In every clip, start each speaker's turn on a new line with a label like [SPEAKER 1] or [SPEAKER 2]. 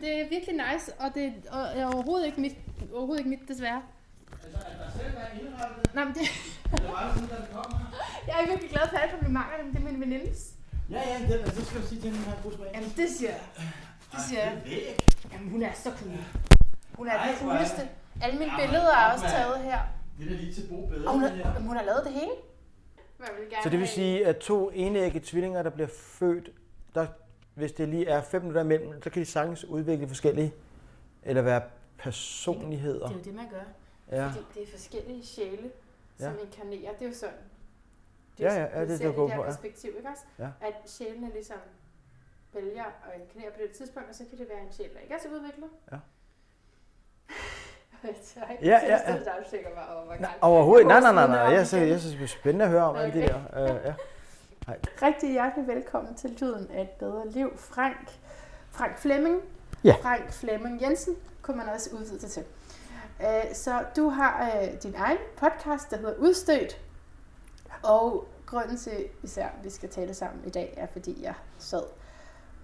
[SPEAKER 1] Det er virkelig nice, og det og er overhovedet ikke mit, overhovedet ikke mit desværre.
[SPEAKER 2] Altså, at der selv er indrettet det,
[SPEAKER 1] Nej, men det,
[SPEAKER 2] det var sådan, da det kom her.
[SPEAKER 1] jeg er virkelig glad for alle komplimenterne, men det er min venindes.
[SPEAKER 2] Ja, ja, det, altså, så skal du sige til hende, at Bruce Wayne.
[SPEAKER 1] Jamen, det siger jeg. Det siger jeg.
[SPEAKER 2] Det er.
[SPEAKER 1] Jamen, hun er så cool. Hun er
[SPEAKER 2] Ej,
[SPEAKER 1] den
[SPEAKER 2] er
[SPEAKER 1] cooleste. Alle mine
[SPEAKER 2] Jamen,
[SPEAKER 1] billeder er også taget her.
[SPEAKER 2] Det er lige til Bo bedre,
[SPEAKER 1] Og hun
[SPEAKER 2] det
[SPEAKER 1] har,
[SPEAKER 2] her.
[SPEAKER 1] hun har lavet det hele. Jeg vil gerne
[SPEAKER 3] Så det vil sige, at to enægge tvillinger, der bliver født, der, hvis det lige er fem minutter imellem, så kan de sagtens udvikle forskellige, eller være personligheder.
[SPEAKER 1] Det er jo det, man gør.
[SPEAKER 3] Ja,
[SPEAKER 1] Fordi det er forskellige sjæle, som
[SPEAKER 3] Ja.
[SPEAKER 1] inkarnerer. Det er jo sådan.
[SPEAKER 3] Ja, ja, ja, det er det, går
[SPEAKER 1] det der
[SPEAKER 3] på, ja.
[SPEAKER 1] perspektiv, ikke også?
[SPEAKER 3] Ja.
[SPEAKER 1] At sjælene ligesom vælger at inkarnere på det tidspunkt, og så kan det være en sjæl, der ikke er så udviklet.
[SPEAKER 3] Ja. Ja, ja, ja.
[SPEAKER 1] der og tænker bare, godt.
[SPEAKER 3] overhovedet. Nej, nej, nej, nej. Jeg jeg synes, det er spændende at høre om alt det der. Uh, ja.
[SPEAKER 1] Rigtig hjertelig velkommen til Lyden af et bedre liv. Frank, Frank Flemming.
[SPEAKER 3] Ja.
[SPEAKER 1] Frank Flemming Jensen kunne man også udvide det til. Øh, Så du har øh, din egen podcast, der hedder Udstødt. Og grunden til især, at vi skal tale sammen i dag, er fordi jeg sad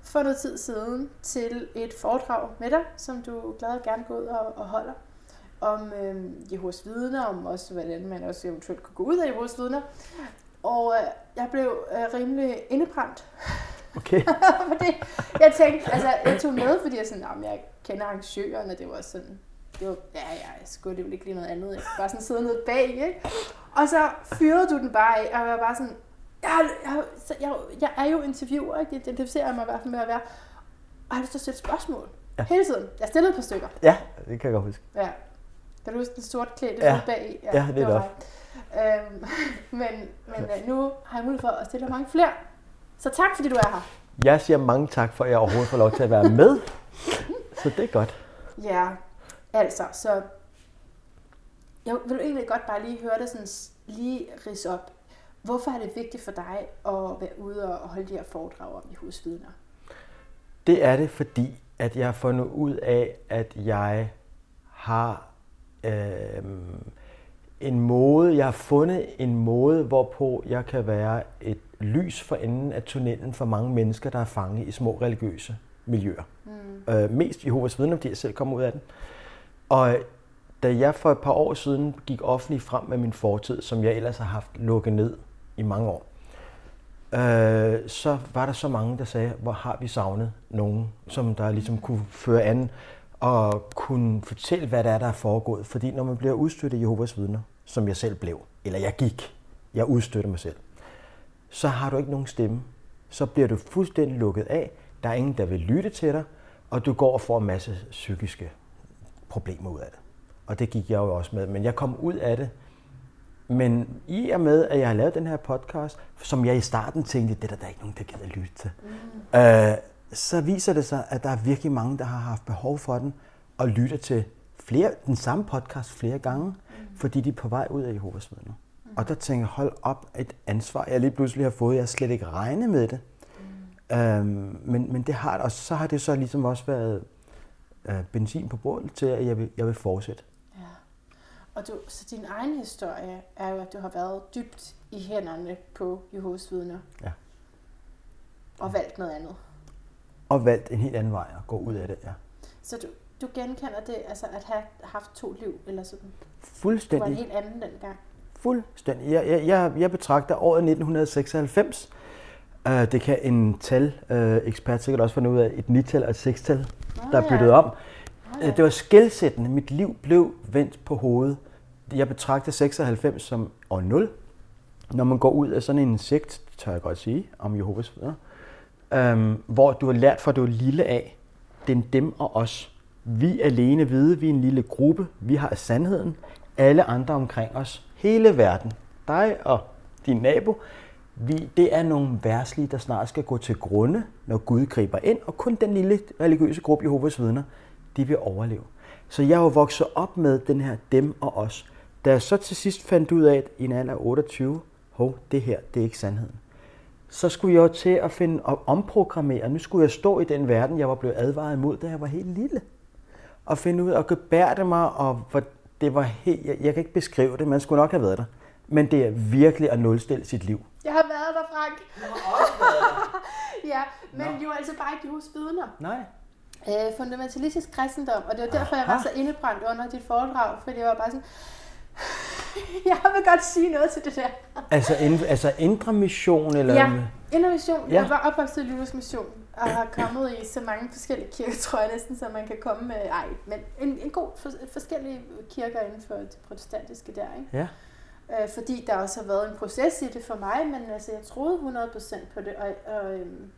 [SPEAKER 1] for noget tid siden til et foredrag med dig, som du glad og gerne går ud og, og holder om øh, Jehovas vidner, om også hvordan man også eventuelt kunne gå ud af Jehovas vidner. Og øh, jeg blev øh, rimelig indebrændt
[SPEAKER 3] Okay.
[SPEAKER 1] fordi jeg tænkte, altså jeg tog med, fordi jeg sådan, "Nå, men jeg kender arrangøren, og det var sådan, det var, ja, ja, jeg skulle det jo ikke lige noget andet, jeg bare sådan sidde nede bag, ikke? Og så fyrede du den bare af, og jeg var bare sådan, jeg, jeg, jeg, jeg er jo interviewer, ikke? Jeg identificerer mig i hvert fald med at være, og jeg har lyst til at stille spørgsmål.
[SPEAKER 3] Ja.
[SPEAKER 1] Hele tiden. Jeg stillede et par stykker.
[SPEAKER 3] Ja, det kan jeg godt huske.
[SPEAKER 1] Ja. Kan du huske den sorte klædte
[SPEAKER 3] Ja.
[SPEAKER 1] ja. bag?
[SPEAKER 3] Ja, det er
[SPEAKER 1] var. Øhm, men men øh, nu har jeg mulighed for at stille mange flere. Så tak, fordi du er her.
[SPEAKER 3] Jeg siger mange tak for, at jeg overhovedet får lov til at være med. Så det er godt.
[SPEAKER 1] Ja, altså, så jeg vil egentlig godt bare lige høre dig sådan lige rise op. Hvorfor er det vigtigt for dig at være ude og holde de her foredrag om Jehovas vidner?
[SPEAKER 3] Det er det, fordi at jeg har fundet ud af, at jeg har øh, en måde, jeg har fundet en måde, hvorpå jeg kan være et lys for enden af tunnelen for mange mennesker, der er fanget i små religiøse miljøer. Mm. Øh, mest Jehovas vidner, fordi jeg selv kommer ud af den. Og da jeg for et par år siden gik offentligt frem med min fortid, som jeg ellers har haft lukket ned i mange år, øh, så var der så mange, der sagde, hvor har vi savnet nogen, som der ligesom kunne føre an og kunne fortælle, hvad der er, der er foregået. Fordi når man bliver udstødt af Jehovas vidner, som jeg selv blev, eller jeg gik, jeg udstødte mig selv, så har du ikke nogen stemme. Så bliver du fuldstændig lukket af. Der er ingen, der vil lytte til dig, og du går og får en masse psykiske problemer ud af det. Og det gik jeg jo også med. Men jeg kom ud af det. Men i og med, at jeg har lavet den her podcast, som jeg i starten tænkte, det er der, der er ikke nogen, der gider lytte til, mm. øh, så viser det sig, at der er virkelig mange, der har haft behov for den, og lytter til flere, den samme podcast flere gange, mm. fordi de er på vej ud af Jehovas vidner. Mm. Og der tænker jeg, hold op, et ansvar, jeg lige pludselig har fået. Jeg har slet ikke regnet med det. Mm. Øhm, men, men det har og så har det så ligesom også været øh, benzin på bålet til, at jeg vil, jeg vil fortsætte.
[SPEAKER 1] Ja. Og du, så din egen historie er jo, at du har været dybt i hænderne på Jehovas vidner.
[SPEAKER 3] Ja.
[SPEAKER 1] Og valgt noget andet.
[SPEAKER 3] Og valgt en helt anden vej at gå ud af det, ja.
[SPEAKER 1] Så du, du genkender det, altså at have haft to liv, eller sådan. Du var en
[SPEAKER 3] Fuldstændig.
[SPEAKER 1] helt anden dengang.
[SPEAKER 3] Fuldstændig. Jeg, jeg, jeg, jeg betragter året 1996. Uh, det kan en tal uh, ekspert sikkert også finde ud af. Et nital og et sekstal, der er
[SPEAKER 1] ja.
[SPEAKER 3] byttet om.
[SPEAKER 1] ja.
[SPEAKER 3] Uh, det var skældsættende. Mit liv blev vendt på hovedet. Jeg betragter 96 som år 0. Når man går ud af sådan en sekt, tør jeg godt sige, om Jehovas vidner, øhm, hvor du har lært fra du er lille af, den dem og os. Vi alene vide, vi er en lille gruppe, vi har sandheden. Alle andre omkring os, hele verden, dig og din nabo, vi, det er nogle værslige, der snart skal gå til grunde, når Gud griber ind, og kun den lille religiøse gruppe Jehovas vidner, de vil overleve. Så jeg er jo vokset op med den her dem og os. Da jeg så til sidst fandt ud af, at i en alder af 28, hov, det her, det er ikke sandheden så skulle jeg jo til at finde og omprogrammere. Nu skulle jeg stå i den verden, jeg var blevet advaret imod, da jeg var helt lille. Og finde ud af at gebærde mig, og hvor det var helt, jeg, jeg kan ikke beskrive det, man skulle nok have været der. Men det er virkelig at nulstille sit liv.
[SPEAKER 1] Jeg har været der, Frank.
[SPEAKER 2] Du har også været der.
[SPEAKER 1] Ja, men jo altså bare ikke Jehovas vidner.
[SPEAKER 3] Nej.
[SPEAKER 1] øh, fundamentalistisk kristendom, og det var derfor, jeg var
[SPEAKER 3] Aha.
[SPEAKER 1] så indebrændt under dit foredrag, fordi jeg var bare sådan, jeg vil godt sige noget til det der.
[SPEAKER 3] Altså, ind, altså indre mission, eller...
[SPEAKER 1] Ja, Innovation.
[SPEAKER 3] Ja.
[SPEAKER 1] Ja. Jeg var opvokset i Luthers Mission, og har kommet i så mange forskellige kirker, tror jeg næsten, så man kan komme med, ej, men en, en god for, forskellige kirker inden for det protestantiske der, ikke?
[SPEAKER 3] Ja.
[SPEAKER 1] Øh, fordi der også har været en proces i det for mig, men altså, jeg troede 100% på det, og, og, øhm,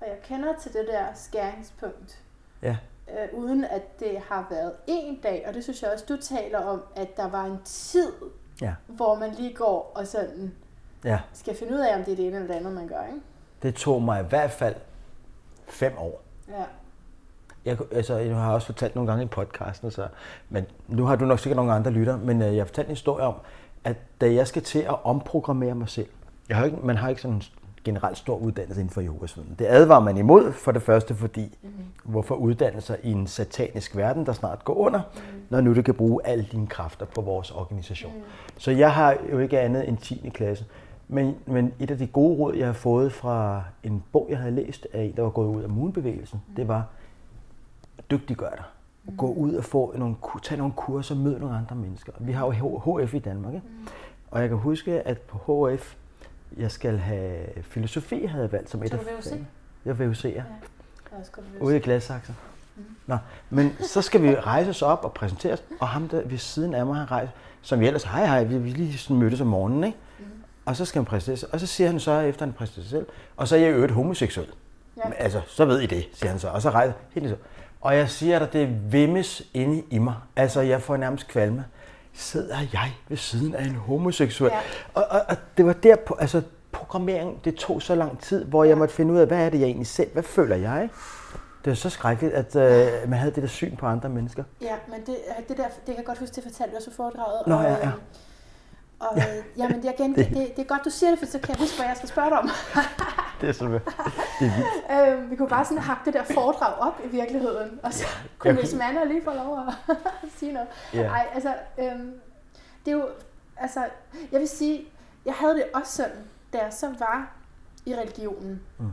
[SPEAKER 1] og jeg kender til det der skæringspunkt.
[SPEAKER 3] Ja.
[SPEAKER 1] Øh, uden at det har været en dag, og det synes jeg også, du taler om, at der var en tid,
[SPEAKER 3] Ja.
[SPEAKER 1] hvor man lige går og sådan
[SPEAKER 3] Ja,
[SPEAKER 1] skal finde ud af, om det er det ene eller det andet, man gør, ikke?
[SPEAKER 3] det tog mig i hvert fald fem år.
[SPEAKER 1] Ja.
[SPEAKER 3] Jeg, altså, jeg har også fortalt nogle gange i podcasten, så, men nu har du nok sikkert nogle andre lytter, men øh, jeg har fortalt en historie om, at da jeg skal til at omprogrammere mig selv, jeg har ikke, man har ikke sådan en generelt stor uddannelse inden for yogasviden. Det advarer man imod for det første, fordi mm. hvorfor uddanne sig i en satanisk verden, der snart går under, mm. når nu du kan bruge alle dine kræfter på vores organisation. Mm. Så jeg har jo ikke andet end 10. klasse. Men, men et af de gode råd, jeg har fået fra en bog, jeg havde læst af en, der var gået ud af moonbevægelsen, mm. det var, dygtiggør dig. Og gå ud og få nogle, tage nogle kurser, møde nogle andre mennesker. Vi har jo HF i Danmark, ikke? Og jeg kan huske, at på HF, jeg skal have filosofi, havde jeg valgt som et af fagene. Jeg er VUC, ja. Ude i Gladsaxe. Nå, men så skal vi rejse os op og præsentere os, og ham der ved siden af mig har rejst, som vi ellers, hej hej, vi, vi lige sådan mødtes om morgenen, ikke? Og så skal han præsentere sig, og så siger han så, efter han præsenterer sig selv, og så er jeg øvrigt homoseksuel.
[SPEAKER 1] Ja.
[SPEAKER 3] Men, altså, så ved I det, siger han så, og så rejser helt så. Og jeg siger dig, det vimmes inde i mig. Altså, jeg får nærmest kvalme. Sidder jeg ved siden af en homoseksuel?
[SPEAKER 1] Ja.
[SPEAKER 3] Og, og, og det var der, på, altså programmering, det tog så lang tid, hvor jeg måtte finde ud af, hvad er det, jeg egentlig selv, hvad føler jeg? Det var så skrækkeligt, at øh, man havde det der syn på andre mennesker.
[SPEAKER 1] Ja, men det, det der, det kan jeg godt huske, det fortalte du også i foredraget.
[SPEAKER 3] Nå,
[SPEAKER 1] og,
[SPEAKER 3] ja, ja.
[SPEAKER 1] øhm, Og ja. jamen, jeg gen, det, det, er godt, du siger det, for så kan jeg huske, hvad jeg skal spørge dig om.
[SPEAKER 3] Det er sådan, det er vildt.
[SPEAKER 1] øh, vi kunne bare sådan hakke det der foredrag op i virkeligheden, og så kunne Miss
[SPEAKER 3] kunne-
[SPEAKER 1] Manna lige få lov at sige noget.
[SPEAKER 3] Ja.
[SPEAKER 1] Ej, altså, øhm, det er jo, altså, jeg vil sige, jeg havde det også sådan, da jeg så var i religionen.
[SPEAKER 3] Mm.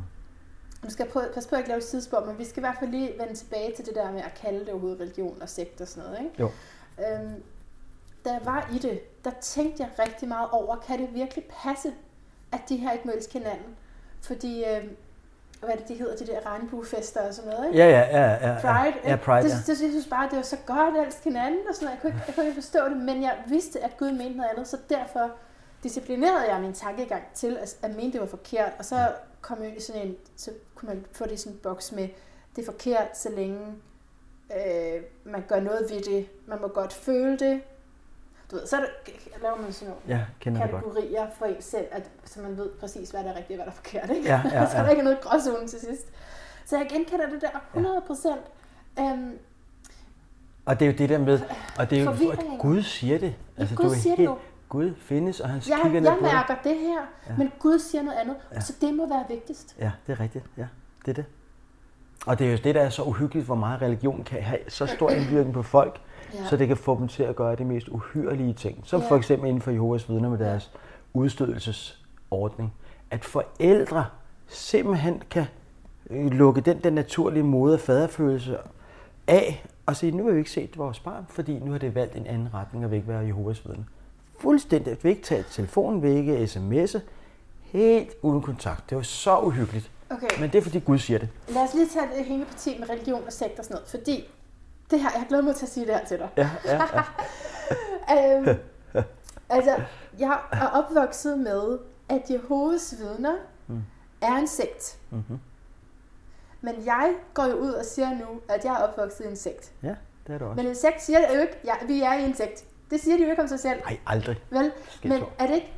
[SPEAKER 1] Nu skal jeg prøve, passe på at ikke lave et sidespor, men vi skal i hvert fald lige vende tilbage til det der med at kalde det overhovedet religion og sekt og sådan noget, ikke?
[SPEAKER 3] Jo.
[SPEAKER 1] Øhm, da jeg var i det, der tænkte jeg rigtig meget over, kan det virkelig passe, at de her ikke mødes hinanden? Fordi, øhm, hvad er det, de hedder, de der regnbuefester og sådan noget, ikke?
[SPEAKER 3] Ja, ja, ja. ja, ja.
[SPEAKER 1] Pride,
[SPEAKER 3] Ja,
[SPEAKER 1] ikke?
[SPEAKER 3] Pride,
[SPEAKER 1] det,
[SPEAKER 3] ja.
[SPEAKER 1] det, det, jeg synes bare, det var så godt at elske hinanden, og sådan noget. Jeg kunne, ikke, jeg kunne ikke forstå det, men jeg vidste, at Gud mente noget andet, så derfor disciplinerede jeg min tankegang til at, at mene, det var forkert, og så kom jeg ind i sådan en, så kunne man få det i sådan en boks med, det er forkert, så længe øh, man gør noget ved det. Man må godt føle det. Du ved, så der, laver man sådan nogle
[SPEAKER 3] Ja, det godt.
[SPEAKER 1] kategorier for en selv, at, så man ved præcis, hvad der er rigtigt og hvad der er forkert. Ikke?
[SPEAKER 3] Ja, ja,
[SPEAKER 1] så
[SPEAKER 3] ja.
[SPEAKER 1] der ikke er noget gråzone til sidst. Så jeg genkender det der 100 procent. Øhm,
[SPEAKER 3] Og det er jo det der med, og det er jo, at Gud siger det. Altså,
[SPEAKER 1] Gud
[SPEAKER 3] du er
[SPEAKER 1] siger det
[SPEAKER 3] helt,
[SPEAKER 1] jo.
[SPEAKER 3] Gud findes, og han
[SPEAKER 1] jeg,
[SPEAKER 3] kigger ned
[SPEAKER 1] jeg
[SPEAKER 3] på dig.
[SPEAKER 1] mærker det her,
[SPEAKER 3] Ja.
[SPEAKER 1] men Gud siger noget andet,
[SPEAKER 3] Ja.
[SPEAKER 1] så det må være vigtigst.
[SPEAKER 3] Ja, det er rigtigt. Ja, det er det. Og det er jo det, der er så uhyggeligt, hvor meget religion kan have så stor indvirkning på folk,
[SPEAKER 1] Ja.
[SPEAKER 3] så det kan få dem til at gøre de mest uhyrlige ting. Som
[SPEAKER 1] Ja.
[SPEAKER 3] for eksempel inden for Jehovas vidner med deres udstødelsesordning. At forældre simpelthen kan øh, lukke den der naturlige moder- og faderfølelse af og sige, nu har vi ikke set vores barn, fordi nu har det valgt en anden retning og vil ikke være Jehovas vidne. Fuldstændig. Vi ikke tage telefonen, vi ikke sms'e. Helt uden kontakt. Det var så uhyggeligt.
[SPEAKER 1] Okay.
[SPEAKER 3] Men det er fordi Gud siger det.
[SPEAKER 1] Lad os lige tage det hængeparti med religion og sekt og sådan noget, fordi det her, jeg glæder mig til at sige det her til dig.
[SPEAKER 3] Ja, ja, ja.
[SPEAKER 1] øhm, altså, jeg er opvokset med, at Jehovas vidner
[SPEAKER 3] Mm.
[SPEAKER 1] er en sekt.
[SPEAKER 3] Mm-hmm.
[SPEAKER 1] Men jeg går jo ud og siger nu, at jeg er opvokset i en sekt.
[SPEAKER 3] Ja, det er det også.
[SPEAKER 1] Men en sekt siger jo ikke, ja, vi er i en sekt. Det siger de jo ikke om sig selv.
[SPEAKER 3] Nej, aldrig.
[SPEAKER 1] Vel, men er det ikke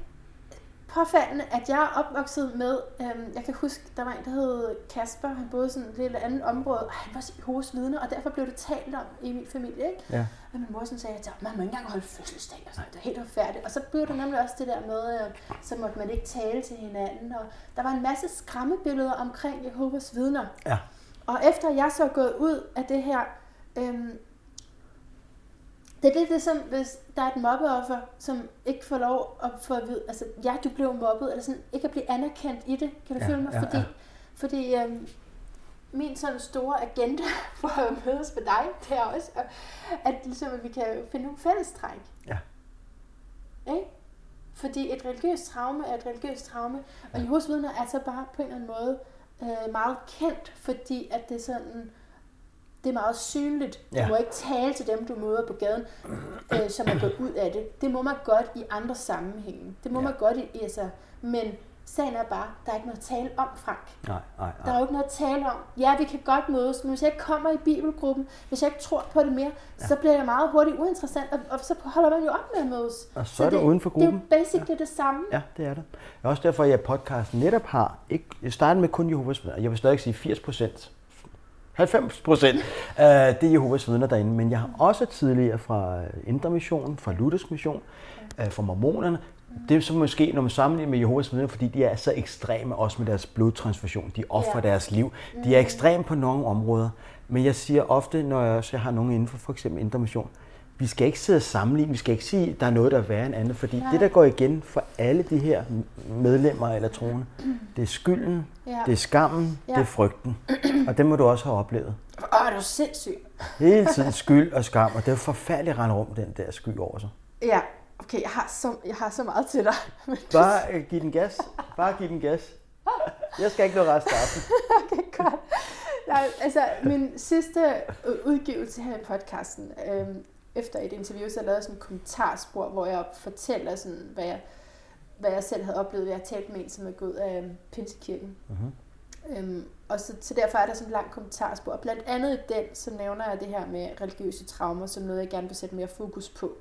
[SPEAKER 1] påfaldende, at jeg er opvokset med, øhm, jeg kan huske, der var en, der hed Kasper, han boede sådan et lidt andet område, og han var hos vidner, og derfor blev det talt om i min familie, ikke?
[SPEAKER 3] Ja.
[SPEAKER 1] Og min mor sådan sagde, at man må ikke engang holde fødselsdag, og sådan, det er helt forfærdeligt. Og så blev der nemlig også det der med, øh, så måtte man ikke tale til hinanden, og der var en masse skræmmebilleder omkring Jehovas vidner.
[SPEAKER 3] Ja.
[SPEAKER 1] Og efter jeg så er gået ud af det her, øhm, det er lidt ligesom, hvis der er et mobbeoffer, som ikke får lov at få at vide, altså ja, du blev mobbet, eller sådan, ikke at blive anerkendt i det, kan du
[SPEAKER 3] Ja,
[SPEAKER 1] føle mig?
[SPEAKER 3] ja,
[SPEAKER 1] fordi
[SPEAKER 3] ja.
[SPEAKER 1] fordi øhm, min sådan store agenda for at mødes med dig, det er også, at, at, ligesom, at vi kan finde nogle fællestræk.
[SPEAKER 3] Ja.
[SPEAKER 1] Ikke? Fordi et religiøst traume er et religiøst traume, og Jehovas vidner er så bare på en eller anden måde øh, meget kendt, fordi at det sådan, det er meget synligt. Ja.
[SPEAKER 3] Ja.
[SPEAKER 1] Du må ikke tale til dem, du møder på gaden, øh, som er gået ud af det. Det må man godt i andre sammenhænge. Det må
[SPEAKER 3] Ja.
[SPEAKER 1] man godt i, altså, men sagen er bare, der er ikke noget at tale om, Frank.
[SPEAKER 3] Nej, nej,
[SPEAKER 1] Der er
[SPEAKER 3] nej.
[SPEAKER 1] jo ikke noget at tale om. Ja, vi kan godt mødes, men hvis jeg ikke kommer i bibelgruppen, hvis jeg ikke tror på det mere, ja. så bliver jeg meget hurtigt uinteressant, og, og så holder man jo op med at mødes.
[SPEAKER 3] Og så er du uden for
[SPEAKER 1] Det er jo
[SPEAKER 3] gruppen.
[SPEAKER 1] basically ja. det samme.
[SPEAKER 3] Ja, det er det. Det er også derfor, at jeg podcast netop har, ikke, jeg startede med kun Jehovas vidner. Jeg vil stadig sige 80 procent. 90 procent. Uh, det er Jehovas vidner derinde. Men jeg har også tidligere fra Indre Mission, fra Luthersk Mission, uh, fra Mormonerne. Det er så måske, når man sammenligner med Jehovas vidner, fordi de er så ekstreme, også med deres blodtransfusion. De offrer
[SPEAKER 1] Ja.
[SPEAKER 3] ja. deres liv. De er ekstreme på nogle områder. Men jeg siger ofte, når jeg også har nogen inden for for eksempel Indre Mission, vi skal ikke sidde og sammenligne, vi skal ikke sige, at der er noget, der er værre end andet, fordi
[SPEAKER 1] Nej.
[SPEAKER 3] det, der går igen for alle de her medlemmer eller troende, det er skylden,
[SPEAKER 1] Ja.
[SPEAKER 3] det er skammen,
[SPEAKER 1] Ja.
[SPEAKER 3] det er frygten. Og det må du også have oplevet.
[SPEAKER 1] Åh, er jo sindssygt.
[SPEAKER 3] Hele tiden skyld og skam, og det er jo forfærdeligt at rende rundt den der sky over sig.
[SPEAKER 1] Ja, okay, jeg har så, jeg har så meget til dig. Men
[SPEAKER 3] Bare øh, giv den gas. Bare giv den gas. Jeg skal ikke nå resten af aftenen.
[SPEAKER 1] okay, godt. Nej, altså, min sidste øh, udgivelse her i podcasten, øhm, efter et interview, så lavede jeg sådan en kommentarspor, hvor jeg fortæller, sådan, hvad, jeg, hvad jeg selv havde oplevet. Jeg har talt med en, som er gået af øhm, Pinsekirken.
[SPEAKER 3] Mhm.
[SPEAKER 1] Øhm, og så, så derfor er der sådan en lang kommentarspor. Og blandt andet i den, så nævner jeg det her med religiøse traumer, som noget, jeg gerne vil sætte mere fokus på.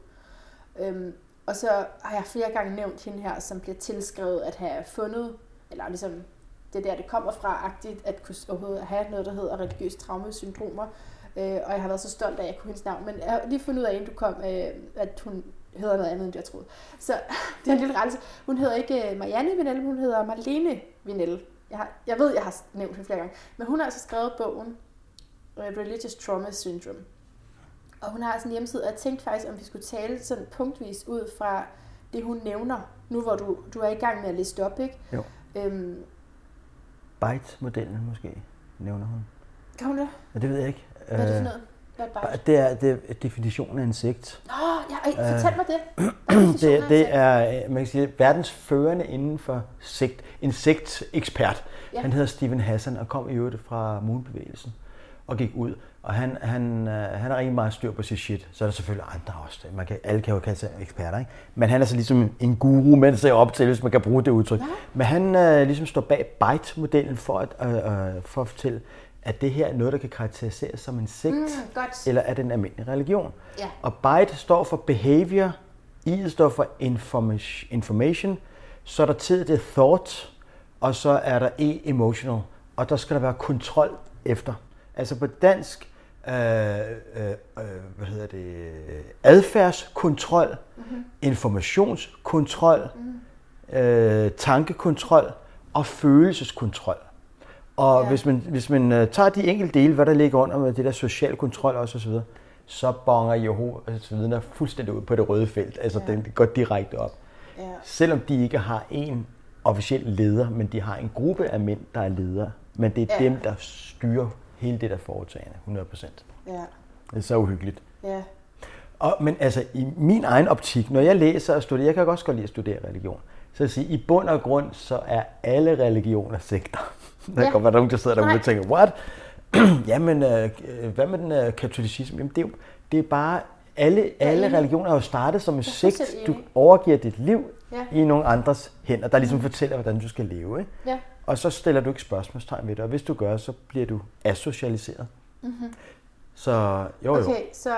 [SPEAKER 1] Øhm, og så har jeg flere gange nævnt hende her, som bliver tilskrevet at have fundet, eller ligesom det er der, det kommer fra, agtigt, at kunne overhovedet have noget, der hedder religiøse traumesyndromer. Øh, og jeg har været så stolt af, at jeg kunne hendes navn. Men jeg har lige fundet ud af, inden du kom, øh, at hun hedder noget andet, end jeg troede. Så det er en lille rettelse. Hun hedder ikke øh, Marianne Vinelle, hun hedder Marlene Vinelle. Jeg, har, jeg ved, jeg har nævnt hende flere gange. Men hun har altså skrevet bogen øh, Religious Trauma Syndrome. Og hun har sådan en hjemmeside, og jeg tænkte faktisk, om vi skulle tale sådan punktvis ud fra det, hun nævner. Nu hvor du, du er i gang med at liste op, ikke?
[SPEAKER 3] Jo.
[SPEAKER 1] Øhm,
[SPEAKER 3] Bite-modellen måske, nævner hun.
[SPEAKER 1] kan hun det?
[SPEAKER 3] Ja, det ved jeg ikke.
[SPEAKER 1] Hvad er det for
[SPEAKER 3] Øh,
[SPEAKER 1] noget? Er?
[SPEAKER 3] Det er, det er definitionen af insekt.
[SPEAKER 1] Nå, ja, ej, fortæl mig det.
[SPEAKER 3] Det, det er, øh, man kan sige, verdens førende inden for sekt, insektekspert.
[SPEAKER 1] Ja.
[SPEAKER 3] Han hedder Steven Hassan og kom i øvrigt fra Moonbevægelsen og gik ud. Og han, han, øh, han er rigtig meget styr på sit shit. Så er der selvfølgelig andre også. Man kan, alle kan jo kalde sig eksperter, ikke? Men han er så ligesom en guru, man ser op til, hvis man kan bruge det udtryk.
[SPEAKER 1] Ja.
[SPEAKER 3] Men han øh, ligesom står bag Byte-modellen for at, øh, øh, for at fortælle, at det her er noget, der kan karakteriseres som en sekt,
[SPEAKER 1] Mm, godt.
[SPEAKER 3] eller er det en almindelig religion.
[SPEAKER 1] Ja.
[SPEAKER 3] Og byte står for behavior, I står for information, information, så er der tid, det er thought, og så er der E, emotional, og der skal der være kontrol efter. Altså på dansk, øh, øh, øh, hvad hedder det, adfærdskontrol, mm-hmm. informationskontrol, mm-hmm. øh, tankekontrol og følelseskontrol. Og
[SPEAKER 1] Ja.
[SPEAKER 3] hvis man, hvis man uh, tager de enkelte dele, hvad der ligger under med det der social kontrol også osv., så bonger Jehovas vidner fuldstændig ud på det røde felt. Altså
[SPEAKER 1] Ja.
[SPEAKER 3] den går direkte op.
[SPEAKER 1] Ja.
[SPEAKER 3] Selvom de ikke har en officiel leder, men de har en gruppe af mænd, der er ledere. Men det er
[SPEAKER 1] ja.
[SPEAKER 3] dem, der styrer hele det der foretagende, 100 procent.
[SPEAKER 1] Ja.
[SPEAKER 3] Det er så uhyggeligt.
[SPEAKER 1] Ja.
[SPEAKER 3] Og, men altså, i min egen optik, når jeg læser og studerer, jeg kan også godt lide at studere religion, så at sige, i bund og grund, så er alle religioner sekter. Der kan godt være nogen, der sidder derude og tænker, what? Jamen, øh, hvad med den øh, katolicisme? Jamen, det er jo det er bare, alle, alle religioner er jo startet som en sekt. Du overgiver dit liv
[SPEAKER 1] Ja.
[SPEAKER 3] i nogle andres hænder, der ligesom fortæller, hvordan du skal leve. Ikke?
[SPEAKER 1] Ja.
[SPEAKER 3] Og så stiller du ikke spørgsmålstegn ved det, og hvis du gør, så bliver du asocialiseret.
[SPEAKER 1] Mm-hmm.
[SPEAKER 3] Så jo, jo.
[SPEAKER 1] Okay, så,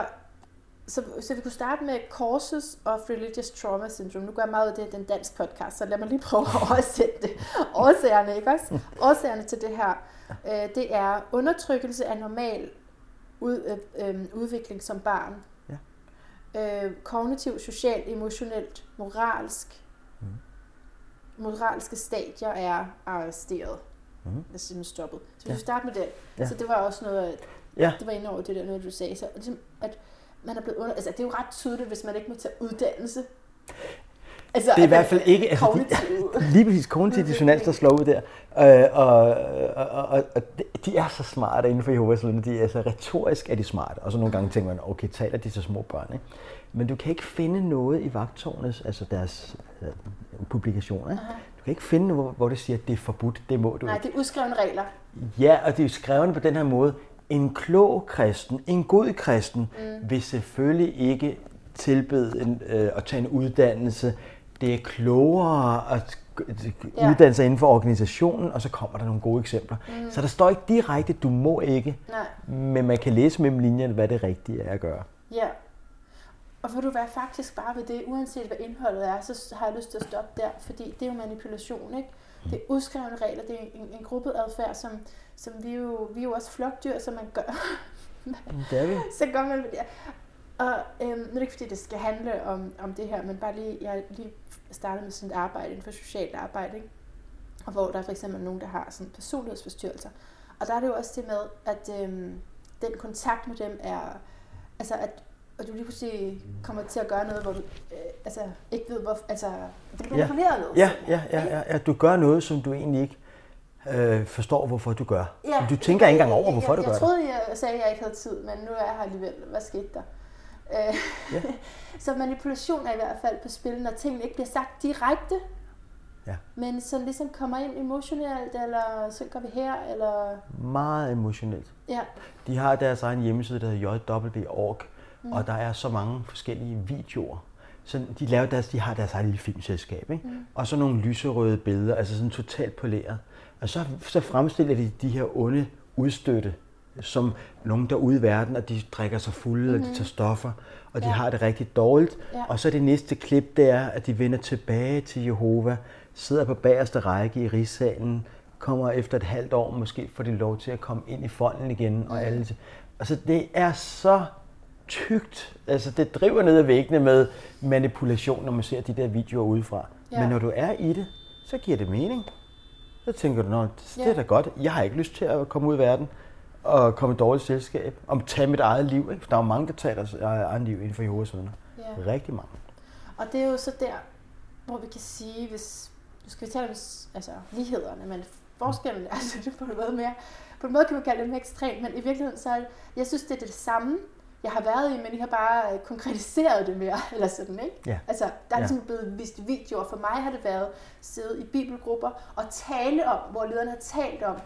[SPEAKER 1] så, så vi kunne starte med Causes of Religious Trauma Syndrome. Nu gør jeg meget ud af det, det er en dansk podcast, så lad mig lige prøve at oversætte det. Årsagerne, ikke også? Årsagerne til det her, øh, det er undertrykkelse af normal ud, øh, øh, udvikling som barn. Ja. Øh, kognitiv, socialt, emotionelt, moralsk.
[SPEAKER 3] Mm.
[SPEAKER 1] Moralske stadier er arresteret.
[SPEAKER 3] Mm.
[SPEAKER 1] Er simpelthen stoppet. Så vi
[SPEAKER 3] ja.
[SPEAKER 1] starte med det.
[SPEAKER 3] Ja.
[SPEAKER 1] Så det var også noget,
[SPEAKER 3] Ja.
[SPEAKER 1] det var inde over det der noget, du sagde. Så ligesom, at man er blevet under... Altså, det er jo ret tydeligt, hvis man ikke må tage uddannelse. Altså,
[SPEAKER 3] Det er i hvert fald ikke... Altså,
[SPEAKER 1] kognitiv.
[SPEAKER 3] de, lige præcis kognitiv dissonans, der slår ud der. Øh, og, og, og, og de er så smarte inden for Jehovas vidner. De er så retorisk er de smarte. Og så nogle gange tænker man, okay, taler de så små børn, ikke? Men du kan ikke finde noget i vagtårnets, altså deres øh, publikationer. Ikke? Du kan ikke finde noget, hvor, hvor det siger, at det er forbudt, det må du
[SPEAKER 1] Nej,
[SPEAKER 3] ikke.
[SPEAKER 1] det er uskrevne regler.
[SPEAKER 3] Ja, og det er jo skrevet på den her måde. En klog kristen, en god kristen, mm. vil selvfølgelig ikke tilbede en, øh, at tage en uddannelse. Det er klogere at
[SPEAKER 1] Ja.
[SPEAKER 3] uddanne sig inden for organisationen, og så kommer der nogle gode eksempler. Mm. Så der står ikke direkte, du må ikke,
[SPEAKER 1] Nej.
[SPEAKER 3] men man kan læse mellem linjerne, hvad det rigtige er at gøre.
[SPEAKER 1] Ja. Og vil du være faktisk bare ved det, uanset hvad indholdet er, så har jeg lyst til at stoppe der, fordi det er jo manipulation, ikke? Det er uskrevne regler, det er en, en gruppeadfærd, som, som vi, jo, vi er jo også flokdyr, som man gør.
[SPEAKER 3] Det er vi.
[SPEAKER 1] så gør man det. Og øhm, nu er det ikke fordi, det skal handle om, om det her, men bare lige, jeg lige startet med sådan et arbejde inden for socialt arbejde, ikke? Og hvor der er for eksempel nogen, der har sådan personlighedsforstyrrelser. Og der er det jo også det med, at øhm, den kontakt med dem er, altså at og du lige pludselig kommer til at gøre noget, hvor du øh, altså, ikke ved, hvor, altså, det bliver
[SPEAKER 3] Ja.
[SPEAKER 1] noget.
[SPEAKER 3] Ja, ja, ja, ja, ja, du gør noget, som du egentlig ikke øh, forstår, hvorfor du gør.
[SPEAKER 1] Ja,
[SPEAKER 3] du tænker ikke engang over,
[SPEAKER 1] jeg,
[SPEAKER 3] hvorfor
[SPEAKER 1] jeg,
[SPEAKER 3] du gør
[SPEAKER 1] jeg
[SPEAKER 3] det.
[SPEAKER 1] troede, jeg sagde, at jeg ikke havde tid, men nu er jeg her alligevel. Hvad skete der? Øh,
[SPEAKER 3] Ja.
[SPEAKER 1] så manipulation er i hvert fald på spil, når tingene ikke bliver sagt direkte,
[SPEAKER 3] Ja.
[SPEAKER 1] men så ligesom kommer ind emotionelt, eller så går vi her, eller...
[SPEAKER 3] Meget emotionelt.
[SPEAKER 1] Ja,
[SPEAKER 3] De har deres egen hjemmeside, der hedder JW.org, mm. og der er så mange forskellige videoer. Så de, laver deres, de har deres eget lille filmselskab, ikke? Mm. og så nogle lyserøde billeder, altså sådan totalt poleret. Og så, så fremstiller de de her onde udstøtte, som nogen der ude i verden, og de drikker sig fulde, mm-hmm. og de tager stoffer, og de
[SPEAKER 1] Ja.
[SPEAKER 3] har det rigtig dårligt.
[SPEAKER 1] Ja.
[SPEAKER 3] Og så det næste klip, det er, at de vender tilbage til Jehova, sidder på bagerste række i rigssalen, kommer efter et halvt år, måske får de lov til at komme ind i fonden igen. Og alle. Altså, det er så tykt. Altså, det driver ned ad væggene med manipulation, når man ser de der videoer udefra.
[SPEAKER 1] Ja.
[SPEAKER 3] Men når du er i det, så giver det mening. Så tænker du, det, det er da godt. Jeg har ikke lyst til at komme ud i verden og komme i dårligt selskab. Og tage mit eget liv. Ikke? For der er jo mange, der tager deres eget liv inden for Jehovas vidner.
[SPEAKER 1] ja.
[SPEAKER 3] Rigtig mange.
[SPEAKER 1] Og det er jo så der, hvor vi kan sige, hvis nu skal vi tale om altså, lighederne, men forskellen er altså på en måde mere, på en måde kan man kalde det mere ekstremt, men i virkeligheden så jeg synes, det er det samme, jeg har været i, men I har bare øh, konkretiseret det mere, eller sådan, ikke?
[SPEAKER 3] Ja.
[SPEAKER 1] Altså, der er
[SPEAKER 3] Ja.
[SPEAKER 1] ligesom blevet vist videoer. For mig har det været sidde i bibelgrupper og tale om, hvor lederne har talt om,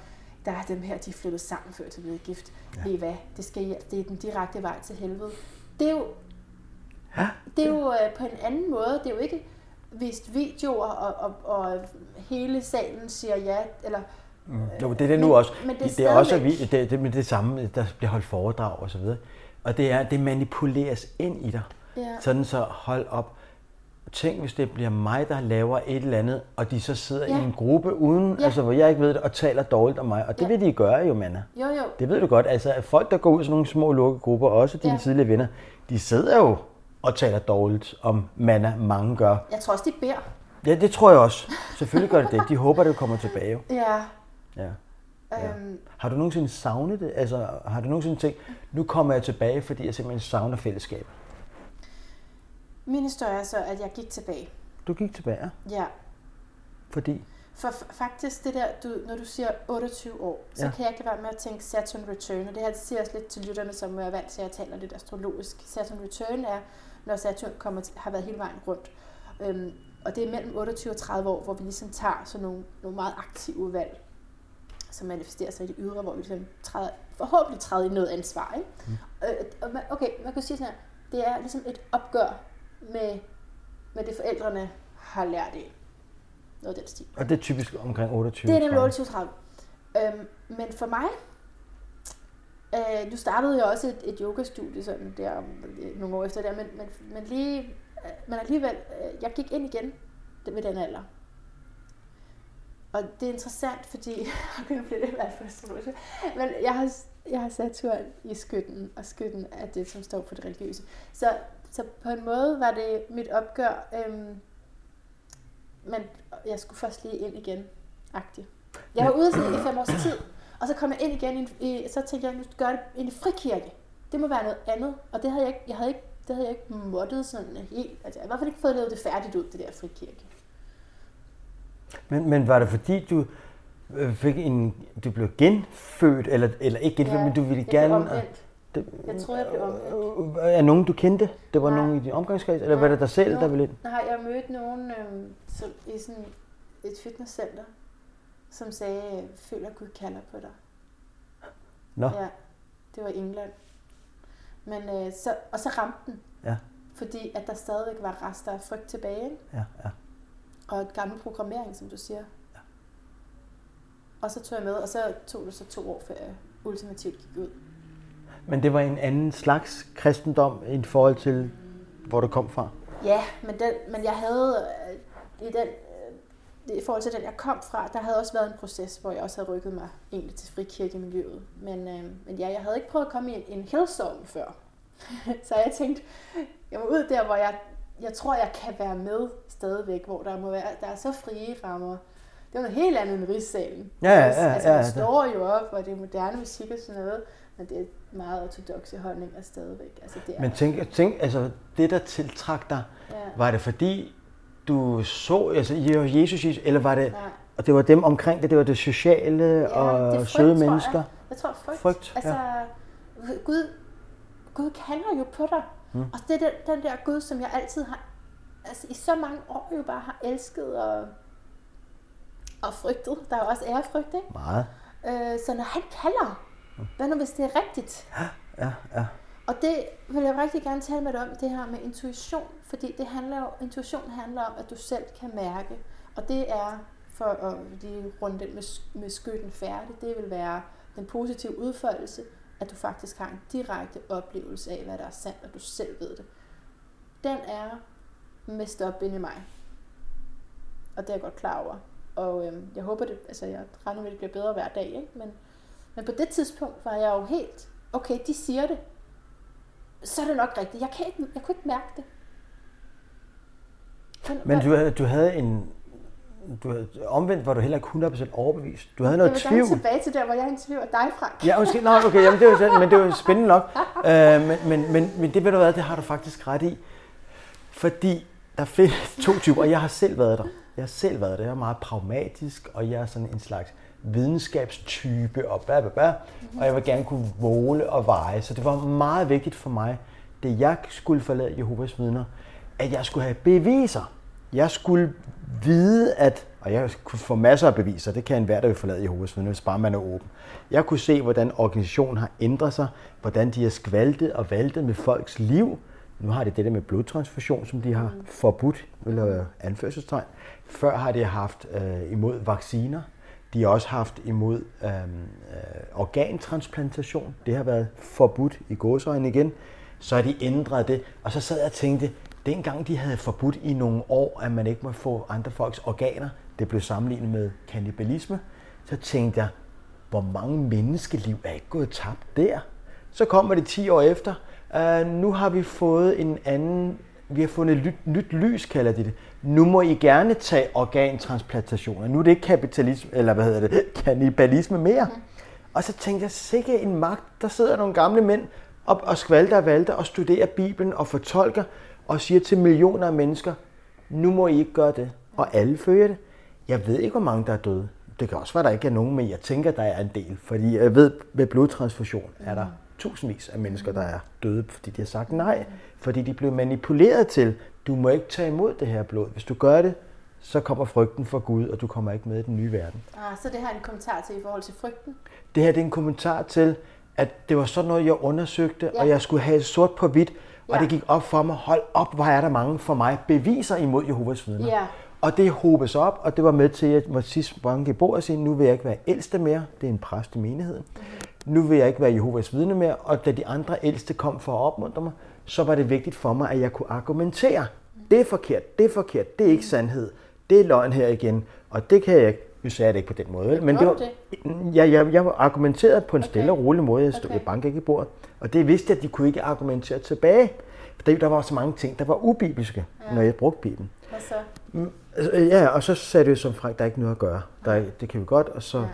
[SPEAKER 1] der er dem her, de er flyttet sammen før til blive gift.
[SPEAKER 3] Ja.
[SPEAKER 1] Ved I hvad? Det, skal, det er den direkte vej til helvede. Det er jo,
[SPEAKER 3] Ja,
[SPEAKER 1] det er jo øh, på en anden måde. Det er jo ikke vist videoer, og, og, og hele salen siger ja, eller
[SPEAKER 3] Mm. Jo, det er det
[SPEAKER 1] Men-
[SPEAKER 3] nu også.
[SPEAKER 1] men det er
[SPEAKER 3] det er også vi, det, det, med det samme, der bliver holdt foredrag og så videre. Og det er, det manipuleres ind i dig.
[SPEAKER 1] Ja.
[SPEAKER 3] Sådan så hold op. Tænk, hvis det bliver mig, der laver et eller andet, og de så sidder ja. I en gruppe uden, ja. Altså hvor jeg ikke ved det, og taler dårligt om mig. Og det ja. Vil de gøre jo, Manna.
[SPEAKER 1] jo jo,
[SPEAKER 3] Det ved du godt. Altså at folk, der går ud i sådan nogle små lukkede grupper, også dine ja.
[SPEAKER 1] Ja.
[SPEAKER 3] tidligere venner, de sidder jo og taler dårligt om Manna. Mange gør.
[SPEAKER 1] jeg tror også, de beder.
[SPEAKER 3] Ja, det tror jeg også. Selvfølgelig gør det det. De håber, det kommer tilbage. jo.
[SPEAKER 1] Ja,
[SPEAKER 3] Ja. Ja.
[SPEAKER 1] øhm,
[SPEAKER 3] Har du nogensinde savnet det? Altså, har du nogensinde tænkt, nu kommer jeg tilbage, fordi jeg simpelthen savner fællesskab?
[SPEAKER 1] min historie er så, at jeg gik tilbage.
[SPEAKER 3] Du gik tilbage,
[SPEAKER 1] Ja,
[SPEAKER 3] fordi...
[SPEAKER 1] For faktisk det der, du, når du siger 28 år, så
[SPEAKER 3] Ja.
[SPEAKER 1] kan jeg ikke lade være med at tænke Saturn Return. Og det her det siger også lidt til lytterne, som er vant til, at jeg taler lidt astrologisk. Saturn Return er, når Saturn kommer til, har været hele vejen rundt. Øhm, og det er mellem 28 og 30 år, hvor vi ligesom tager sådan nogle, nogle meget aktive valg, som manifesterer sig i det ydre, hvor vi ligesom træder, forhåbentlig træder i noget ansvar. Ikke? Mm. Øh, okay, man kan sige sådan her, det er ligesom et opgør med, med det forældrene har lært af. Noget den stil.
[SPEAKER 3] Og det er typisk omkring 28
[SPEAKER 1] Det er nemlig
[SPEAKER 3] 30.
[SPEAKER 1] 28 30. Øhm, men for mig, øh, nu startede jeg også et, et yogastudie sådan der øh, nogle år efter der, men, men, men, lige, øh, men alligevel, øh, jeg gik ind igen ved den alder. Og det er interessant, fordi, nu bliver det i hvert fald astrologisk, men jeg har, jeg har Saturn i skytten, og skytten er det, som står for det religiøse. Så, så på en måde var det mit opgør, øhm, men jeg skulle først lige ind igen, agtigt. Jeg var ude sådan i fem års tid, og så kom jeg ind igen, i, i, så tænkte jeg, nu skal gøre det i en frikirke. Det må være noget andet, og det havde jeg ikke, jeg havde ikke det havde jeg ikke måttet sådan helt. Altså, jeg har i hvert fald ikke fået lavet det færdigt ud, det der frikirke.
[SPEAKER 3] Men, men var det fordi, du øh, fik en, du blev genfødt, eller, eller ikke genfødt, ja, men du ville gerne...
[SPEAKER 1] omvendt.
[SPEAKER 3] Det,
[SPEAKER 1] Jeg troede, jeg blev omvendt.
[SPEAKER 3] Øh, Er nogen, du kendte? Det var
[SPEAKER 1] Nej.
[SPEAKER 3] nogen i din omgangskreds, eller var det dig selv, der ville ind?
[SPEAKER 1] Nej, jeg mødte nogen øhm, som, i sådan et fitnesscenter, som sagde, føler Gud kalder på dig.
[SPEAKER 3] Nå.
[SPEAKER 1] Ja, det var England. Men, øh, så, og så ramte den.
[SPEAKER 3] Ja.
[SPEAKER 1] Fordi at der stadigvæk var rester af frygt tilbage. ikke?
[SPEAKER 3] Ja, ja.
[SPEAKER 1] Og gammel programmering, som du siger. Ja. Og så tog jeg med, og så tog det så to år, før jeg ultimativt gik ud.
[SPEAKER 3] Men det var en anden slags kristendom i forhold til, hvor du kom fra?
[SPEAKER 1] Ja, men, den, men jeg havde øh, i den øh, i forhold til den, jeg kom fra, der havde også været en proces, hvor jeg også havde rykket mig egentlig til frikirkemiljøet. Men, øh, men ja, jeg havde ikke prøvet at komme i en, en før. så jeg tænkte, jeg må ud der, hvor jeg, jeg tror, jeg kan være med stadigvæk, hvor der må være, der er så frie rammer. Det var noget helt andet end rigssalen.
[SPEAKER 3] Ja, ja,
[SPEAKER 1] altså,
[SPEAKER 3] ja,
[SPEAKER 1] altså,
[SPEAKER 3] ja,
[SPEAKER 1] man
[SPEAKER 3] det-
[SPEAKER 1] står jo op, og det er moderne musik og sådan noget, men det er meget ortodoxe holdninger stadigvæk. Altså, det er,
[SPEAKER 3] Men tænk, tænk, altså det der tiltrak dig,
[SPEAKER 1] ja,
[SPEAKER 3] var det fordi, du så altså, Jesus, eller var det,
[SPEAKER 1] nej.
[SPEAKER 3] og det var dem omkring det, det var det sociale
[SPEAKER 1] Ja,
[SPEAKER 3] og
[SPEAKER 1] det er frygt,
[SPEAKER 3] søde
[SPEAKER 1] tror jeg.
[SPEAKER 3] mennesker?
[SPEAKER 1] Jeg tror frygt.
[SPEAKER 3] Frygt,
[SPEAKER 1] altså, Gud, Gud kalder jo på dig. Mm. Og det er den, den der Gud, som jeg altid har, altså i så mange år jo bare har elsket og, og frygtet. Der er jo også ærefrygt, ikke?
[SPEAKER 3] Meget.
[SPEAKER 1] Øh, så når han kalder, hvad nu hvis det er rigtigt?
[SPEAKER 3] Ja, ja.
[SPEAKER 1] Og det vil jeg rigtig gerne tale med dig om, det her med intuition. Fordi det handler jo, intuition handler om, at du selv kan mærke. Og det er, for at lige runde den med, med skytten færdig, det vil være den positive udfoldelse, at du faktisk har en direkte oplevelse af, hvad der er sandt, og du selv ved det. Den er mest op inde i mig. Og det er jeg godt klar over. Og øhm, jeg håber det, altså jeg regner med, at det bliver bedre hver dag, ikke? Men, men på det tidspunkt var jeg jo helt, okay, de siger det, så er det nok rigtigt. Jeg, kan ikke, jeg kunne ikke mærke det.
[SPEAKER 3] Men du, havde- du havde en, du omvendt var du heller ikke 100% overbevist. Du havde
[SPEAKER 1] jeg
[SPEAKER 3] noget
[SPEAKER 1] vil
[SPEAKER 3] tvivl.
[SPEAKER 1] tilbage til der, hvor jeg interviewer dig, Frank.
[SPEAKER 3] Ja, måske. Nå, okay, jamen, det jo sådan, men det er jo spændende nok. Øh, men, men, men, men det ved du hvad, det har du faktisk ret i. Fordi der findes to typer, og jeg har selv været der. Jeg har selv været der. Jeg er meget pragmatisk, og jeg er sådan en slags videnskabstype, og bla, bla, bla. Og jeg vil gerne kunne måle og veje. Så det var meget vigtigt for mig, det jeg skulle forlade Jehovas vidner, at jeg skulle have beviser. Jeg skulle vide, at, og jeg kunne få masser af beviser, det kan enhver, der vil forlade Jehovas vidner, hvis bare man er åben. Jeg kunne se, hvordan organisationen har ændret sig, hvordan de har skvaltet og valtet med folks liv. Nu har de det der med blodtransfusion, som de har forbudt, eller øh, anførselstegn. Før har de haft øh, imod vacciner. De har også haft imod øh, øh, organtransplantation. Det har været forbudt i gåsøjne igen. Så har de ændret det. Og så sad jeg og tænkte, dengang de havde forbudt i nogle år, at man ikke må få andre folks organer, det blev sammenlignet med kannibalisme, så tænkte jeg, hvor mange menneskeliv er ikke gået tabt der? Så kommer det 10 år efter. Uh, nu har vi fået en anden, vi har fundet et nyt, nyt lys, kalder de det. Nu må I gerne tage organtransplantationer. Nu er det ikke kapitalisme, eller hvad hedder det, kannibalisme mere. Og så tænkte jeg, sikke en magt, der sidder nogle gamle mænd og, og skvalter og valter og studerer Bibelen og fortolker og siger til millioner af mennesker, nu må I ikke gøre det. Og alle følger det. Jeg ved ikke, hvor mange der er døde. Det kan også være, der ikke er nogen, men jeg tænker, der er en del. Fordi jeg ved, ved blodtransfusion er der tusindvis af mennesker, der er døde, fordi de har sagt nej. Fordi de blev manipuleret til, du må ikke tage imod det her blod. Hvis du gør det, så kommer frygten for Gud, og du kommer ikke med i den nye verden.
[SPEAKER 1] Ah, så det her er en kommentar til i forhold til frygten.
[SPEAKER 3] Det her det er en kommentar til, at det var sådan noget, jeg undersøgte, ja. Og jeg skulle have sort på hvidt, og
[SPEAKER 1] Ja.
[SPEAKER 3] det gik op for mig, hold op, hvor er der mange for mig beviser imod Jehovas vidner.
[SPEAKER 1] Ja.
[SPEAKER 3] Og det hobes op, og det var med til, at jeg måtte sidst banke i bordet og sige, nu vil jeg ikke være ældste mere, det er en præst i menigheden. Nu vil jeg ikke være Jehovas vidne mere, og da de andre ældste kom for at opmuntre mig, så var det vigtigt for mig, at jeg kunne argumentere. Det er forkert, det er forkert, det er ikke sandhed, det er løgn her igen, og det kan jeg ikke. Nu sagde jeg det ikke på den måde, men det var, Ja, jeg, jeg argumenterede på en stille og rolig måde. Jeg stod
[SPEAKER 1] Okay.
[SPEAKER 3] okay. banke ikke i bordet. Og det vidste jeg, at de kunne ikke argumentere tilbage. Fordi der var så mange ting, der var ubibelske, ja. når jeg brugte Bibelen.
[SPEAKER 1] Hvad så?
[SPEAKER 3] Altså, Ja, og så sagde det jo som Frank, der er ikke noget at gøre. Der er, det kan vi godt, og så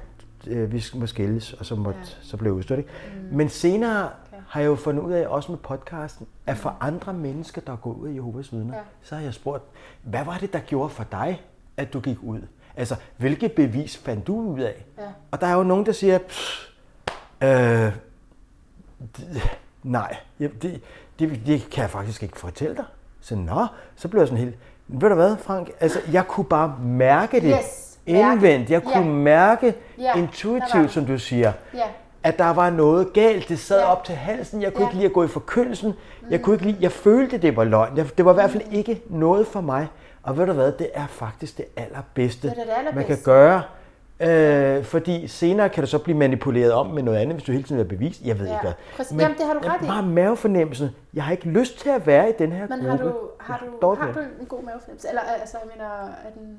[SPEAKER 1] Ja.
[SPEAKER 3] øh, vi må skilles, og så, måtte,
[SPEAKER 1] Ja.
[SPEAKER 3] så blev jeg udstødt. Ikke? Men senere
[SPEAKER 1] Okay.
[SPEAKER 3] har jeg jo fundet ud af, også med podcasten, at for andre mennesker, der går ud af Jehovas vidner,
[SPEAKER 1] Ja.
[SPEAKER 3] så har jeg spurgt, hvad var det, der gjorde for dig, at du gik ud? Altså, hvilket bevis fandt du ud af?
[SPEAKER 1] Ja.
[SPEAKER 3] Og der er jo nogen, der siger, "Pff, øh, det, nej, det, det, det kan jeg faktisk ikke fortælle dig. Så nå, så blev jeg sådan helt, ved du hvad, Frank, altså, jeg kunne bare mærke det
[SPEAKER 1] Yes, mærke.
[SPEAKER 3] indvendigt. Jeg kunne mærke
[SPEAKER 1] var
[SPEAKER 3] intuitivt, som du siger
[SPEAKER 1] Ja.
[SPEAKER 3] at der var noget galt. Det sad
[SPEAKER 1] ja.
[SPEAKER 3] op til halsen. Jeg kunne
[SPEAKER 1] ja.
[SPEAKER 3] ikke lide at gå i forkyndelsen. Jeg kunne ikke lide, jeg følte, det var løgn. Jeg- Det var i hvert fald ikke noget for mig. Og ved du hvad, det er faktisk det allerbedste,
[SPEAKER 1] Det er det allerbedste.
[SPEAKER 3] man kan gøre. Øh, fordi senere kan du så blive manipuleret om med noget andet, hvis du hele tiden vil bevise. Jeg ved
[SPEAKER 1] Ja,
[SPEAKER 3] ikke hvad.
[SPEAKER 1] præcis. Jamen, det har du ret i.
[SPEAKER 3] Bare mavefornemmelse. Jeg har ikke lyst til at være i den her
[SPEAKER 1] Men
[SPEAKER 3] gruppe.
[SPEAKER 1] har du, har, du, har du en god mavefornemmelse? Eller altså, jeg mener, er den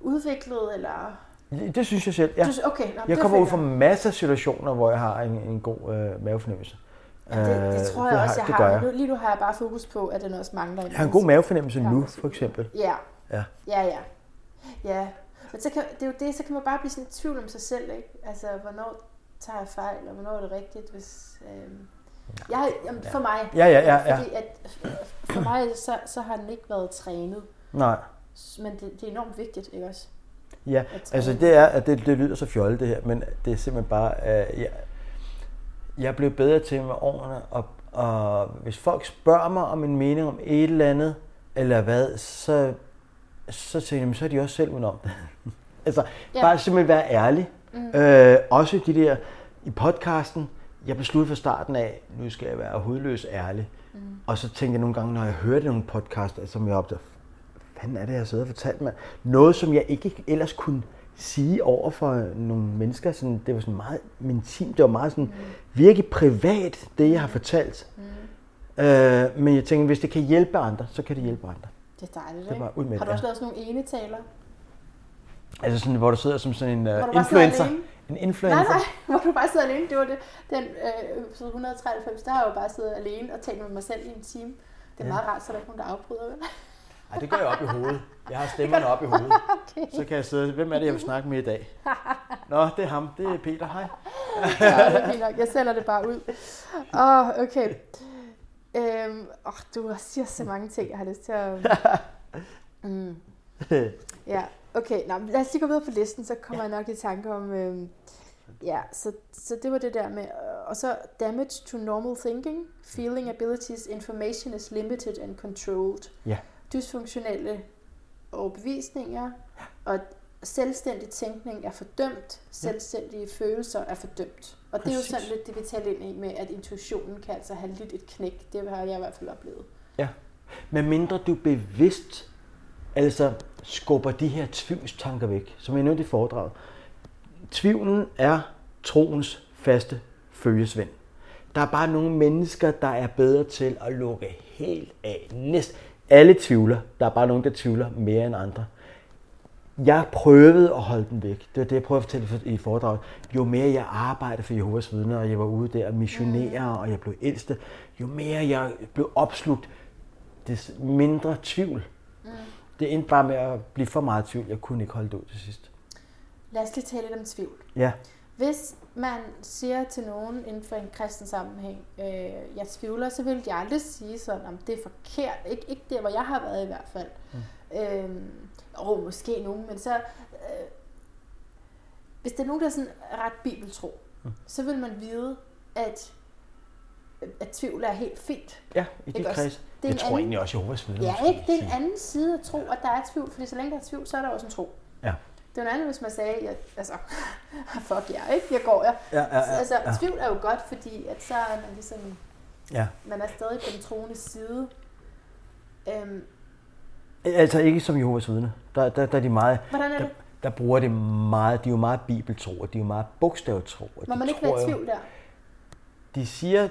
[SPEAKER 1] udviklet, eller...
[SPEAKER 3] det. Det synes jeg selv, ja.
[SPEAKER 1] Du, okay, nå,
[SPEAKER 3] Jeg
[SPEAKER 1] det
[SPEAKER 3] kommer ud fra masser af situationer, hvor jeg har en, en god øh, mavefornemmelse.
[SPEAKER 1] Ja, det, det
[SPEAKER 3] Øh,
[SPEAKER 1] tror jeg også, jeg
[SPEAKER 3] det
[SPEAKER 1] har.
[SPEAKER 3] jeg.
[SPEAKER 1] Lige nu har jeg bare fokus på, at den også mangler.
[SPEAKER 3] Jeg har en god mavefornemmelse nu, for eksempel.
[SPEAKER 1] Ja,
[SPEAKER 3] Ja.
[SPEAKER 1] ja, ja. Ja, men så kan, det er jo det, så kan man bare blive sådan i tvivl om sig selv, ikke? Altså, hvornår tager jeg fejl, og hvornår er det rigtigt, hvis... Øhm, jeg, jamen, for mig,
[SPEAKER 3] Ja, ja, ja, ja.
[SPEAKER 1] fordi at, for mig, så, så har den ikke været trænet,
[SPEAKER 3] Nej.
[SPEAKER 1] men det, det er enormt vigtigt, ikke også?
[SPEAKER 3] Ja, altså det er, at det, det lyder så fjollet det her, men det er simpelthen bare, uh, jeg, jeg er blevet bedre til med årene, og, og hvis folk spørger mig om en mening om et eller andet, eller hvad, så, så siger jeg, "Jamen, så er de også selv udenom det. altså,
[SPEAKER 1] Ja.
[SPEAKER 3] bare simpelthen være ærlig. Mm. Øh, også de der, i podcasten, jeg besluttede fra starten af, nu skal jeg være hudløs ærlig. Mm. Og så tænkte jeg nogle gange, når jeg hørte nogle podcaster, som jeg opdagede, fanden er det, jeg sidder og fortalt mig? Noget, som jeg ikke ellers kunne sige over for nogle mennesker. Sådan, det var sådan meget intimt, det var meget sådan virkelig privat, det jeg har fortalt. Mm. Øh, men jeg tænker, hvis det kan hjælpe andre, så kan det hjælpe andre.
[SPEAKER 1] Det er dejligt,
[SPEAKER 3] Det er bare ud med
[SPEAKER 1] Har du
[SPEAKER 3] det,
[SPEAKER 1] også lavet sådan nogle enetaler?
[SPEAKER 3] Altså sådan, hvor du sidder som sådan en uh, influencer. En
[SPEAKER 1] Nej,
[SPEAKER 3] influencer.
[SPEAKER 1] nej, hvor du bare sidder alene. Det var det. Den øh, episode 193, der har jeg jo bare siddet alene og talt med mig selv i en time. Det er
[SPEAKER 3] Ja.
[SPEAKER 1] meget rart, så der er ikke nogen, der afbryder. Vel?
[SPEAKER 3] Det gør jeg op i hovedet. Jeg har stemmerne op i hovedet.
[SPEAKER 1] Okay.
[SPEAKER 3] Så kan jeg sidde, hvem er det, jeg vil snakke med i dag? Nå, det er ham. Det er Peter. Hej.
[SPEAKER 1] Ja, det er fint nok. Jeg sælger det bare ud. Åh, oh, okay. Øhm, oh, du siger så mange ting, jeg har lyst til at... Mm. Ja, okay. Nå, lad os lige gå videre på listen, så kommer jeg nok i tanke om... Øhm, ja, så, så det var det der med... øh, Og så damage to normal thinking, feeling abilities, information is limited and controlled.
[SPEAKER 3] Ja.
[SPEAKER 1] Dysfunktionelle overbevisninger, og selvstændig tænkning er fordømt, selvstændige følelser er fordømt. Og det er jo
[SPEAKER 3] Præcis.
[SPEAKER 1] sådan lidt det, vi taler ind i med, at intuitionen kan altså have lidt et knæk. Det har jeg i hvert fald oplevet.
[SPEAKER 3] Men mindre du bevidst altså skubber de her tvivlstanker væk, som jeg nævnte i foredraget. Tvivlen er troens faste følgesvend. Der er bare nogle mennesker, der er bedre til at lukke helt af. Næst alle tvivler. Der er bare nogen, der tvivler mere end andre. Jeg prøvede at holde den væk. Det var det, jeg prøvede at fortælle i foredraget. Jo mere jeg arbejdede for Jehovas vidner, og jeg var ude der og missionere, og jeg blev ældste, jo mere jeg blev opslugt, des mindre tvivl. Mm. Det endte bare med at blive for meget tvivl. Jeg kunne ikke holde det ud til sidst.
[SPEAKER 1] Lad os lige tale lidt om tvivl.
[SPEAKER 3] Ja,
[SPEAKER 1] Hvis man siger til nogen inden for en kristen sammenhæng, øh, jeg tvivler, så vil jeg aldrig sige sådan, om det er forkert. Ik- ikke der, hvor jeg har været i hvert fald. Mm. Øhm, og måske nogen, men så... Øh, hvis det er nogen, der er sådan ret bibeltro, mm. så vil man vide, at, at tvivl er helt fint.
[SPEAKER 3] ja i
[SPEAKER 1] også?
[SPEAKER 3] kreds.
[SPEAKER 1] Det
[SPEAKER 3] Det tror jeg
[SPEAKER 1] anden-
[SPEAKER 3] egentlig også, Jehovas vidner.
[SPEAKER 1] Ja, ikke? Det er en anden side at tro, at der er tvivl, fordi så længe der er tvivl, så er der også en tro.
[SPEAKER 3] Ja.
[SPEAKER 1] Det er noget andet, hvis man sagde, at altså, fuck jer, ikke? Jeg går jeg.
[SPEAKER 3] Ja, ja, ja,
[SPEAKER 1] altså,
[SPEAKER 3] ja.
[SPEAKER 1] tvivl er jo godt, fordi at så er man ligesom,
[SPEAKER 3] Ja.
[SPEAKER 1] man er stadig på den troende side. Øhm,
[SPEAKER 3] Altså ikke som Jehovas vidner. Der, der, der er de meget,
[SPEAKER 1] hvordan er
[SPEAKER 3] der,
[SPEAKER 1] det?
[SPEAKER 3] der bruger det meget, de er jo meget bibeltro, og de er jo meget bogstavtro. og
[SPEAKER 1] Må man ikke være i tvivl der?
[SPEAKER 3] De siger,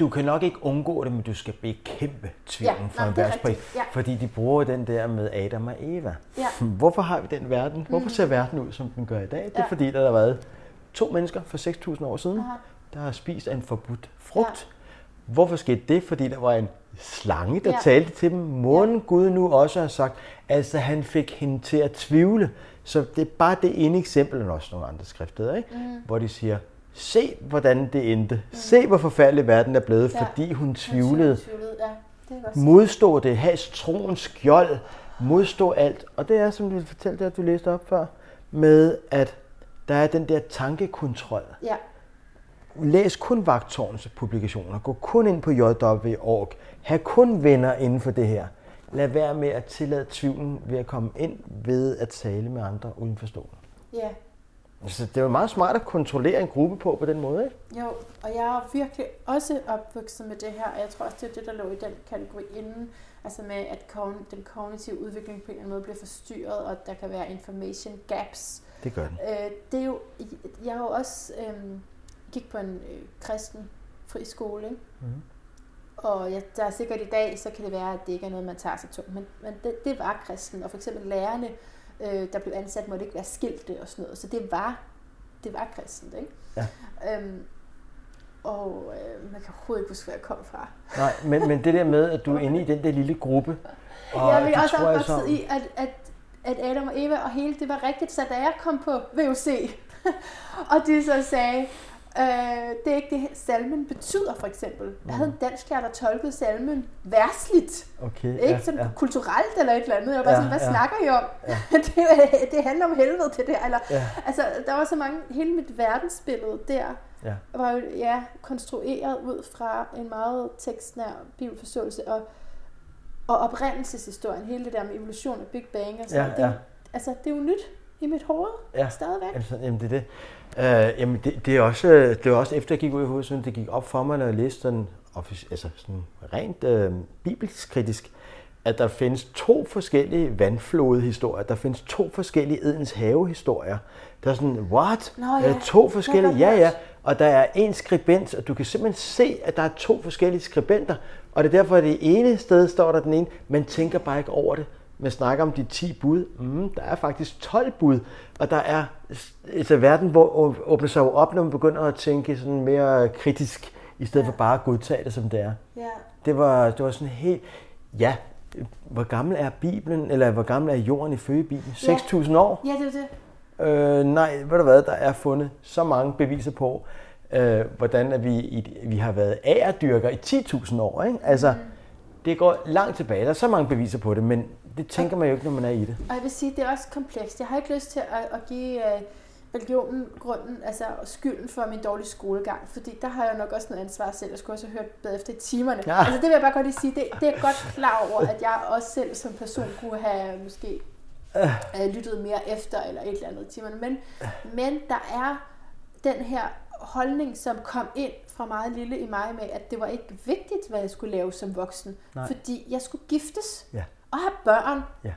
[SPEAKER 3] du kan nok ikke undgå det, men du skal bekæmpe tvivlen
[SPEAKER 1] Ja,
[SPEAKER 3] for
[SPEAKER 1] nå,
[SPEAKER 3] en
[SPEAKER 1] er rigtigt. Ja.
[SPEAKER 3] Fordi de bruger den der med Adam og Eva.
[SPEAKER 1] Ja.
[SPEAKER 3] Hvorfor har vi den verden? Hvorfor ser verden ud, som den gør i dag? Det er
[SPEAKER 1] Ja.
[SPEAKER 3] fordi, der har været to mennesker for 6.000 år siden,
[SPEAKER 1] Aha.
[SPEAKER 3] der har spist af en forbudt frugt. Hvorfor skete det? Fordi der var en slange, der
[SPEAKER 1] Ja.
[SPEAKER 3] talte til dem. Måden Gud nu også har sagt, altså han fik hende til at tvivle. Så det er bare det ene eksempel, og også nogle andre skriftsteder, ikke? Mm. hvor de siger, se hvordan det endte. Se hvor forfærdelig verden er blevet,
[SPEAKER 1] Ja.
[SPEAKER 3] fordi hun
[SPEAKER 1] Hun
[SPEAKER 3] tvivlede.
[SPEAKER 1] Ja, det.
[SPEAKER 3] Modstå det, have troens skjold, modstå alt. Og det er, som du fortalte, at du læste op før, med at der er den der tankekontrol.
[SPEAKER 1] Ja,
[SPEAKER 3] Læs kun vagtårnens publikationer. Gå kun ind på jw.org. Ha' kun venner inden for det her. Lad være med at tillade tvivlen ved at komme ind ved at tale med andre uden for stolen.
[SPEAKER 1] ja.
[SPEAKER 3] Så det er jo meget smart at kontrollere en gruppe på på den måde, ikke?
[SPEAKER 1] Jo, og jeg er virkelig også opvokset med det her, og jeg tror også, det er det, der lå i den kategori inden, altså med, at den kognitive udvikling på en eller anden måde bliver forstyrret, og at der kan være information gaps.
[SPEAKER 3] Det gør den.
[SPEAKER 1] Øh, det er jo, jeg har jo også øh, gik på en øh, kristen fri skole, ikke?
[SPEAKER 3] Mhm.
[SPEAKER 1] Og ja, der er sikkert i dag, så kan det være, at det ikke er noget, man tager sig tungt, men, men det, det var kristen, og for eksempel lærerne, øh, der blev ansat, måtte ikke være skilte og sådan noget, så det var, det var kristent, ikke?
[SPEAKER 3] Ja.
[SPEAKER 1] Øhm, og øh, man kan overhovedet ikke huske, hvor jeg kom fra.
[SPEAKER 3] Nej, men, men det der med, at du er inde i den der lille gruppe, og
[SPEAKER 1] jeg vil også
[SPEAKER 3] jeg
[SPEAKER 1] opvokset i, at, at, at Adam og Eva og hele det var rigtigt, så da jeg kom på VUC, og de så sagde, øh, det er ikke det, salmen betyder, for eksempel. Jeg havde en dansk lærer, der tolkede salmen versligt,
[SPEAKER 3] Okay,
[SPEAKER 1] ikke sådan
[SPEAKER 3] ja.
[SPEAKER 1] kulturelt eller et eller andet. Jeg var bare
[SPEAKER 3] Ja,
[SPEAKER 1] sådan, hvad
[SPEAKER 3] ja.
[SPEAKER 1] snakker I om?
[SPEAKER 3] Ja.
[SPEAKER 1] det, det handler om helvede til det. Eller,
[SPEAKER 3] Ja.
[SPEAKER 1] Altså, der var så mange, hele mit verdensbillede der,
[SPEAKER 3] Ja.
[SPEAKER 1] var jo ja, konstrueret ud fra en meget tekstnær bibelforståelse og, og oprindelseshistorien, hele det der med evolution og Big Bang og sådan
[SPEAKER 3] Ja,
[SPEAKER 1] noget. det,
[SPEAKER 3] ja.
[SPEAKER 1] Altså, det er jo nyt i mit hoved
[SPEAKER 3] Ja.
[SPEAKER 1] stadigvæk.
[SPEAKER 3] Altså, jamen det er det. Uh, jamen det, det, er også, øh, det var også efter jeg gik ud i hovedet, det gik op for mig, når jeg læste sådan, altså sådan rent uh, bibelsk kritisk, at der findes to forskellige vandflodehistorier. Der findes to forskellige Edens havehistorier. Der er sådan, what?
[SPEAKER 1] Nå ja,
[SPEAKER 3] Øh, to forskellige, ja ja. Og der er en skribent, og du kan simpelthen se, at der er to forskellige skribenter. Og det er derfor, at det ene sted står der den ene, man tænker bare ikke over det. Man snakker om de 10 bud. Mm, der er faktisk 12 bud. Og der er altså verden, hvor åbner sig op, når man begynder at tænke sådan mere kritisk, i stedet for bare at godtage det, som det er.
[SPEAKER 1] Ja.
[SPEAKER 3] Det var, det var sådan helt, ja, hvor gammel er Bibelen, eller hvor gammel er jorden ifølge Bibelen?
[SPEAKER 1] Ja.
[SPEAKER 3] 6.000 år?
[SPEAKER 1] ja, det er det.
[SPEAKER 3] Øh, nej, ved du hvad, der er fundet så mange beviser på, øh, hvordan at vi, i, vi har været agerdyrker i 10.000 år. Ikke? Altså, det går langt tilbage. Der er så mange beviser på det, men det tænker man jo ikke, når man er i det.
[SPEAKER 1] Og jeg vil sige, det er også komplekst. Jeg har ikke lyst til at, at give uh, religionen grunden, altså skylden for min dårlige skolegang, fordi der har jeg nok også noget ansvar selv. Jeg skulle også have hørt bedre efter i timerne.
[SPEAKER 3] Ja.
[SPEAKER 1] Altså det vil jeg bare godt lige sige, det, det er godt klar over, at jeg også selv som person kunne have måske uh, lyttet mere efter, eller et eller andet i timerne. Men, men der er den her holdning, som kom ind fra meget lille i mig med, at det var ikke vigtigt, hvad jeg skulle lave som voksen,
[SPEAKER 3] Nej.
[SPEAKER 1] fordi jeg skulle giftes
[SPEAKER 3] Ja.
[SPEAKER 1] Og have børn.
[SPEAKER 3] Ja.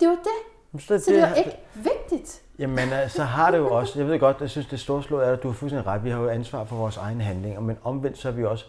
[SPEAKER 1] Det var det.
[SPEAKER 3] Så,
[SPEAKER 1] Så det var ikke vigtigt.
[SPEAKER 3] Jamen, øh, så har det jo også, jeg ved godt, jeg synes, det storslået er, at du har fuldstændig ret. Vi har jo ansvar for vores egne handlinger, men omvendt så er vi også,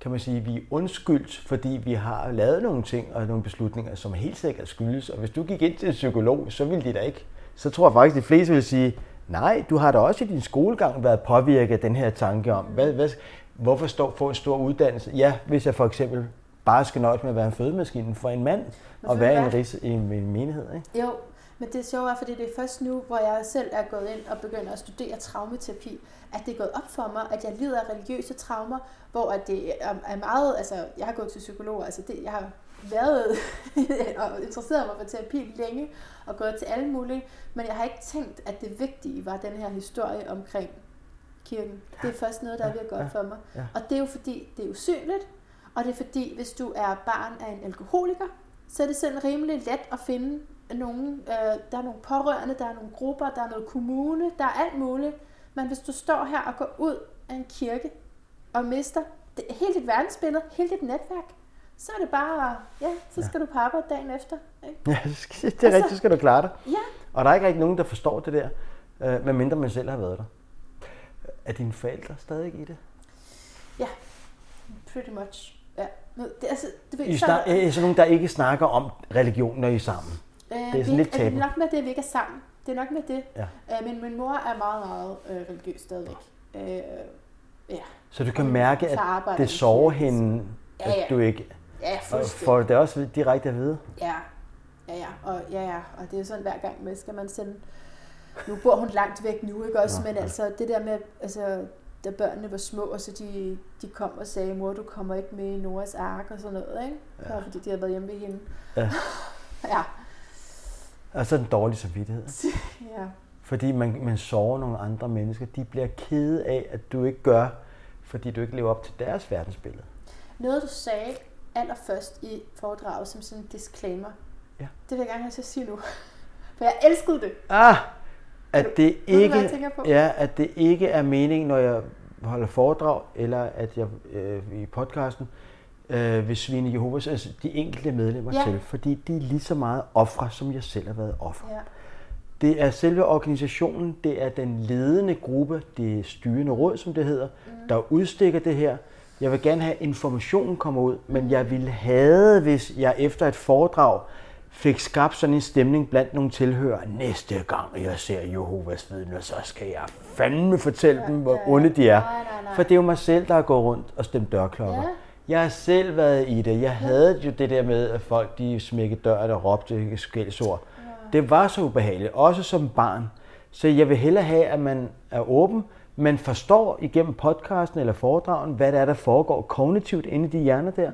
[SPEAKER 3] kan man sige, vi er undskyldt, fordi vi har lavet nogle ting og nogle beslutninger, som helt sikkert skyldes. Og hvis du gik ind til en psykolog, så ville de da ikke. Så tror jeg faktisk, de fleste vil sige, nej, du har da også i din skolegang været påvirket af den her tanke om, hvad, hvad, hvorfor stå, få en stor uddannelse? Ja, hvis jeg for eksempel bare skal nøjes med at være en fødemaskine for en mand,
[SPEAKER 1] Men
[SPEAKER 3] og være en, ris, i en, menighed. Ikke?
[SPEAKER 1] Jo, men det sjove er, fordi det er først nu, hvor jeg selv er gået ind og begynder at studere traumaterapi, at det er gået op for mig, at jeg lider af religiøse traumer, hvor at det er meget, altså jeg har gået til psykolog, altså det, jeg har været og interesseret mig for terapi længe, og gået til alle mulige, men jeg har ikke tænkt, at det vigtige var den her historie omkring kirken. Det er først noget, der er ved at gå op for mig. Og det er jo fordi, det er usynligt, og det er fordi, hvis du er barn af en alkoholiker, så er det sådan rimelig let at finde nogen, øh, der er nogle pårørende, der er nogle grupper, der er noget kommune, der er alt muligt. Men hvis du står her og går ud af en kirke og mister det, hele dit verdensbillede, hele dit netværk, så er det bare, ja, så skal ja. du på arbejde dagen efter. Ikke?
[SPEAKER 3] Ja, det er rigtigt, så skal du klare dig.
[SPEAKER 1] Ja,
[SPEAKER 3] Og der er ikke rigtig nogen, der forstår det der, øh, medmindre man selv har været der. Er dine forældre stadig i det?
[SPEAKER 1] pretty much. Ja. Det, altså, det,
[SPEAKER 3] I
[SPEAKER 1] så,
[SPEAKER 3] snak, er I sådan nogen, der ikke snakker om religion, når I er sammen?
[SPEAKER 1] øh,
[SPEAKER 3] det er sådan
[SPEAKER 1] vi,
[SPEAKER 3] lidt
[SPEAKER 1] altså, det
[SPEAKER 3] tabu.
[SPEAKER 1] er nok med det, at vi ikke er sammen. Det er nok med det.
[SPEAKER 3] Ja.
[SPEAKER 1] Øh, men min mor er meget, meget øh, religiøs stadigvæk. Øh, ja.
[SPEAKER 3] Så du kan
[SPEAKER 1] Og
[SPEAKER 3] mærke, at det sover hende,
[SPEAKER 1] Ja,
[SPEAKER 3] at
[SPEAKER 1] ja.
[SPEAKER 3] du ikke...
[SPEAKER 1] Ja, fuldstændig.
[SPEAKER 3] får det også direkte at vide?
[SPEAKER 1] Ja, ja, ja, og, ja, ja, og det er jo sådan hver gang med, skal man sende nu bor hun langt væk nu, ikke også?
[SPEAKER 3] Nå,
[SPEAKER 1] Men
[SPEAKER 3] ja.
[SPEAKER 1] altså, det der med, altså, da børnene var små, og så de, de kom og sagde, mor, du kommer ikke med i Noras ark og sådan noget, ikke? Ja. Bare fordi de havde været hjemme ved hende.
[SPEAKER 3] Ja.
[SPEAKER 1] ja.
[SPEAKER 3] Og så er den dårlige samvittighed.
[SPEAKER 1] ja.
[SPEAKER 3] Fordi man, man sover nogle andre mennesker. De bliver kede af, at du ikke gør, fordi du ikke lever op til deres verdensbillede.
[SPEAKER 1] Noget, du sagde allerførst i foredraget som sådan en disclaimer,
[SPEAKER 3] Ja.
[SPEAKER 1] det vil jeg gerne have til at sige nu. For jeg elskede det.
[SPEAKER 3] Ah! At det ikke, ja, at det ikke er meningen, når jeg holder foredrag, eller at jeg øh, i podcasten øh, vil svine Jehovas, altså de enkelte medlemmer
[SPEAKER 1] Ja.
[SPEAKER 3] til, fordi de er lige så meget ofre, som jeg selv har været offer.
[SPEAKER 1] Ja.
[SPEAKER 3] Det er selve organisationen, det er den ledende gruppe, det styrende råd, som det hedder, mm. der udstikker det her. Jeg vil gerne have, at informationen kommer ud, men jeg ville have, hvis jeg efter et foredrag fik skabt sådan en stemning blandt nogle tilhører. Næste gang jeg ser Jehovas vidner, så skal jeg fandme fortælle
[SPEAKER 1] Ja,
[SPEAKER 3] dem, hvor
[SPEAKER 1] ja, ja.
[SPEAKER 3] onde de er.
[SPEAKER 1] Nej, nej, nej.
[SPEAKER 3] For det er jo mig selv, der gået rundt og stemt dørklokker.
[SPEAKER 1] Ja.
[SPEAKER 3] Jeg har selv været i det. Jeg havde jo det der med, at folk de smækkede døren og råbte skældsord. Det var så ubehageligt, også som barn. Så jeg vil hellere have, at man er åben, man forstår igennem podcasten eller foredragen, hvad det er, der foregår kognitivt inde i de hjerner der.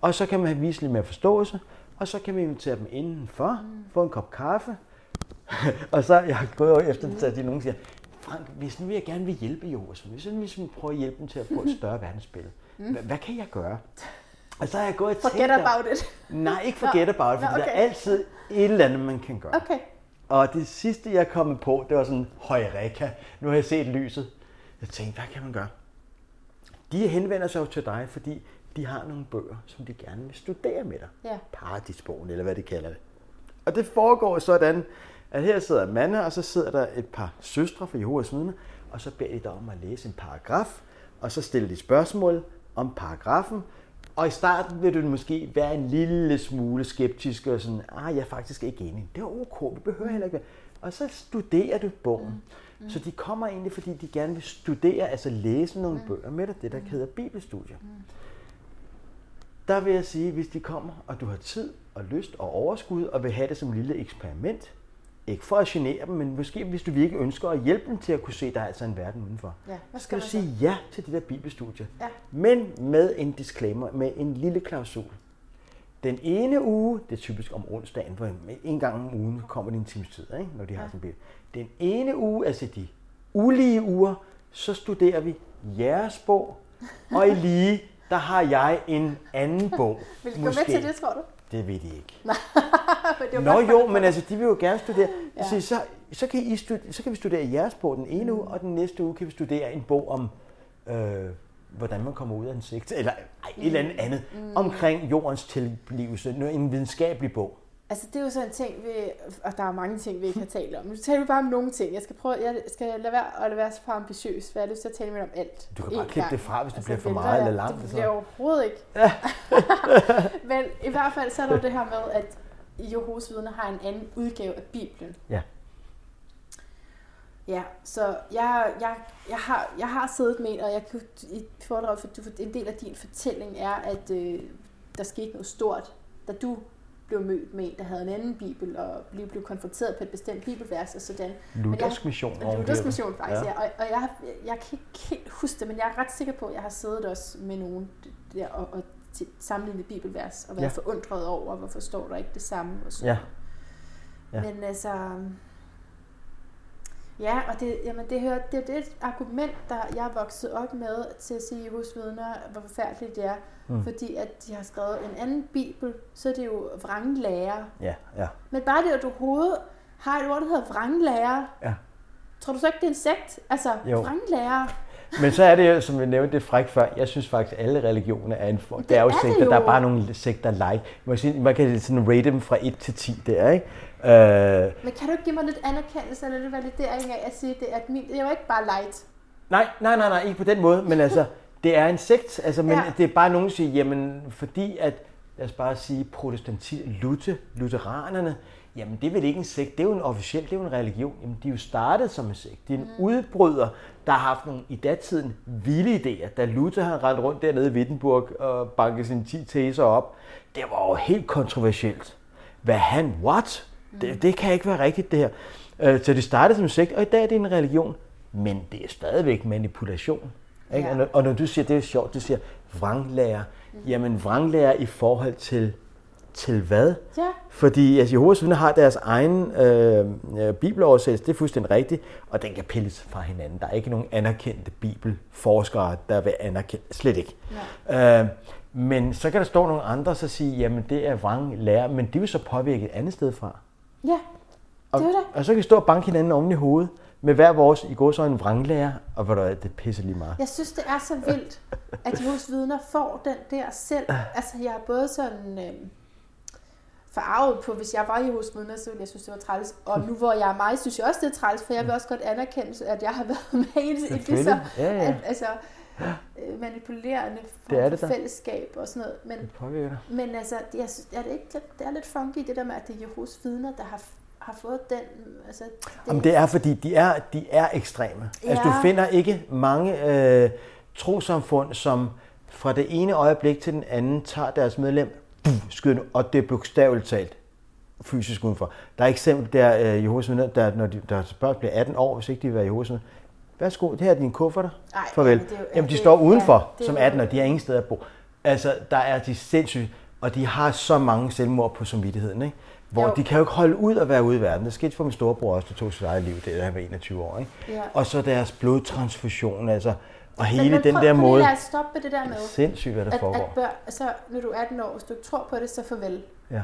[SPEAKER 3] Og så kan man have vist lidt mere forståelse, og så kan man invitere dem indenfor, få en kop kaffe. og så, jeg over efter, at de nogen siger, Frank, hvis nu jeg gerne vil hjælpe Joas, hvis nu jeg prøve at hjælpe dem til at få et større verdensbillede, hvad, hvad kan jeg gøre? Og så har jeg gået og tænkt,
[SPEAKER 1] Forget about it.
[SPEAKER 3] Nej, ikke forget
[SPEAKER 1] Nå,
[SPEAKER 3] about it, for der
[SPEAKER 1] okay.
[SPEAKER 3] er altid et eller andet, man kan gøre.
[SPEAKER 1] Okay.
[SPEAKER 3] Og det sidste, jeg kommet på, det var sådan, højreka, nu har jeg set lyset. Jeg tænkte, hvad kan man gøre? De henvender sig jo til dig, fordi de har nogle bøger, som de gerne vil studere med dig.
[SPEAKER 1] Ja.
[SPEAKER 3] Paradisbogen, eller hvad de kalder det. Og det foregår sådan, at her sidder en mand, og så sidder der et par søstre fra Jehovas vidner, og så beder de dig om at læse en paragraf, og så stiller de spørgsmål om paragrafen, og i starten vil du måske være en lille smule skeptisk og sådan, ah, jeg er faktisk ikke enig. Det er ok, vi behøver heller ikke være. Og så studerer du bogen. Mm. Så de kommer egentlig, fordi de gerne vil studere, altså læse nogle bøger med dig, det der hedder bibelstudier. Der vil jeg sige, hvis de kommer, og du har tid og lyst og overskud, og vil have det som et lille eksperiment, ikke for at genere dem, men måske hvis du virkelig ønsker at hjælpe dem til at kunne se, at der er altså en verden udenfor.
[SPEAKER 1] Ja,
[SPEAKER 3] så
[SPEAKER 1] skal
[SPEAKER 3] skal du sige ja til de der bibelstudier.
[SPEAKER 1] Ja.
[SPEAKER 3] Men med en disclaimer, med en lille klausul. Den ene uge, det er typisk om onsdagen, hvor en gang om ugen kommer det en times tid, ikke, når de har
[SPEAKER 1] Ja.
[SPEAKER 3] sådan en bil. Den ene uge, altså de ulige uger, så studerer vi jeres bog, og i lige, der har jeg en anden bog.
[SPEAKER 1] Vil du gå med til det, tror du?
[SPEAKER 3] Det ved de ikke.
[SPEAKER 1] Men det
[SPEAKER 3] Nå jo, men altså, de vil jo gerne studere.
[SPEAKER 1] Ja.
[SPEAKER 3] Så, så, så, kan I studere, så kan vi studere jeres bog den ene uge, og den næste uge kan vi studere en bog om, øh, hvordan man kommer ud af en sigt, eller ej, et eller andet andet,
[SPEAKER 1] Mm.
[SPEAKER 3] omkring jordens tilblivelse, en videnskabelig bog.
[SPEAKER 1] Altså, det er jo sådan en ting, vi, og der er mange ting, vi ikke har talt om. Nu taler vi bare om nogle ting. Jeg skal prøve, jeg skal lade være at lade være så for ambitiøs, for jeg har lyst til at tale med om alt.
[SPEAKER 3] Du kan bare klippe det fra, hvis det bliver for meget
[SPEAKER 1] jeg.
[SPEAKER 3] eller langt,
[SPEAKER 1] Det
[SPEAKER 3] så.
[SPEAKER 1] bliver overhovedet ikke. Men i hvert fald så er der jo det her med, at Jehovas vidner har en anden udgave af Bibelen.
[SPEAKER 3] Ja.
[SPEAKER 1] Ja, så jeg, jeg, jeg, har, jeg har siddet med en, og jeg kunne i foredrag, for du, en del af din fortælling er, at øh, der skete noget stort, da du blev mødt med en, der havde en anden bibel, og lige blev konfronteret på et bestemt bibelvers og sådan.
[SPEAKER 3] Luthersk mission.
[SPEAKER 1] Luthersk
[SPEAKER 3] det.
[SPEAKER 1] mission faktisk, ja.
[SPEAKER 3] Ja.
[SPEAKER 1] Og, og jeg, jeg kan ikke helt huske det, men jeg er ret sikker på, at jeg har siddet også med nogen der og, og sammenlignet bibelvers, og været
[SPEAKER 3] Ja.
[SPEAKER 1] forundret over, hvorfor står der ikke det samme. Og sådan.
[SPEAKER 3] Ja. Ja.
[SPEAKER 1] Men altså... Ja, og det, jamen det, hører, det er det argument, der jeg er vokset op med til at sige hos vidner, hvor forfærdeligt det er.
[SPEAKER 3] Mm.
[SPEAKER 1] Fordi at de har skrevet en anden bibel, så er det jo vranglærer.
[SPEAKER 3] Ja, ja.
[SPEAKER 1] Men bare det, at du overhovedet har et ord, der hedder vranglærer,
[SPEAKER 3] Ja.
[SPEAKER 1] Tror du så ikke, det er en sekt? Altså,
[SPEAKER 3] Jo.
[SPEAKER 1] vranglærer.
[SPEAKER 3] Men så er det jo, som jeg nævnte det fræk før, jeg synes faktisk, at alle religioner er en form. Det er jo
[SPEAKER 1] er
[SPEAKER 3] sekter, der er
[SPEAKER 1] jo.
[SPEAKER 3] bare nogle sekter like. Man kan, sige, man kan sådan rate dem fra 1 til 10 der, ikke? Øh,
[SPEAKER 1] Men kan du ikke give mig lidt anerkendelse eller lidt validering af at sige, det, at min, det er jo ikke bare light.
[SPEAKER 3] nej, nej, nej, nej, ikke på den måde, men altså, det er en sekt, altså, men
[SPEAKER 1] Ja.
[SPEAKER 3] det er bare nogen, der siger, jamen, fordi at, lad os bare sige, protestanti, Luther, lutheranerne, jamen, det er vel ikke en sekt, det er jo en officiel, det er jo en religion. Jamen, de er jo startet som en sekt. Det er en mm. udbryder, der har haft nogle, i datiden, vilde idéer. Da Luther havde rendt rundt dernede i Wittenburg og banket sine 10 teser op, det var jo helt kontroversielt. Hvad han, what? Det, det kan ikke være rigtigt, det her. Øh, så det startede som en sekt, og i dag er det en religion. Men det er stadigvæk manipulation. Ikke?
[SPEAKER 1] Ja.
[SPEAKER 3] Og, når, og når du siger, det er sjovt, du siger vranglærer. Jamen vranglærer i forhold til, til hvad?
[SPEAKER 1] Ja.
[SPEAKER 3] Fordi altså, Jehovas vidner har deres egen øh, øh, bibeloversættelse, det er fuldstændig rigtigt, og den kan pilles fra hinanden. Der er ikke nogen anerkendte bibelforskere, der vil anerkende, slet ikke. Øh, men så kan der stå nogle andre, så sige, jamen det er vrang lærer, men de vil så påvirke et andet sted fra.
[SPEAKER 1] Ja,
[SPEAKER 3] Og,
[SPEAKER 1] Det er det.
[SPEAKER 3] og så kan vi stå og banke hinanden oven i hovedet med hver vores, i går så en vranglærer, og hvor der det pisser lige meget.
[SPEAKER 1] Jeg synes, det er så vildt, at Jehovas vidner får den der selv. Altså, jeg er både sådan øh, forarvet på, hvis jeg var Jehovas vidner, så ville jeg synes, det var træls. Og nu hvor jeg er mig, synes jeg også, det er træls, for jeg vil også godt anerkende, at jeg har været med i det, i det så.
[SPEAKER 3] Ja, ja.
[SPEAKER 1] altså, øh, manipulerende form
[SPEAKER 3] Det er det
[SPEAKER 1] for fællesskab og sådan noget. Men,
[SPEAKER 3] Det
[SPEAKER 1] men altså, jeg synes, er det, ikke det er lidt funky, det der med, at det er Jehovas vidner, der har, har fået den... Altså, det,
[SPEAKER 3] Jamen, det er, fordi de er, de er ekstreme. Ja. Altså, du
[SPEAKER 1] Ja.
[SPEAKER 3] finder ikke mange øh, trosamfund, som fra det ene øjeblik til den anden tager deres medlem, skyder og det er bogstaveligt talt fysisk udenfor. Der er eksempel der øh, Jehovas vidner, der, når de, der børn bliver 18 år, hvis ikke de vil være Jehovas vidner. Værsgo, det her er dine kufferter.
[SPEAKER 1] Ej,
[SPEAKER 3] Farvel.
[SPEAKER 1] men det er jo- ja,
[SPEAKER 3] Jamen, de
[SPEAKER 1] det-
[SPEAKER 3] står
[SPEAKER 1] ja,
[SPEAKER 3] udenfor
[SPEAKER 1] det er
[SPEAKER 3] som
[SPEAKER 1] jo-
[SPEAKER 3] 18 og de har ingen sted at bo. Altså, der er de sindssygt, og de har så mange selvmord på samvittigheden, ikke? Hvor
[SPEAKER 1] Jo.
[SPEAKER 3] de kan jo ikke holde ud at være ude i verden. Det skete for min storebror også, der tog sit eget liv, det da han var 21 år. Ikke?
[SPEAKER 1] Ja.
[SPEAKER 3] Og så deres blodtransfusion, altså, og
[SPEAKER 1] Men-
[SPEAKER 3] hele
[SPEAKER 1] men
[SPEAKER 3] den
[SPEAKER 1] prøv-
[SPEAKER 3] der
[SPEAKER 1] prøv
[SPEAKER 3] måde.
[SPEAKER 1] Lad os stoppe det der med,
[SPEAKER 3] Sindssygt, hvad der
[SPEAKER 1] at, at
[SPEAKER 3] foregår.
[SPEAKER 1] børn, altså, når du er 18 år, hvis du ikke tror på det, så farvel.
[SPEAKER 3] Ja.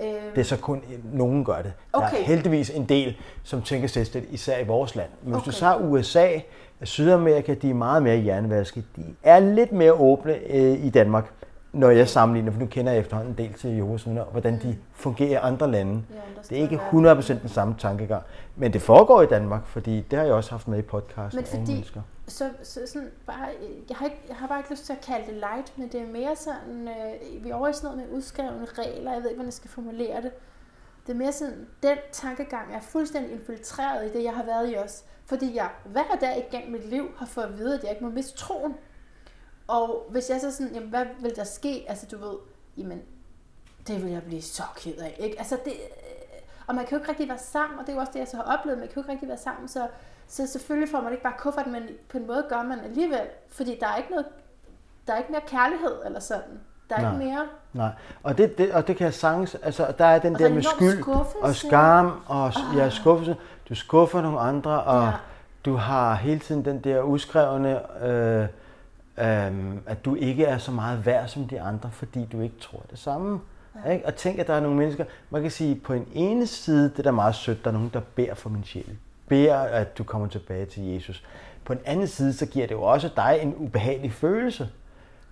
[SPEAKER 1] Øhm,
[SPEAKER 3] Det er så kun nogen gør det. Der er
[SPEAKER 1] Okay.
[SPEAKER 3] heldigvis en del, som tænker selvstændigt, især i vores land. Men hvis
[SPEAKER 1] Okay.
[SPEAKER 3] du tager USA, Sydamerika, de er meget mere hjernevasket. De er lidt mere åbne øh, i Danmark, når jeg sammenligner, for nu kender jeg efterhånden en del til vidner, hvordan de fungerer i andre lande.
[SPEAKER 1] Ja,
[SPEAKER 3] Det er ikke
[SPEAKER 1] står
[SPEAKER 3] 100% den samme tankegang. Men det foregår i Danmark, fordi det har jeg også haft med i podcast.
[SPEAKER 1] Men fordi- så, så sådan bare, jeg, har ikke, jeg har bare ikke lyst til at kalde det light, men det er mere sådan, øh, vi er over i sådan noget med udskrevne regler, jeg ved ikke, hvordan jeg skal formulere det. Det er mere sådan, den tankegang er fuldstændig infiltreret i det, jeg har været i os. Fordi jeg hver dag igennem mit liv har fået at vide, at jeg ikke må miste troen. Og hvis jeg så sådan, jamen hvad vil der ske? Altså du ved, jamen det vil jeg blive så ked af, ikke? Altså det, øh, og man kan jo ikke rigtig være sammen, og det er jo også det, jeg så har oplevet, man kan jo ikke rigtig være sammen, så, så selvfølgelig får man ikke bare kuffert, men på en måde gør man alligevel, fordi der er ikke noget, der er ikke mere kærlighed eller sådan. Der er
[SPEAKER 3] Nej.
[SPEAKER 1] ikke mere,
[SPEAKER 3] Nej, og det, det, og det kan jeg sagtens, altså der er den
[SPEAKER 1] Og
[SPEAKER 3] der
[SPEAKER 1] der er
[SPEAKER 3] med skyld
[SPEAKER 1] skuffelse.
[SPEAKER 3] og skam og ja, skuffelse. Du skuffer nogle andre, og
[SPEAKER 1] ja.
[SPEAKER 3] du har hele tiden den der uskrevne, øh, øh, at du ikke er så meget værd som de andre, fordi du ikke tror det samme. Ja. Ikke? Og tænk, at der er nogle mennesker, man kan sige, på en ene side, det er da meget sødt, der er nogen, der beder for min sjæl. Beder, at du kommer tilbage til Jesus. På en anden side, så giver det jo også dig en ubehagelig følelse.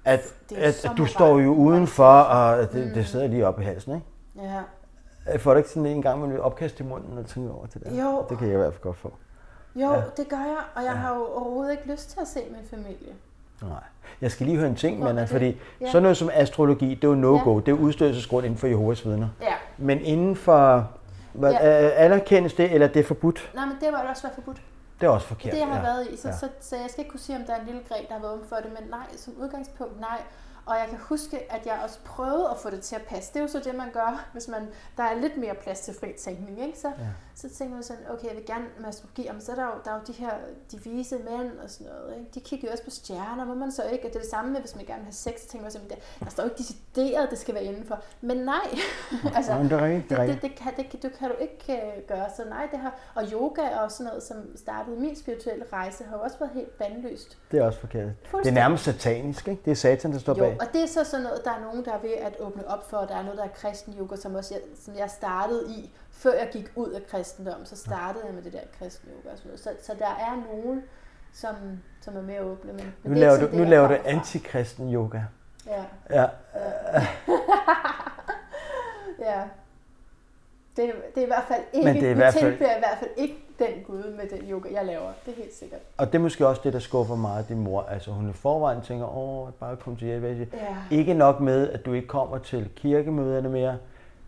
[SPEAKER 3] At, at, at du står jo udenfor, og det, det sidder lige oppe i halsen, ikke?
[SPEAKER 1] ja.
[SPEAKER 3] Jeg får du ikke sådan en gang, man vil opkaste i munden og tænke over til det?
[SPEAKER 1] Jo.
[SPEAKER 3] Det kan jeg i hvert fald godt få.
[SPEAKER 1] Jo,
[SPEAKER 3] ja.
[SPEAKER 1] det gør jeg, og jeg ja. har jo overhovedet ikke lyst til at se min familie.
[SPEAKER 3] Nej. Jeg skal lige høre en ting, men fordi
[SPEAKER 1] Ja.
[SPEAKER 3] sådan noget som astrologi, det er jo no-go.
[SPEAKER 1] Ja.
[SPEAKER 3] Det er udstødelsesgrund inden for Jehovas vidner.
[SPEAKER 1] Ja,
[SPEAKER 3] Men inden for... Hvad,
[SPEAKER 1] Ja.
[SPEAKER 3] anerkendes det, eller det er forbudt?
[SPEAKER 1] nej, men det må også være forbudt.
[SPEAKER 3] Det er også
[SPEAKER 1] er
[SPEAKER 3] forkert.
[SPEAKER 1] det, jeg har
[SPEAKER 3] ja.
[SPEAKER 1] været i, så,
[SPEAKER 3] Ja.
[SPEAKER 1] så, så jeg skal ikke kunne sige, om der er en lille gren, der har været åben for det, men nej, som udgangspunkt nej. Og jeg kan huske, at jeg også prøvede at få det til at passe. Det er jo så det, man gør, hvis man, der er lidt mere plads til fri tænkning. Ikke? Så,
[SPEAKER 3] Ja.
[SPEAKER 1] Så tænker man sådan, okay, jeg vil gerne med astrologi, men så er der jo, der er jo de her de vise mænd og sådan noget. Ikke? De kigger jo også på stjerner, må man så ikke. Og det er det samme med, hvis man gerne vil have sex, så tænker man sådan, der, der står jo ikke decideret, det skal være indenfor. Men nej, altså,
[SPEAKER 3] Ja, det er rigtigt. Det
[SPEAKER 1] det, det, kan, det, det kan du ikke øh, gøre. Så nej, det har, og yoga og sådan noget, som startede min spirituelle rejse, har jo også været helt vandløst.
[SPEAKER 3] Det er også forkert. Det er nærmest satanisk, ikke? Det er satan, der står
[SPEAKER 1] Jo,
[SPEAKER 3] bag.
[SPEAKER 1] og det er så sådan noget, der er nogen, der er ved at åbne op for. Der er noget, der er kristen yoga, som, også jeg, som jeg startede i, før jeg gik ud af kristendom. Så startede jeg med det der kristen yoga og sådan noget. Så, så der er nogen, som, som er mere åbne. Men, men
[SPEAKER 3] Nu
[SPEAKER 1] er
[SPEAKER 3] laver du, nu laver du antikristen yoga.
[SPEAKER 1] Ja,
[SPEAKER 3] Ja,
[SPEAKER 1] ja. Det, er- det er i hvert fald ikke,
[SPEAKER 3] Men det er i hvert fald-
[SPEAKER 1] i hvert fald ikke den Gud med den yoga, jeg laver. Det er helt sikkert.
[SPEAKER 3] og det er måske også det, der skuffer meget din mor. Altså hun i forvejen tænker, åh, bare kom til hjælp.
[SPEAKER 1] Ja.
[SPEAKER 3] Ikke nok med, at du ikke kommer til kirkemøderne mere,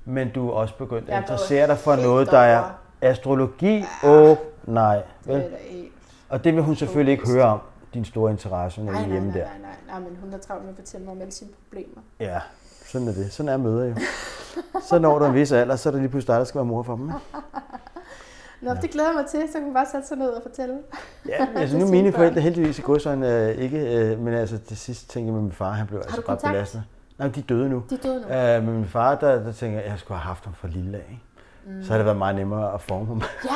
[SPEAKER 3] men du er også begyndt at
[SPEAKER 1] er
[SPEAKER 3] interessere dig for noget, der er astrologi. Åh, oh, nej.
[SPEAKER 1] Det er
[SPEAKER 3] Vel?
[SPEAKER 1] da helt...
[SPEAKER 3] Og det vil hun selvfølgelig ikke høre om, din store interesse, når
[SPEAKER 1] Nej,
[SPEAKER 3] er
[SPEAKER 1] nej,
[SPEAKER 3] hjemme
[SPEAKER 1] nej,
[SPEAKER 3] der.
[SPEAKER 1] nej, nej, nej, men hun har travlt med at fortælle mig om alle sine problemer.
[SPEAKER 3] Ja, sådan er det. Sådan er møder jo. Så når du en vis alder, så er det lige pludselig dig, der skal være mor for dem.
[SPEAKER 1] Nå, det glæder jeg mig til, så kan man bare sætte sig ned og fortælle.
[SPEAKER 3] Ja, men altså
[SPEAKER 1] Til
[SPEAKER 3] nu er mine forældre heldigvis i godsøjne øh, ikke, øh, men altså det sidste tænkte jeg med min far, han blev altså
[SPEAKER 1] kontakt?
[SPEAKER 3] belastet. Nej, de er døde nu.
[SPEAKER 1] De døde nu.
[SPEAKER 3] Øh, men min far, der, der tænker jeg, at jeg skulle have haft ham for lille af. Mm. Så havde det været meget nemmere at forme ham.
[SPEAKER 1] Ja,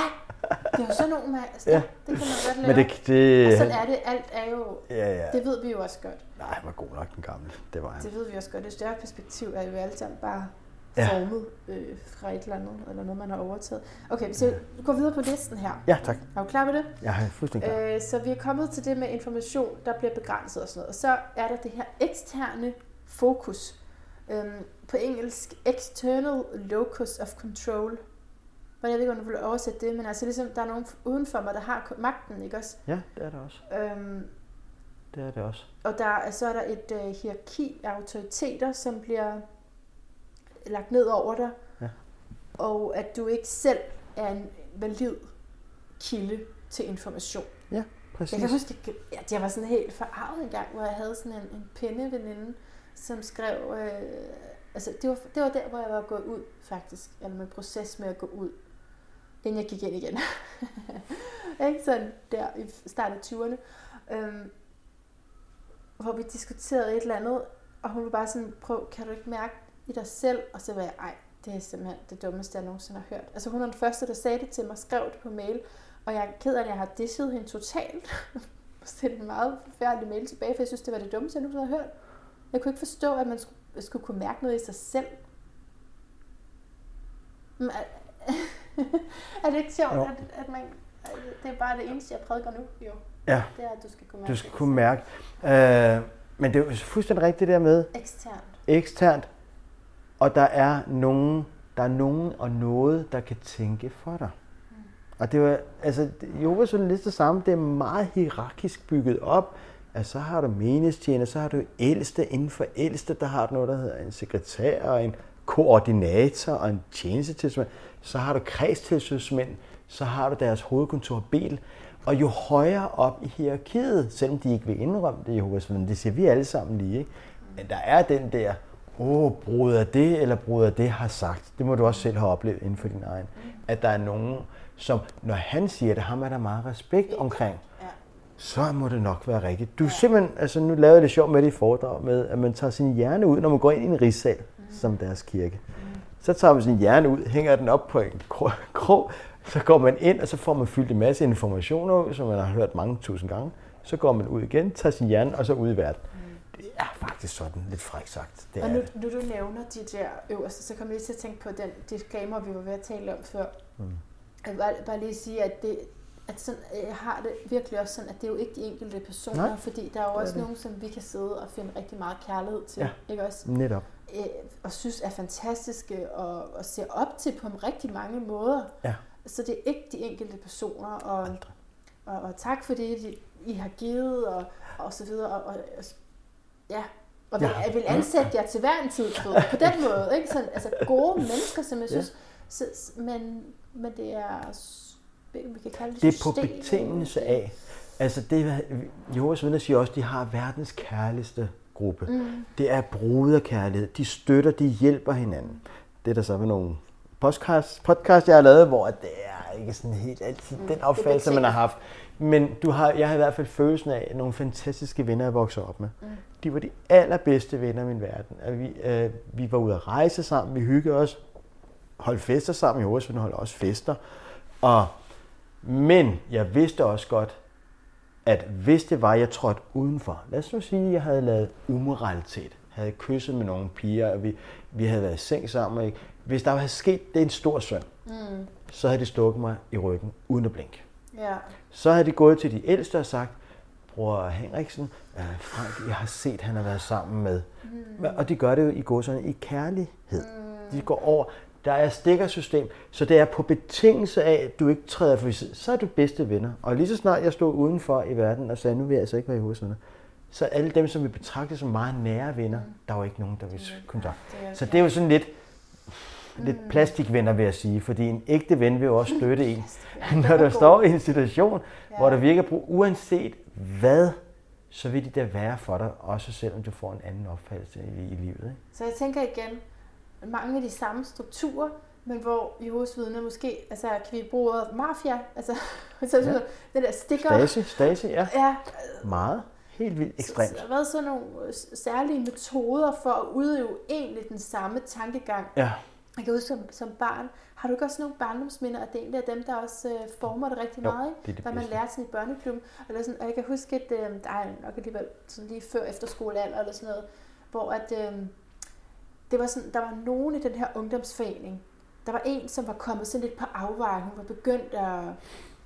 [SPEAKER 1] det er jo sådan nogle, man,
[SPEAKER 3] Ja.
[SPEAKER 1] ja. det kan man godt lave.
[SPEAKER 3] Men det, det,
[SPEAKER 1] og sådan er det, alt er jo,
[SPEAKER 3] ja, ja.
[SPEAKER 1] det ved vi jo også godt.
[SPEAKER 3] Nej, han var god nok den gamle. Det var han.
[SPEAKER 1] Det ved vi også godt. Det større perspektiv er jo alle sammen bare
[SPEAKER 3] Ja.
[SPEAKER 1] formet øh, fra et eller andet, eller noget, man har overtaget. Okay, hvis jeg går videre på listen her.
[SPEAKER 3] Ja, tak.
[SPEAKER 1] Er du klar med det?
[SPEAKER 3] Jeg er fuldstændig klar.
[SPEAKER 1] Øh, så vi er kommet til det med information, der bliver begrænset og sådan noget. Og så er der det her eksterne fokus. Øhm, på engelsk, external locus of control. Men jeg ved ikke, om du vil oversætte det, men altså ligesom, der er nogen uden for mig, der har magten, ikke også?
[SPEAKER 3] Ja, det er det også.
[SPEAKER 1] Øhm,
[SPEAKER 3] Det er det også.
[SPEAKER 1] og der, er- så er der et øh, hierarki af autoriteter, som bliver lagt ned over dig.
[SPEAKER 3] Ja.
[SPEAKER 1] Og at du ikke selv er en valid kilde til information.
[SPEAKER 3] Ja, præcis.
[SPEAKER 1] Jeg kan huske, at jeg, jeg var sådan helt forarvet en gang, hvor jeg havde sådan en, en penneveninde, som skrev... Øh, altså, det var, det var der, hvor jeg var gået ud, faktisk. Eller med proces med at gå ud, inden jeg gik ind igen. ikke sådan der i starten af 20'erne. Øhm, hvor vi diskuterede et eller andet, og hun var bare sådan, prøv, kan du ikke mærke i dig selv? Og så var jeg, ej, det er simpelthen det dummeste, jeg nogensinde har hørt. Altså hun er den første, der sagde det til mig, skrev det på mail, og jeg er ked af, at jeg har disset hende totalt. og sendte en meget forfærdelig mail tilbage, for jeg synes, det var det dummeste, jeg nogensinde har hørt. Jeg kunne ikke forstå, at man skulle, skulle kunne mærke noget i sig selv. Men er, det ikke sjovt,
[SPEAKER 3] Jo.
[SPEAKER 1] at, at man... at Det er bare det eneste, jeg prædiker nu, jo.
[SPEAKER 3] Ja,
[SPEAKER 1] Det er, at du skal kunne mærke
[SPEAKER 3] du skal kunne mærke. Øh, men det er jo fuldstændig rigtigt det der med
[SPEAKER 1] Eksternt.
[SPEAKER 3] eksternt, og der er nogen, der er nogen og noget, der kan tænke for dig. Og det var, altså, Jehovas er lidt det samme. Det er meget hierarkisk bygget op. At så har du menigstjener, så har du ældste. Inden for ældste, der har du noget, der hedder en sekretær og en koordinator og en tjenestetilsmand. Så har du kredstilsynsmænd, så har du deres hovedkontor bil. Og jo højere op i hierarkiet, selvom de ikke vil indrømme det, Jehovas vidner, det siger vi alle sammen lige, ikke? men der er den der, åh, bruder det eller bruder det har sagt. Det må du også selv have oplevet inden for din egen. At der er nogen, som, når han siger det, ham er der meget respekt omkring så må det nok være rigtigt. Du simpelthen, altså nu lavede jeg det sjovt med det i foredrag med, at man tager sin hjerne ud, når man går ind i en rigssal, mm. som deres kirke. Så tager man sin hjerne ud, hænger den op på en krog, så går man ind, og så får man fyldt en masse informationer som man har hørt mange tusind gange. Så går man ud igen, tager sin hjerne, og så ud i verden. Det er faktisk sådan, lidt frækt sagt. Det
[SPEAKER 1] Og nu,
[SPEAKER 3] det.
[SPEAKER 1] nu du nævner de der øverste, så kommer jeg lige til at tænke på den disclaimer, vi var ved at tale om før.
[SPEAKER 3] Mm.
[SPEAKER 1] Jeg vil bare, bare lige sige, at, det, at sådan, jeg har det virkelig også sådan, at det er jo ikke de enkelte personer,
[SPEAKER 3] Nej,
[SPEAKER 1] fordi der er jo
[SPEAKER 3] er
[SPEAKER 1] også
[SPEAKER 3] det.
[SPEAKER 1] nogen, som vi kan sidde og finde rigtig meget kærlighed til,
[SPEAKER 3] Ja.
[SPEAKER 1] ikke også?
[SPEAKER 3] Netop.
[SPEAKER 1] Øh, og synes er fantastiske og, og ser op til på rigtig mange måder.
[SPEAKER 3] Ja.
[SPEAKER 1] Så det er ikke de enkelte personer, og,
[SPEAKER 3] Aldrig.
[SPEAKER 1] og, og tak for det, de, I har givet, og, og så videre. Og, og, og, ja, og vil,
[SPEAKER 3] Ja.
[SPEAKER 1] jeg vil ansætte jer til hver en tid, på den måde. Ikke? Sådan, altså gode mennesker, som jeg
[SPEAKER 3] Ja.
[SPEAKER 1] synes, så, s- men, men det er, vi kan kalde det
[SPEAKER 3] Det er på betingelse af, altså det, Jehovas vidner siger også, at de har verdens kærligste gruppe.
[SPEAKER 1] Mm.
[SPEAKER 3] Det er bruderkærlighed. De støtter, de hjælper hinanden. Det er der så med nogle podcast, podcast jeg har lavet, hvor det er ikke sådan helt altid
[SPEAKER 1] Mm,
[SPEAKER 3] den opfattelse, man har haft. Men du har, jeg har i hvert fald følelsen af nogle fantastiske venner, jeg voksede op med.
[SPEAKER 1] Mm.
[SPEAKER 3] De var de allerbedste venner i min verden. At vi, øh, vi var ude at rejse sammen, vi hyggede os, holdt fester sammen. Jehovas vidner holdt også fester. Og, men jeg vidste også godt, at hvis det var, jeg trådte udenfor, lad os nu sige, at jeg havde lavet umoralitet, havde kysset med nogle piger, og vi, vi havde været i seng sammen, ikke? hvis der havde sket det er en stor søn,
[SPEAKER 1] Mm.
[SPEAKER 3] så havde de stukket mig i ryggen uden at blinke.
[SPEAKER 1] Ja.
[SPEAKER 3] Så havde de gået til de ældste og sagt, bror Henriksen, øh, Frank, jeg har set, han har været sammen med. Mm. Og de gør det jo i godserne i kærlighed. Mm. De går over. Der er stikkersystem, så det er på betingelse af, at du ikke træder for. Så er du bedste venner. Og lige så snart jeg stod udenfor i verden og sagde, nu vil jeg altså ikke være i hovedsvenner, så alle dem, som vi betragter som meget nære venner, mm. der var ikke nogen, der ville kontakt.
[SPEAKER 1] Det er,
[SPEAKER 3] Så det er jo sådan lidt, lidt plastikvenner, vil jeg sige, fordi en ægte ven vil jo også støtte en, når du står i en situation, ja. hvor der virker brug, uanset hvad, så vil de da være for dig, også selvom du får en anden opfattelse i, i livet. Ikke?
[SPEAKER 1] Så jeg tænker igen, mange af de samme strukturer, men hvor Jehovas vidner måske, altså kan vi bruge ordet mafia, altså så ja. Det der stikker.
[SPEAKER 3] Stasi, Stasi, ja.
[SPEAKER 1] Ja,
[SPEAKER 3] Meget. Helt vildt ekstremt.
[SPEAKER 1] Så, så der har været sådan nogle øh, særlige metoder for at udøve egentlig den samme tankegang.
[SPEAKER 3] Ja.
[SPEAKER 1] Jeg kan huske som, som barn, har du ikke også nogle barndomsminder, at det egentlig er dem, der også øh, former det rigtig
[SPEAKER 3] Jo,
[SPEAKER 1] meget, ikke?
[SPEAKER 3] det er det
[SPEAKER 1] Hvad man lærte sådan i børneklubben. Eller sådan, og jeg kan huske, at øh, der er nok alligevel sådan lige før efterskolealder eller sådan noget, hvor at, øh, det var sådan, der var nogen i den her ungdomsforening, der var en, som var kommet sådan lidt på afveje. Hun var begyndt at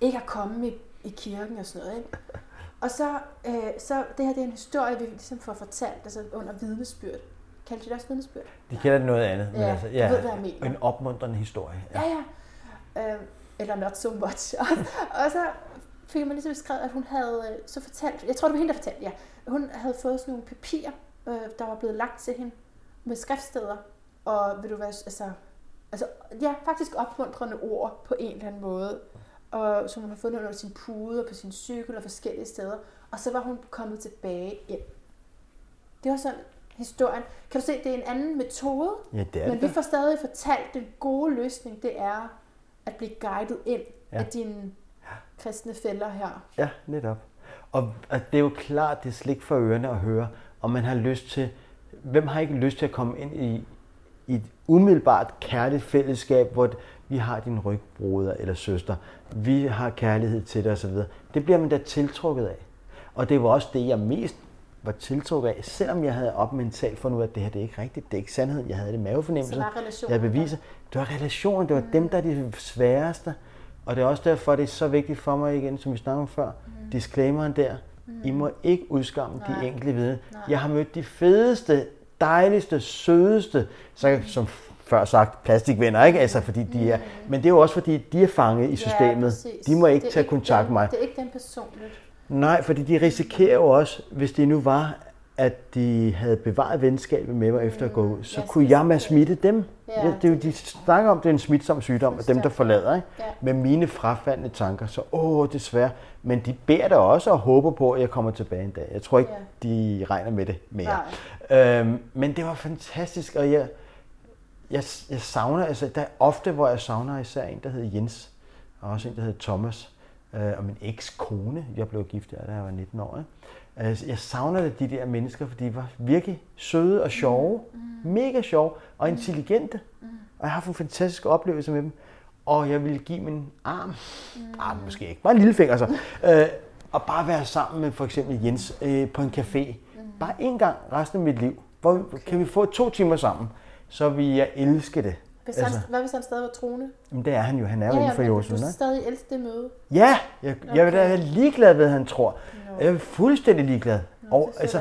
[SPEAKER 1] ikke at komme i, i kirken og sådan noget. Ikke? Og så, øh, så det her det er en historie, vi ligesom får fortalt altså under vidnesbyrd. Kaldte de det også vidnesbyrd?
[SPEAKER 3] De kalder det noget andet. Men
[SPEAKER 1] Ja,
[SPEAKER 3] altså,
[SPEAKER 1] jeg ved, hvad jeg mener.
[SPEAKER 3] En opmuntrende historie.
[SPEAKER 1] Ja, ja. Øh, eller not so much. og, og så fik man ligesom beskrevet, at hun havde øh, så fortalt, jeg tror det var hende, der fortalte, ja, hun havde fået sådan nogle papirer, øh, der var blevet lagt til hende med skriftsteder, og vil du være, altså, altså, ja, faktisk opmuntrende ord på en eller anden måde, og som hun har fundet under sin pude og på sin cykel og forskellige steder, og så var hun kommet tilbage ind. Det var sådan historien. Kan du se, det er en anden metode,
[SPEAKER 3] Ja, det er
[SPEAKER 1] men
[SPEAKER 3] det.
[SPEAKER 1] vi får stadig fortalt, den gode løsning, det er at blive guidet ind. Ja. af dine kristne fælder her.
[SPEAKER 3] Ja, netop. Og, og det er jo klart, det er slik for ørerne at høre, om man har lyst til, hvem har ikke lyst til at komme ind i, i et umiddelbart kærligt fællesskab, hvor vi har din rygbroder eller søster, vi har kærlighed til dig osv. Det bliver man da tiltrukket af. Og det var også det, jeg mest var tiltrukket af, selvom jeg havde op mentalt fundet ud af, at det her det er ikke rigtigt, det er ikke sandheden, jeg havde det mavefornemmelse. Jeg havde beviser. Det var relationen, det var mm. dem, der er de sværeste. Og det er også derfor, det er så vigtigt for mig igen, som vi snakkede om før, mm. disclaimeren der. Mm. I må ikke udskamme
[SPEAKER 1] Nej.
[SPEAKER 3] de enkelte vidne.
[SPEAKER 1] Nej.
[SPEAKER 3] Jeg har mødt de fedeste, dejligste, sødeste, så, som før sagt, plastikvenner, ikke? Altså, fordi de er, men det er jo også fordi, de er fanget i systemet.
[SPEAKER 1] præcis.
[SPEAKER 3] de må ikke tage kontakt med mig.
[SPEAKER 1] Det er ikke den personligt.
[SPEAKER 3] Nej, fordi de risikerer jo også, hvis det nu var, at de havde bevaret venskabet med mig efter at gå ud, så
[SPEAKER 1] Ja,
[SPEAKER 3] kunne jeg med smitte dem.
[SPEAKER 1] Ja,
[SPEAKER 3] Ja, det er jo, de snakker om, det er en smitsom sygdom, at dem, der forlader, ikke?
[SPEAKER 1] Ja.
[SPEAKER 3] med mine frafaldende tanker, så åh, desværre. Men de beder da også og håber på, at jeg kommer tilbage en dag. Jeg tror ikke,
[SPEAKER 1] Ja.
[SPEAKER 3] de regner med det mere.
[SPEAKER 1] Nej.
[SPEAKER 3] Øhm, men det var fantastisk, og jeg, jeg, jeg savner, altså der er ofte, hvor jeg savner især en, der hedder Jens, og også en, der hedder Thomas, øh, og min ekskone, jeg blev gift der, da jeg var 19 år. Altså, jeg savner da de der mennesker, fordi de var virkelig søde og sjove, mm. mega sjove og intelligente. Mm. Og jeg har haft en fantastisk oplevelse med dem. Og jeg ville give min arm, mm. arm måske ikke, bare en lille finger så, øh, og bare være sammen med for eksempel Jens øh, på en café. Mm. Bare en gang resten af mit liv. Hvor okay. kan vi få to timer sammen, så vil jeg elske det.
[SPEAKER 1] Hvis han,
[SPEAKER 3] Altså,
[SPEAKER 1] hvad hvis han stadig var troende?
[SPEAKER 3] men det er han jo, han er jo ja, inden for
[SPEAKER 1] men
[SPEAKER 3] Josef.
[SPEAKER 1] du stadig elske det møde.
[SPEAKER 3] Ja, jeg, jeg vil da
[SPEAKER 1] Okay.
[SPEAKER 3] være ligeglad ved, han tror.
[SPEAKER 1] Nå.
[SPEAKER 3] Jeg er fuldstændig ligeglad.
[SPEAKER 1] Nå,
[SPEAKER 3] og, altså,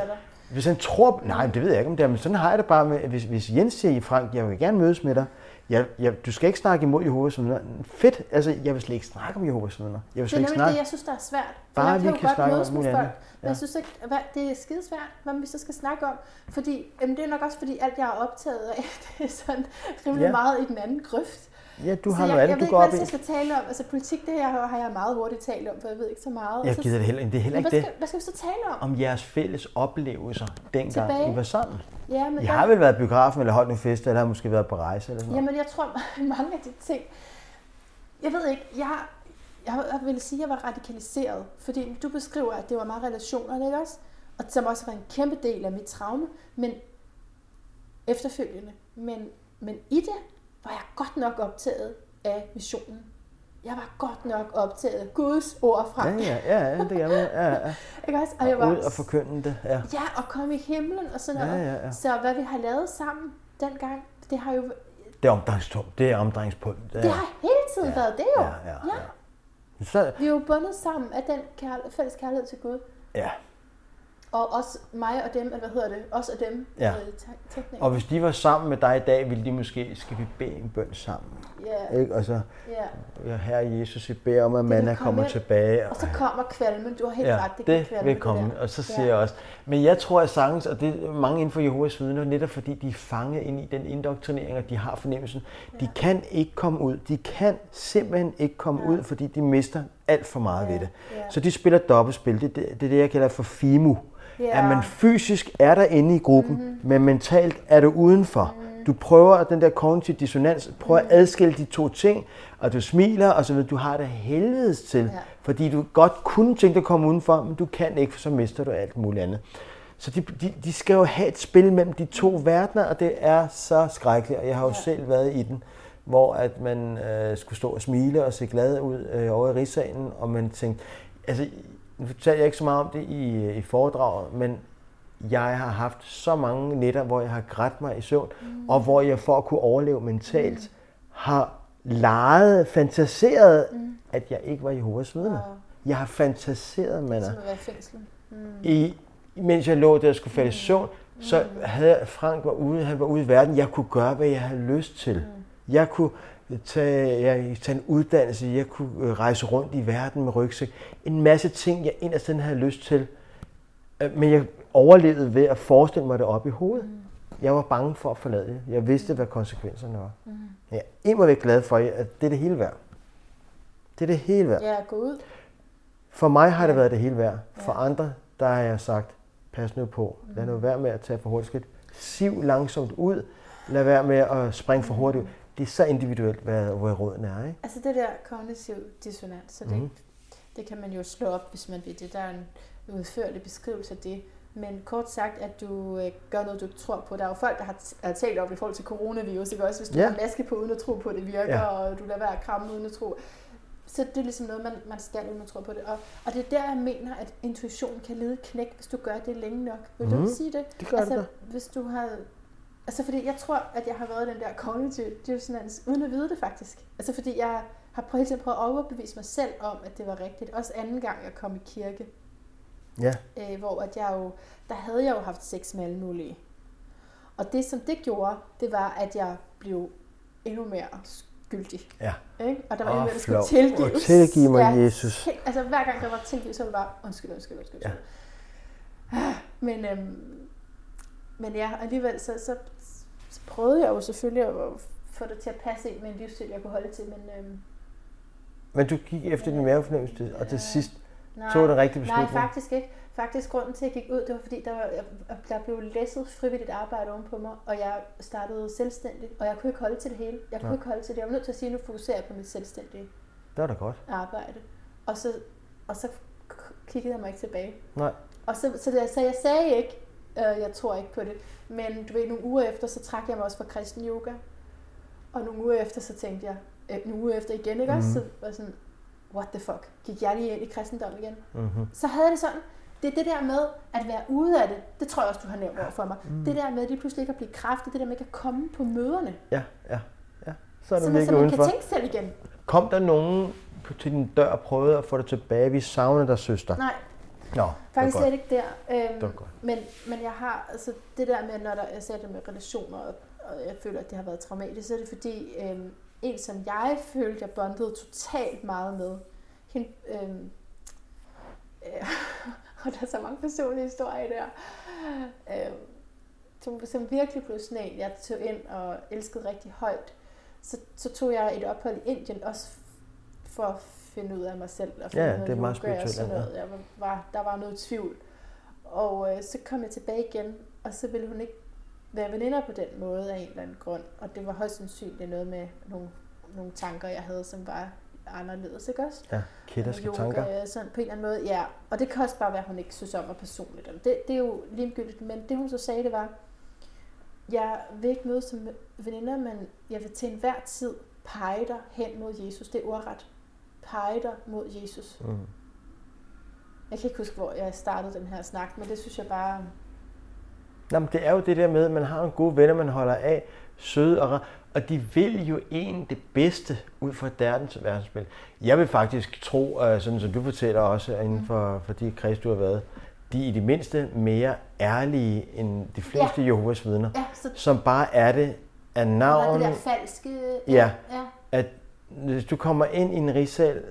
[SPEAKER 3] hvis han tror... Nej, det ved jeg ikke om det er, men sådan har jeg det bare med, hvis, hvis Jens siger, Frank, jeg vil gerne mødes med dig, jeg, jeg, du skal ikke snakke imod Jehovas vidner. Fedt, altså jeg vil slet ikke snakke om Jehovas vidner. Jeg vil
[SPEAKER 1] Det
[SPEAKER 3] slet
[SPEAKER 1] er
[SPEAKER 3] ikke snakke...
[SPEAKER 1] det, jeg synes, der er svært. For
[SPEAKER 3] Bare
[SPEAKER 1] jeg
[SPEAKER 3] vi
[SPEAKER 1] kan
[SPEAKER 3] kan
[SPEAKER 1] godt
[SPEAKER 3] snakke om muligt
[SPEAKER 1] folk,
[SPEAKER 3] andet.
[SPEAKER 1] men jeg synes ikke, hvad, det er skidesvært, hvad vi så skal snakke om. Fordi, jamen, det er nok også fordi, alt jeg er optaget af, det er sådan rimelig
[SPEAKER 3] Ja.
[SPEAKER 1] meget i den anden grøft.
[SPEAKER 3] Ja, du
[SPEAKER 1] Så
[SPEAKER 3] har
[SPEAKER 1] jeg,
[SPEAKER 3] noget
[SPEAKER 1] jeg
[SPEAKER 3] andet,
[SPEAKER 1] ved
[SPEAKER 3] du
[SPEAKER 1] ikke,
[SPEAKER 3] går
[SPEAKER 1] hvad
[SPEAKER 3] op i.
[SPEAKER 1] jeg skal tale om. Altså politik, det her har jeg meget hurtigt talt om, for jeg ved ikke så meget.
[SPEAKER 3] Jeg
[SPEAKER 1] så,
[SPEAKER 3] gider det heller, det er heller ikke
[SPEAKER 1] hvad
[SPEAKER 3] det.
[SPEAKER 1] skal, hvad skal vi så tale om?
[SPEAKER 3] Om jeres fælles oplevelser, dengang
[SPEAKER 1] Tilbage.
[SPEAKER 3] I var sammen.
[SPEAKER 1] Ja, men
[SPEAKER 3] I har vel været i biografen, eller holdt nogle fester, eller har måske været på rejse, eller sådan noget.
[SPEAKER 1] Jamen, jeg tror, mange af de ting... Jeg ved ikke, jeg, jeg, jeg vil sige, at jeg var radikaliseret, fordi du beskriver, at det var meget relationer, ikke også? Og som også var en kæmpe del af mit traume, men efterfølgende. Men, men i det var jeg godt nok optaget af missionen. Jeg var godt nok optaget af Guds ord fra.
[SPEAKER 3] Ja, ja, ja, ja, det gør jeg. Ja, ja.
[SPEAKER 1] Ikke også? Og jeg var,
[SPEAKER 3] ud og forkynde det, ja.
[SPEAKER 1] Ja, og komme i himlen og sådan
[SPEAKER 3] Ja,
[SPEAKER 1] noget.
[SPEAKER 3] ja, ja.
[SPEAKER 1] Så hvad vi har lavet sammen dengang, det har jo
[SPEAKER 3] Det er omdrejningspunkt. Det er omdrejningspunkt.
[SPEAKER 1] det har hele tiden
[SPEAKER 3] Ja,
[SPEAKER 1] været det jo.
[SPEAKER 3] ja, ja, ja. Så,
[SPEAKER 1] Vi er jo bundet sammen af den kærl- fælles kærlighed til Gud.
[SPEAKER 3] ja.
[SPEAKER 1] Og også mig og dem, eller hvad hedder det? Os og dem.
[SPEAKER 3] Ja.
[SPEAKER 1] øh, te- teknikere.
[SPEAKER 3] Og hvis de var sammen med dig i dag, ville de måske, skal vi bede en bøn sammen?
[SPEAKER 1] Ja,
[SPEAKER 3] Ikke? Og så,
[SPEAKER 1] ja.
[SPEAKER 3] ja, herre Jesus, vi beder om, at manna
[SPEAKER 1] komme
[SPEAKER 3] kommer
[SPEAKER 1] ind.
[SPEAKER 3] tilbage.
[SPEAKER 1] Og så kommer kvalmen. Du har helt
[SPEAKER 3] Ja,
[SPEAKER 1] ret, det, kan
[SPEAKER 3] det
[SPEAKER 1] kvalme,
[SPEAKER 3] vil komme.
[SPEAKER 1] der.
[SPEAKER 3] Og så siger
[SPEAKER 1] Ja.
[SPEAKER 3] jeg også, men jeg tror at sagtens, og det er mange inden for Jehovas vidner, netop fordi de er fanget ind i den indoktrinering, og de har fornemmelsen, de kan ikke komme ud. De kan simpelthen ikke komme
[SPEAKER 1] Ja.
[SPEAKER 3] ud, fordi de mister alt for meget
[SPEAKER 1] Ja,
[SPEAKER 3] ved det.
[SPEAKER 1] ja.
[SPEAKER 3] Så de spiller dobbeltspil. Det, det, det er det, jeg kalder for FIMU.
[SPEAKER 1] Ja.
[SPEAKER 3] At man fysisk er der inde i gruppen, mm-hmm. men mentalt er du udenfor. Mm. Du prøver den der kognitiv dissonans, prøver at adskille de to ting, og du smiler, og så ved du har det helvedes til,
[SPEAKER 1] Ja.
[SPEAKER 3] fordi du godt kunne tænke dig at komme udenfor, men du kan ikke, for så mister du alt muligt andet. Så de, de, de skal jo have et spil mellem de to verdener, og det er så skrækkeligt, og jeg har jo ja. selv været i den, hvor at man øh, skulle stå og smile og se glad ud øh, over i rigsalen, og man tænkte, altså, nu fortalte jeg ikke så meget om det i, i foredraget, men jeg har haft så mange nætter, hvor jeg har grædt mig i søvn, mm. og hvor jeg for at kunne overleve mentalt, mm. har leget, fantaseret, mm. at jeg ikke var Jehovas vidne.
[SPEAKER 1] Wow.
[SPEAKER 3] Jeg har fantaseret, man
[SPEAKER 1] fængsel. Mm.
[SPEAKER 3] i, mens jeg lå der og skulle falde i søvn, så havde jeg- Frank var ude, han var ude i verden. Jeg kunne gøre, hvad jeg havde lyst til. Jeg kunne tage, jeg, tage en uddannelse, jeg kunne øh, rejse rundt i verden med rygsæk. En masse ting, jeg inderst inde havde lyst til. Øh, Men jeg overlevede ved at forestille mig det op i hovedet. Jeg var bange for at forlade det. Jeg vidste, hvad konsekvenserne var. Jeg er væk glad for, at det er det hele værd. Det er det hele værd.
[SPEAKER 1] Ja, gå ud.
[SPEAKER 3] For mig har det
[SPEAKER 1] Ja.
[SPEAKER 3] været det hele værd. For
[SPEAKER 1] Ja.
[SPEAKER 3] andre, der har jeg sagt, pas nu på. Lad nu være med at tage for hurtigt skridt. Siv langsomt ud. Lad være med at springe for hurtigt. Det er så individuelt, hvad, hvor råden er. Ikke?
[SPEAKER 1] Altså det der kognitiv dissonans, så det,
[SPEAKER 3] Mhm.
[SPEAKER 1] det kan man jo slå op, hvis man vil det. Der er en udførlig beskrivelse af det. Men kort sagt, at du øh, gør noget, du tror på. Der er jo folk, der har, talt om i forhold til coronavirus, ikke også? Hvis du
[SPEAKER 3] Ja.
[SPEAKER 1] har maske på, uden at tro på, at det virker,
[SPEAKER 3] Ja.
[SPEAKER 1] og du lader være at kramme uden at tro. Så det er ligesom noget, man, man skal, uden at tro på det. Og, og det er der, jeg mener, at intuition kan lide et knæk, hvis du gør det længe nok. Vil du
[SPEAKER 3] Mhm.
[SPEAKER 1] ikke sige det?
[SPEAKER 3] Det gør
[SPEAKER 1] altså,
[SPEAKER 3] det
[SPEAKER 1] hvis du har... Altså, fordi jeg tror, at jeg har været den der cognitive dissonance, uden at vide det faktisk. Altså, fordi jeg har prøvet, hele tiden prøvet at overbevise mig selv om, at det var rigtigt. Også anden gang, jeg kom i kirke,
[SPEAKER 3] Ja.
[SPEAKER 1] øh, hvor at jeg jo, der havde jeg jo haft sex med alle mulige. Og det, som det gjorde, det var, at jeg blev endnu mere skyldig.
[SPEAKER 3] Ja.
[SPEAKER 1] Ikke? Og der var
[SPEAKER 3] Åh,
[SPEAKER 1] endnu mere, der skulle tilgives.
[SPEAKER 3] Og tilgive mig,
[SPEAKER 1] Ja,
[SPEAKER 3] Jesus.
[SPEAKER 1] Altså, hver gang der var tilgivet, så var det bare, undskyld, undskyld, undskyld.
[SPEAKER 3] Ja.
[SPEAKER 1] Ja. Men, øhm, men ja, alligevel så, så, så prøvede jeg jo selvfølgelig at få det til at passe ind med en livsstil, jeg kunne holde til, men øhm,
[SPEAKER 3] Men du gik efter din mavefornemmelse, og til
[SPEAKER 1] Ja.
[SPEAKER 3] sidst
[SPEAKER 1] nej,
[SPEAKER 3] tog den rigtige
[SPEAKER 1] nej,
[SPEAKER 3] beslutning.
[SPEAKER 1] faktisk ikke. Faktisk grunden til, at jeg gik ud, det var fordi, der, var, der blev læsset frivilligt arbejde ovenpå mig, og jeg startede selvstændigt, og jeg kunne ikke holde til det hele. Jeg kunne
[SPEAKER 3] Nej.
[SPEAKER 1] ikke holde til det. Jeg var nødt til at sige, at nu fokuserer jeg på mit selvstændige
[SPEAKER 3] Det var da godt.
[SPEAKER 1] arbejde. Og så, og så kiggede jeg mig ikke tilbage.
[SPEAKER 3] Nej.
[SPEAKER 1] Og så, så, så jeg sagde ikke, øh, jeg tror ikke på det. Men du ved, nogle uger efter, så trak jeg mig også fra kristen yoga. Og nogle uger efter, så tænkte jeg, øh, nogle uger efter igen, ikke også?
[SPEAKER 3] Mhm.
[SPEAKER 1] Så var sådan, what the fuck, gik jeg lige ind i kristendom igen?
[SPEAKER 3] Mm-hmm.
[SPEAKER 1] Så havde jeg det sådan, det er det der med at være ude af det, det tror jeg også, du har nævnt over for mig.
[SPEAKER 3] Mm.
[SPEAKER 1] Det der med lige pludselig ikke at blive kraftig, det der med ikke at komme på møderne,
[SPEAKER 3] Ja, ja, ja. Så er
[SPEAKER 1] så
[SPEAKER 3] du
[SPEAKER 1] man, så man
[SPEAKER 3] udenfor.
[SPEAKER 1] kan tænke selv igen.
[SPEAKER 3] Kom der nogen på- til din dør og prøvede at få dig tilbage? Vi savner dig, søster.
[SPEAKER 1] Nej,
[SPEAKER 3] Nå,
[SPEAKER 1] faktisk slet ikke der. Øhm. Men, men jeg har, altså det der med, når der, jeg sagde det med relationer, og, og jeg føler, at det har været traumatisk, så er det fordi, øhm, en som jeg følte, jeg bondede totalt meget med, hende, øhm, øh, og der er så mange personlige historier der, øhm, som, som virkelig blev sådan en, jeg tog ind og elskede rigtig højt. Så, så tog jeg et ophold i Indien, også for at finde ud af mig selv. Og finde
[SPEAKER 3] Ja,
[SPEAKER 1] af
[SPEAKER 3] det er meget
[SPEAKER 1] yoga og
[SPEAKER 3] spirituelt,
[SPEAKER 1] sådan
[SPEAKER 3] ja.
[SPEAKER 1] noget. Jeg var, der var noget tvivl. Og øh, så kom jeg tilbage igen, og så ville hun ikke være veninder på den måde af en eller anden grund. Og det var højst sandsynligt noget med nogle, nogle tanker, jeg havde, som var anderledes, ikke også?
[SPEAKER 3] Ja, kætterske tanker.
[SPEAKER 1] Sådan på en eller anden måde, ja. Og det kan også bare være, at hun ikke synes om mig personligt. Og Det, det er jo ligegyldigt, men det hun så sagde, det var, jeg vil ikke mødes som veninder, men jeg vil til enhver tid pege dig hen mod Jesus. Det er ordret. Pege dig mod Jesus.
[SPEAKER 3] Mm.
[SPEAKER 1] Jeg kan ikke huske, hvor jeg startede den her snak, men det synes jeg bare...
[SPEAKER 3] Nå, men det er jo det der med, at man har nogle gode venner, man holder af, søde og og de vil jo en det bedste ud fra deres verdensbillede. Jeg vil faktisk tro, øh, sådan som du fortæller også inden for, for de kreds, du har været, de er i det mindste mere ærlige end de fleste ja. Jehovas vidner,
[SPEAKER 1] Ja, så
[SPEAKER 3] som bare er det af navn,
[SPEAKER 1] det der falske...
[SPEAKER 3] Ja.
[SPEAKER 1] ja.
[SPEAKER 3] at hvis du kommer ind i en rigsal,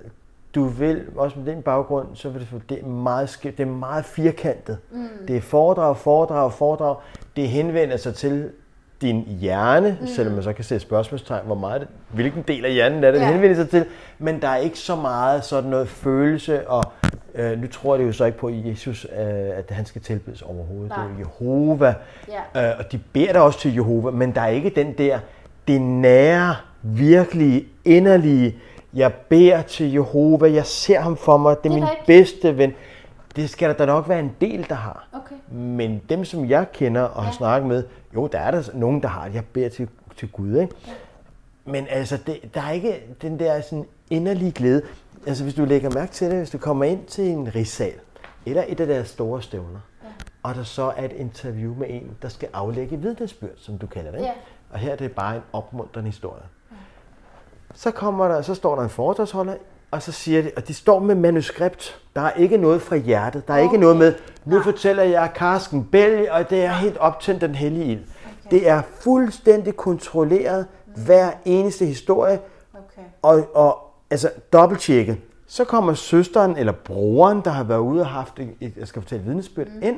[SPEAKER 3] du vil, også med den baggrund, så vil det, det er meget, skævt, det er meget firkantet.
[SPEAKER 1] Mm.
[SPEAKER 3] Det er foredrag, foredrag, foredrag. Det henvender sig til din hjerne, mm. selvom man så kan sætte spørgsmålstegn, hvor meget det, hvilken del af hjernen er det, det
[SPEAKER 1] Ja.
[SPEAKER 3] henvender sig til. Men der er ikke så meget sådan noget følelse og Øh, nu tror det jo så ikke på Jesus, øh, at han skal tilbedes overhovedet.
[SPEAKER 1] Nej.
[SPEAKER 3] Det er Jehova,
[SPEAKER 1] Ja.
[SPEAKER 3] øh, og de beder da også til Jehova, men der er ikke den der, det nære, virkelige, inderlige, jeg beder til Jehova, jeg ser ham for mig, det er
[SPEAKER 1] Det er
[SPEAKER 3] min
[SPEAKER 1] ikke.
[SPEAKER 3] bedste ven. Det skal der da nok være en del, der har.
[SPEAKER 1] Okay.
[SPEAKER 3] Men dem, som jeg kender og har
[SPEAKER 1] Ja.
[SPEAKER 3] snakket med, jo, der er der nogen, der har det. Jeg beder til, til Gud, ikke? Men altså, det, der er ikke den der sådan inderlige glæde. Altså, hvis du lægger mærke til det, hvis du kommer ind til en rigssal, eller et af deres store stævner,
[SPEAKER 1] Ja.
[SPEAKER 3] og der så er et interview med en, der skal aflægge vidnesbyrd, som du kalder det. ikke?
[SPEAKER 1] Ja.
[SPEAKER 3] Og her er det bare en opmuntrende historie. Så, kommer der, så står der en foredragsholder, og så siger de, og de står med manuskript. Der er ikke noget fra hjertet. Der er ikke
[SPEAKER 1] Okay.
[SPEAKER 3] noget med, nu
[SPEAKER 1] Nej.
[SPEAKER 3] fortæller jeg Karsken Bell, og det er helt optændt den hellige ild. Det er fuldstændig kontrolleret, hver eneste historie,
[SPEAKER 1] Okay.
[SPEAKER 3] og, og altså dobbelttjekket. Så kommer søsteren eller broren, der har været ude og haft et, jeg skal fortælle vidnesbyrd, mm. ind,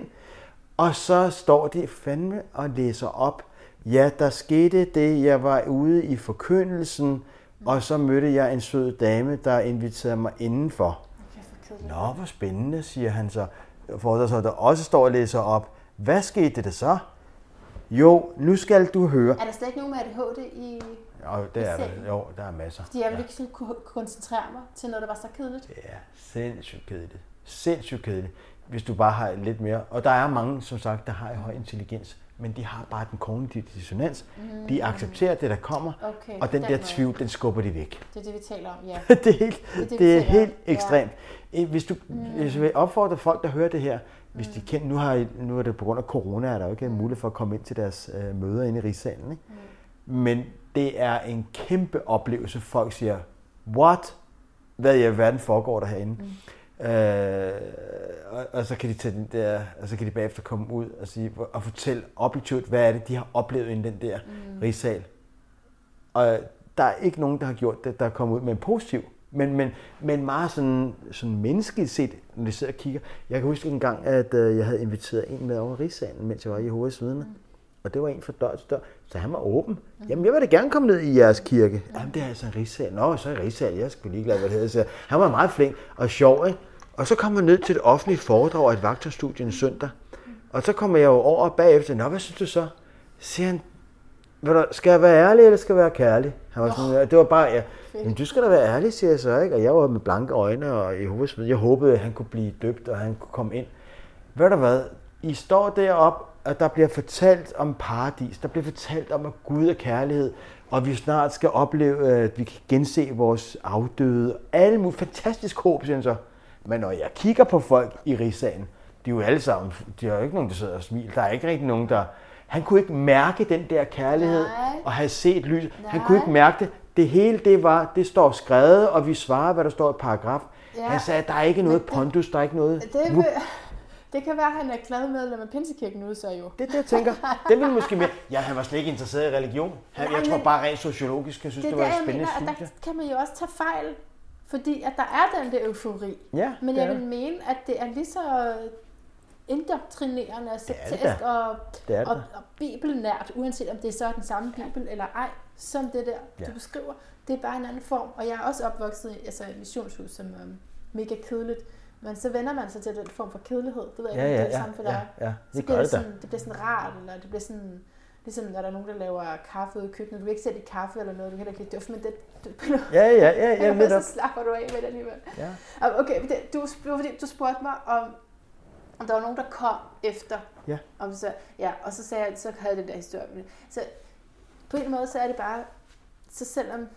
[SPEAKER 3] og så står de fandme og læser op. Ja, der skete det, jeg var ude i forkyndelsen, mm. Og så mødte jeg en sød dame, der inviterede mig indenfor. Nå, hvor spændende, siger han så. For så der også står og læser op. Hvad skete der så? Jo, nu skal du høre.
[SPEAKER 1] Er der slet ikke nogen med ADHD i...
[SPEAKER 3] Jo, det er der. Jo, der er masser.
[SPEAKER 1] Fordi jeg ville ikke sådan kunne koncentrere mig til noget, der var så kedeligt.
[SPEAKER 3] Det er sindssygt kedeligt. Sindssygt kedeligt. Hvis du bare har lidt mere. Og der er mange, som sagt, der har en høj intelligens, men de har bare den kognitive dissonans. Mm. De accepterer det, der kommer,
[SPEAKER 1] Okay,
[SPEAKER 3] og den
[SPEAKER 1] den
[SPEAKER 3] der
[SPEAKER 1] måde.
[SPEAKER 3] tvivl, den skubber de væk.
[SPEAKER 1] Det er det, vi taler om, ja.
[SPEAKER 3] det er helt,
[SPEAKER 1] Det er det,
[SPEAKER 3] det, er
[SPEAKER 1] om.
[SPEAKER 3] helt
[SPEAKER 1] Ja.
[SPEAKER 3] ekstremt. Eh, Hvis du hvis jeg vil opfordre folk, der hører det her, hvis de kender, nu, har, nu er det på grund af corona, er der jo ikke
[SPEAKER 1] Mm.
[SPEAKER 3] mulighed for at komme ind til deres øh, møder inde i rigssalen. Ikke? Men det er en kæmpe oplevelse. Folk siger, what? Hvad i alverden foregår der herinde? Mm. Øh, og, og, så kan de tage den der, og så kan de bagefter komme ud og, sige, og fortælle objektivt, hvad er det, de har oplevet i den der mm. rigssal. Og der er ikke nogen, der har gjort det, der er kommet ud med en positiv. Men, men, men meget sådan, sådan menneskeligt set, når de sidder og kigger. Jeg kan huske en gang, at øh, jeg havde inviteret en med over i rigssalen, mens jeg var i Jehovas vidne. Og det var en fra dør til dør. Så han var åben. Jamen, jeg vil da gerne komme ned i jeres kirke. Jamen, det er altså en rigssal. Nå, så er rigssal. Jeg skal ligeglad, hvad det hedder. Så han var meget flink og sjov, ikke? Og så kom han ned til et offentligt foredrag af et vagterstudie en søndag. Og så kommer jeg jo over bagefter. Nå, hvad synes du så? Siger han, skal jeg være ærlig, eller skal jeg være kærlig? Han var sådan, oh, det var bare, ja, men du skal da være ærlig, siger jeg så, ikke? Og jeg var med blanke øjne, og Jehovas vidne. jeg håbede, at han kunne blive døbt, og han kunne komme ind. Ved du hvad? I står deroppe, og der bliver fortalt om paradis. Der bliver fortalt om, at Gud er kærlighed, og vi snart skal opleve, at vi kan gense vores afdøde. Alle mulige fantastisk håb, siger han så. Men når jeg kigger på folk i rigssagen, de er jo alle sammen, de er jo ikke nogen, der sidder og smiler. Der er ikke rigtig nogen, der... Han kunne ikke mærke den der kærlighed
[SPEAKER 1] Nej.
[SPEAKER 3] og have set lys. Han
[SPEAKER 1] Nej.
[SPEAKER 3] kunne ikke mærke det. Det hele, det var, det står skrevet, og vi svarer, hvad der står i paragraf.
[SPEAKER 1] Ja.
[SPEAKER 3] Han sagde, der er ikke noget pondus, der er ikke noget...
[SPEAKER 1] Det, vil, det kan være, at han er glad medlem af Pinsekirken nu, så jo.
[SPEAKER 3] Det er det, jeg tænker. Det ville måske mere... Ja, han var slet ikke interesseret i religion. Han,
[SPEAKER 1] Nej,
[SPEAKER 3] jeg tror bare rent sociologisk, jeg synes,
[SPEAKER 1] Det
[SPEAKER 3] det, det var et spændende
[SPEAKER 1] mener, at
[SPEAKER 3] studie.
[SPEAKER 1] der kan man jo også tage fejl. Fordi at der er den der eufori.
[SPEAKER 3] Ja,
[SPEAKER 1] Men
[SPEAKER 3] det
[SPEAKER 1] jeg vil
[SPEAKER 3] der.
[SPEAKER 1] mene, at det er lige så indoktrinerende og
[SPEAKER 3] er det
[SPEAKER 1] sekterisk og,
[SPEAKER 3] Det det
[SPEAKER 1] og, og bibelnært, uanset om det er så er den samme bibel eller ej, som det der,
[SPEAKER 3] Ja.
[SPEAKER 1] du beskriver. Det er bare en anden form. Og jeg er også opvokset i altså, et missionshus, som er mega kedeligt. Men så vender man sig til den form for kedelighed. Det ved jeg
[SPEAKER 3] Ja,
[SPEAKER 1] ikke, om
[SPEAKER 3] ja,
[SPEAKER 1] det er det
[SPEAKER 3] ja,
[SPEAKER 1] samme for
[SPEAKER 3] ja,
[SPEAKER 1] dig.
[SPEAKER 3] ja.
[SPEAKER 1] Så
[SPEAKER 3] Det
[SPEAKER 1] bliver det,
[SPEAKER 3] det da.
[SPEAKER 1] sådan, det bliver sådan rart, eller det bliver sådan, ligesom når der er nogen, der laver kaffe ude i køkkenet. Du vil ikke sætte i kaffe eller noget, du kan ikke dufte, men det, det,
[SPEAKER 3] Ja, ja, ja, ja,
[SPEAKER 1] ja,
[SPEAKER 3] netop.
[SPEAKER 1] så slapper du af med det alligevel.
[SPEAKER 3] Ja.
[SPEAKER 1] Og Okay, det, du, du spurgte mig, om, om der var nogen, der kom efter.
[SPEAKER 3] Ja.
[SPEAKER 1] Om så, ja, og så sagde jeg, så havde den der historie. Så på en måde, så er det bare, så selvom,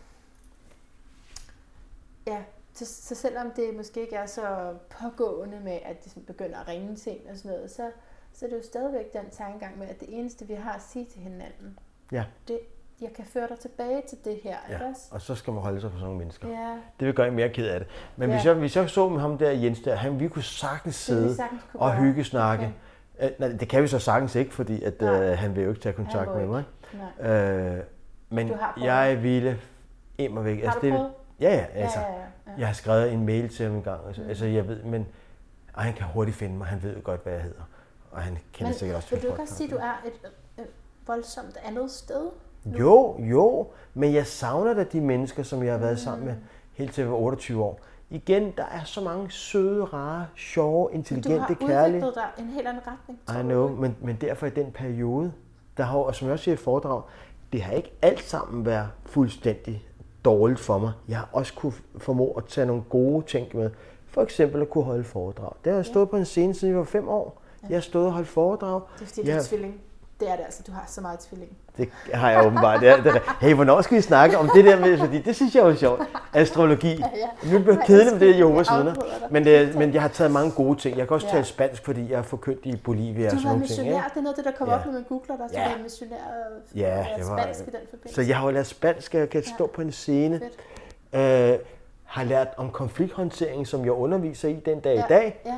[SPEAKER 1] ja, så, så selvom det måske ikke er så pågående med, at det sådan begynder at ringe til en og sådan noget, så, så er det jo stadigvæk den tankegang med, at det eneste, vi har at sige til hinanden,
[SPEAKER 3] Ja.
[SPEAKER 1] det, jeg kan føre dig tilbage til det her, ikke
[SPEAKER 3] Ja,
[SPEAKER 1] også?
[SPEAKER 3] og så skal man holde sig for sådan nogle mennesker.
[SPEAKER 1] Ja,
[SPEAKER 3] Det vil gøre en mere ked af det. Men
[SPEAKER 1] Ja.
[SPEAKER 3] hvis, jeg, hvis jeg så med ham der Jens der, han, vi kunne sagtens sidde
[SPEAKER 1] sagtens kunne
[SPEAKER 3] og hygge snakke.
[SPEAKER 1] Okay.
[SPEAKER 3] Okay. Nej, det kan vi så sagtens ikke, fordi at,
[SPEAKER 1] Nej.
[SPEAKER 3] øh, han vil jo ikke tage kontakt med mig.
[SPEAKER 1] Nej.
[SPEAKER 3] Øh, men
[SPEAKER 1] Du
[SPEAKER 3] jeg ville im og væk.
[SPEAKER 1] Har du
[SPEAKER 3] det,
[SPEAKER 1] prøvet?
[SPEAKER 3] Ja, ja, altså.
[SPEAKER 1] ja, ja, ja.
[SPEAKER 3] Jeg har skrevet en mail til ham en gang. Altså,
[SPEAKER 1] Mm.
[SPEAKER 3] altså jeg ved, men og han kan hurtigt finde mig. Han ved jo godt, hvad jeg hedder. Og han kender
[SPEAKER 1] Men
[SPEAKER 3] sikkert også
[SPEAKER 1] vil du ikke også sige, at du er et øh, voldsomt andet sted? Nu?
[SPEAKER 3] Jo, jo, men jeg savner da de mennesker, som jeg har været sammen
[SPEAKER 1] Mm.
[SPEAKER 3] med helt til jeg var 28 år. igen, der er så mange søde, rare, sjove,
[SPEAKER 1] Du
[SPEAKER 3] intelligente,
[SPEAKER 1] har
[SPEAKER 3] kærlige.
[SPEAKER 1] udviklet dig en helt anden retning.
[SPEAKER 3] I
[SPEAKER 1] du
[SPEAKER 3] know, men, men derfor i den periode, der har, og som jeg også siger i foredrag, det har ikke alt sammen været fuldstændig dårligt for mig. Jeg har også kunne formå at tage nogle gode ting med. For eksempel at kunne holde foredrag. Det har jeg stået på en scene, siden jeg var fem år. Jeg har stået og holdt foredrag.
[SPEAKER 1] Det er fordi, du
[SPEAKER 3] Ja.
[SPEAKER 1] er tvilling. Det er det altså. Du har så meget tvilling.
[SPEAKER 3] Det har jeg åbenbart. Det er, det er, hey, hvornår skal vi snakke om det der med, fordi det synes jeg er jo sjovt. Astrologi.
[SPEAKER 1] ja.
[SPEAKER 3] Nu bliver kedeligt med det er Jehovas
[SPEAKER 1] Jeg
[SPEAKER 3] vidner. Men, det, men jeg har taget mange gode ting. Jeg kan også
[SPEAKER 1] Ja.
[SPEAKER 3] tale spansk, fordi jeg er forkyndt i Bolivia
[SPEAKER 1] Du
[SPEAKER 3] og sådan
[SPEAKER 1] været
[SPEAKER 3] nogle ting.
[SPEAKER 1] missionær.
[SPEAKER 3] Ikke?
[SPEAKER 1] Det er noget det, der kommer
[SPEAKER 3] Ja.
[SPEAKER 1] op, når man googler dig. Så
[SPEAKER 3] Ja.
[SPEAKER 1] du været missionær og
[SPEAKER 3] Ja, det var-
[SPEAKER 1] spansk i den forbindelse.
[SPEAKER 3] Så jeg har jo lært spansk, og jeg kan stå på en scene.
[SPEAKER 1] Fedt.
[SPEAKER 3] Øh, har lært om konflikthåndtering, som jeg underviser i den dag
[SPEAKER 1] Ja.
[SPEAKER 3] i dag.
[SPEAKER 1] Ja.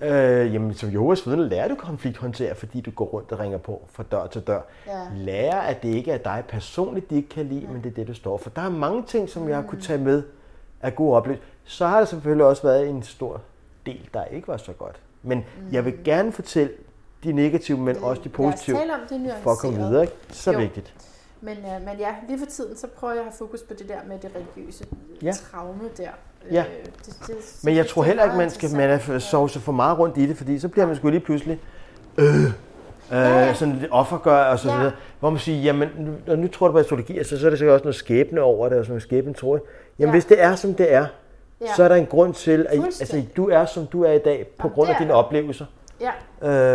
[SPEAKER 3] Øh, jamen, som Jehovas vidne lærer du konflikthåndtere, fordi du går rundt og ringer på fra dør til dør.
[SPEAKER 1] Ja.
[SPEAKER 3] Lærer, at det ikke er dig personligt, de ikke kan lide, men det er det, du står for. Der er mange ting, som jeg har kunne tage med af gode oplevelser. Så har der selvfølgelig også været en stor del, der ikke var så godt. Men jeg vil gerne fortælle de negative, men også de positive,
[SPEAKER 1] om det
[SPEAKER 3] for at komme videre. Ikke? Så
[SPEAKER 1] Jo.
[SPEAKER 3] vigtigt.
[SPEAKER 1] Men, øh, men ja, lige for tiden, så prøver jeg at have fokus på det der med det religiøse
[SPEAKER 3] Ja.
[SPEAKER 1] traume der.
[SPEAKER 3] Ja.
[SPEAKER 1] Øh, det, det,
[SPEAKER 3] Men jeg
[SPEAKER 1] det
[SPEAKER 3] tror
[SPEAKER 1] er
[SPEAKER 3] heller ikke, man skal man er sove for meget rundt i det, fordi så bliver man sgu lige pludselig øh, øh,
[SPEAKER 1] ja.
[SPEAKER 3] sådan lidt offergør og så
[SPEAKER 1] Ja.
[SPEAKER 3] videre. Hvor man siger, jamen, nu, og nu tror du på astrologi, altså, så er der sikkert også noget skæbne over det, og sådan noget skæbne, tror jeg. Jamen,
[SPEAKER 1] Ja.
[SPEAKER 3] hvis det er, som det er,
[SPEAKER 1] Ja.
[SPEAKER 3] så er der en grund til, at altså, du er, som du er i dag, på
[SPEAKER 1] Jamen,
[SPEAKER 3] grund af
[SPEAKER 1] det er
[SPEAKER 3] dine
[SPEAKER 1] der.
[SPEAKER 3] oplevelser.
[SPEAKER 1] Ja,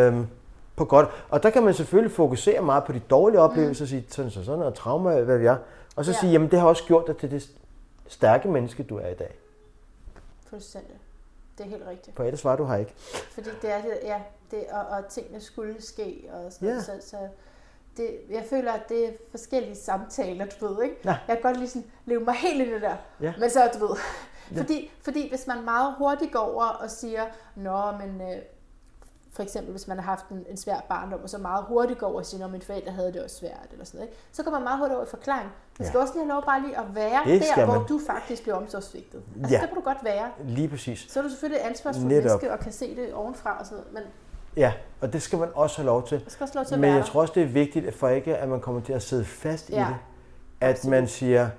[SPEAKER 3] Øhm, på godt. Og der kan man selvfølgelig fokusere meget på de dårlige oplevelser, og sige sådan, sådan, sådan, og trauma, hvad vi er. Og så
[SPEAKER 1] Mm. Ja.
[SPEAKER 3] sige, jamen, det har også gjort dig til det stærke menneske, du er i dag.
[SPEAKER 1] Fuldstændig. Det er helt rigtigt.
[SPEAKER 3] For ellers var du her ikke.
[SPEAKER 1] Fordi det er det, ja, det, og, og tingene skulle ske, og sådan
[SPEAKER 3] Ja.
[SPEAKER 1] noget. Så, så det, jeg føler, at det er forskellige samtaler, du ved, ikke?
[SPEAKER 3] Ja.
[SPEAKER 1] Jeg kan godt lige sådan leve mig helt ind i det der.
[SPEAKER 3] Ja.
[SPEAKER 1] Men så, du ved, fordi, fordi hvis man meget hurtigt går over og siger, nå, men øh, for eksempel hvis man har haft en, en svær barndom, og så meget hurtigt går over og siger, at mine forældre havde det også svært, eller sådan noget, ikke? så kommer man meget hurtigt over i forklaring. Man skal
[SPEAKER 3] Ja.
[SPEAKER 1] også lige have lov bare lige at være
[SPEAKER 3] Det
[SPEAKER 1] der,
[SPEAKER 3] skal
[SPEAKER 1] hvor
[SPEAKER 3] man.
[SPEAKER 1] du faktisk bliver omsorgsvigtet. Altså,
[SPEAKER 3] Ja.
[SPEAKER 1] der må du godt være.
[SPEAKER 3] Lige præcis.
[SPEAKER 1] Så er du selvfølgelig
[SPEAKER 3] Netop.
[SPEAKER 1] menneske og kan se det ovenfra og sådan noget, men
[SPEAKER 3] Ja, og det skal man også have lov til.
[SPEAKER 1] du skal også lov til
[SPEAKER 3] Men jeg tror også, det er vigtigt, at for ikke, at man kommer til at sidde fast i
[SPEAKER 1] Ja,
[SPEAKER 3] det. At
[SPEAKER 1] absolut.
[SPEAKER 3] man siger,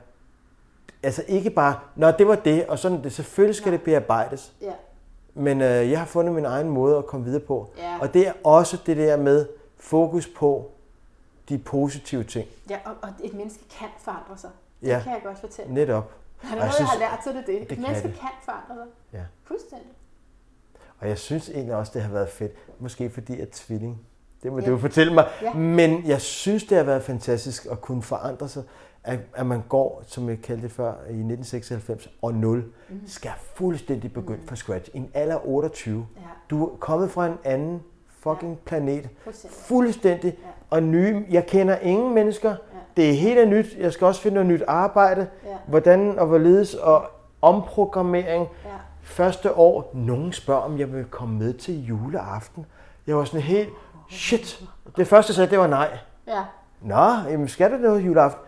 [SPEAKER 3] altså ikke bare, nå det var det, og sådan det. Selvfølgelig skal
[SPEAKER 1] Nej.
[SPEAKER 3] det bearbejdes.
[SPEAKER 1] Ja,
[SPEAKER 3] Men øh, jeg har fundet min egen måde at komme videre på.
[SPEAKER 1] Ja.
[SPEAKER 3] Og det er også det der med fokus på de positive ting.
[SPEAKER 1] ja og, og et menneske kan forandre sig. Det
[SPEAKER 3] Ja.
[SPEAKER 1] kan jeg godt fortælle.
[SPEAKER 3] Netop.
[SPEAKER 1] Noget,
[SPEAKER 3] jeg
[SPEAKER 1] jeg
[SPEAKER 3] synes-
[SPEAKER 1] har lært, så er det det.
[SPEAKER 3] det
[SPEAKER 1] Et
[SPEAKER 3] kan
[SPEAKER 1] menneske
[SPEAKER 3] det.
[SPEAKER 1] kan forandre sig.
[SPEAKER 3] Ja.
[SPEAKER 1] Fuldstændig.
[SPEAKER 3] Og jeg synes egentlig også, det har været fedt. Måske fordi jeg er tvilling. Det må
[SPEAKER 1] Ja.
[SPEAKER 3] du fortælle mig.
[SPEAKER 1] Ja.
[SPEAKER 3] Men jeg synes, det har været fantastisk at kunne forandre sig. At, at man går, som jeg kaldte det før, i 1996 og 0,
[SPEAKER 1] Mhm.
[SPEAKER 3] mm. skal fuldstændig begynde mm. fra scratch. I en alder af 28.
[SPEAKER 1] Ja,
[SPEAKER 3] Du er kommet fra en anden fucking planet.
[SPEAKER 1] fuldstændig.
[SPEAKER 3] Fuldstændig.
[SPEAKER 1] Ja.
[SPEAKER 3] Og nye, jeg kender ingen mennesker. Det er helt nyt. Jeg skal også finde noget nyt arbejde.
[SPEAKER 1] Ja.
[SPEAKER 3] Hvordan og hvorledes og omprogrammering.
[SPEAKER 1] Ja.
[SPEAKER 3] Første år, nogen spørger, om jeg vil komme med til juleaften. Jeg var sådan helt, shit. Det første, jeg sagde, det var nej.
[SPEAKER 1] Ja.
[SPEAKER 3] Nå, jamen skal du noget juleaften?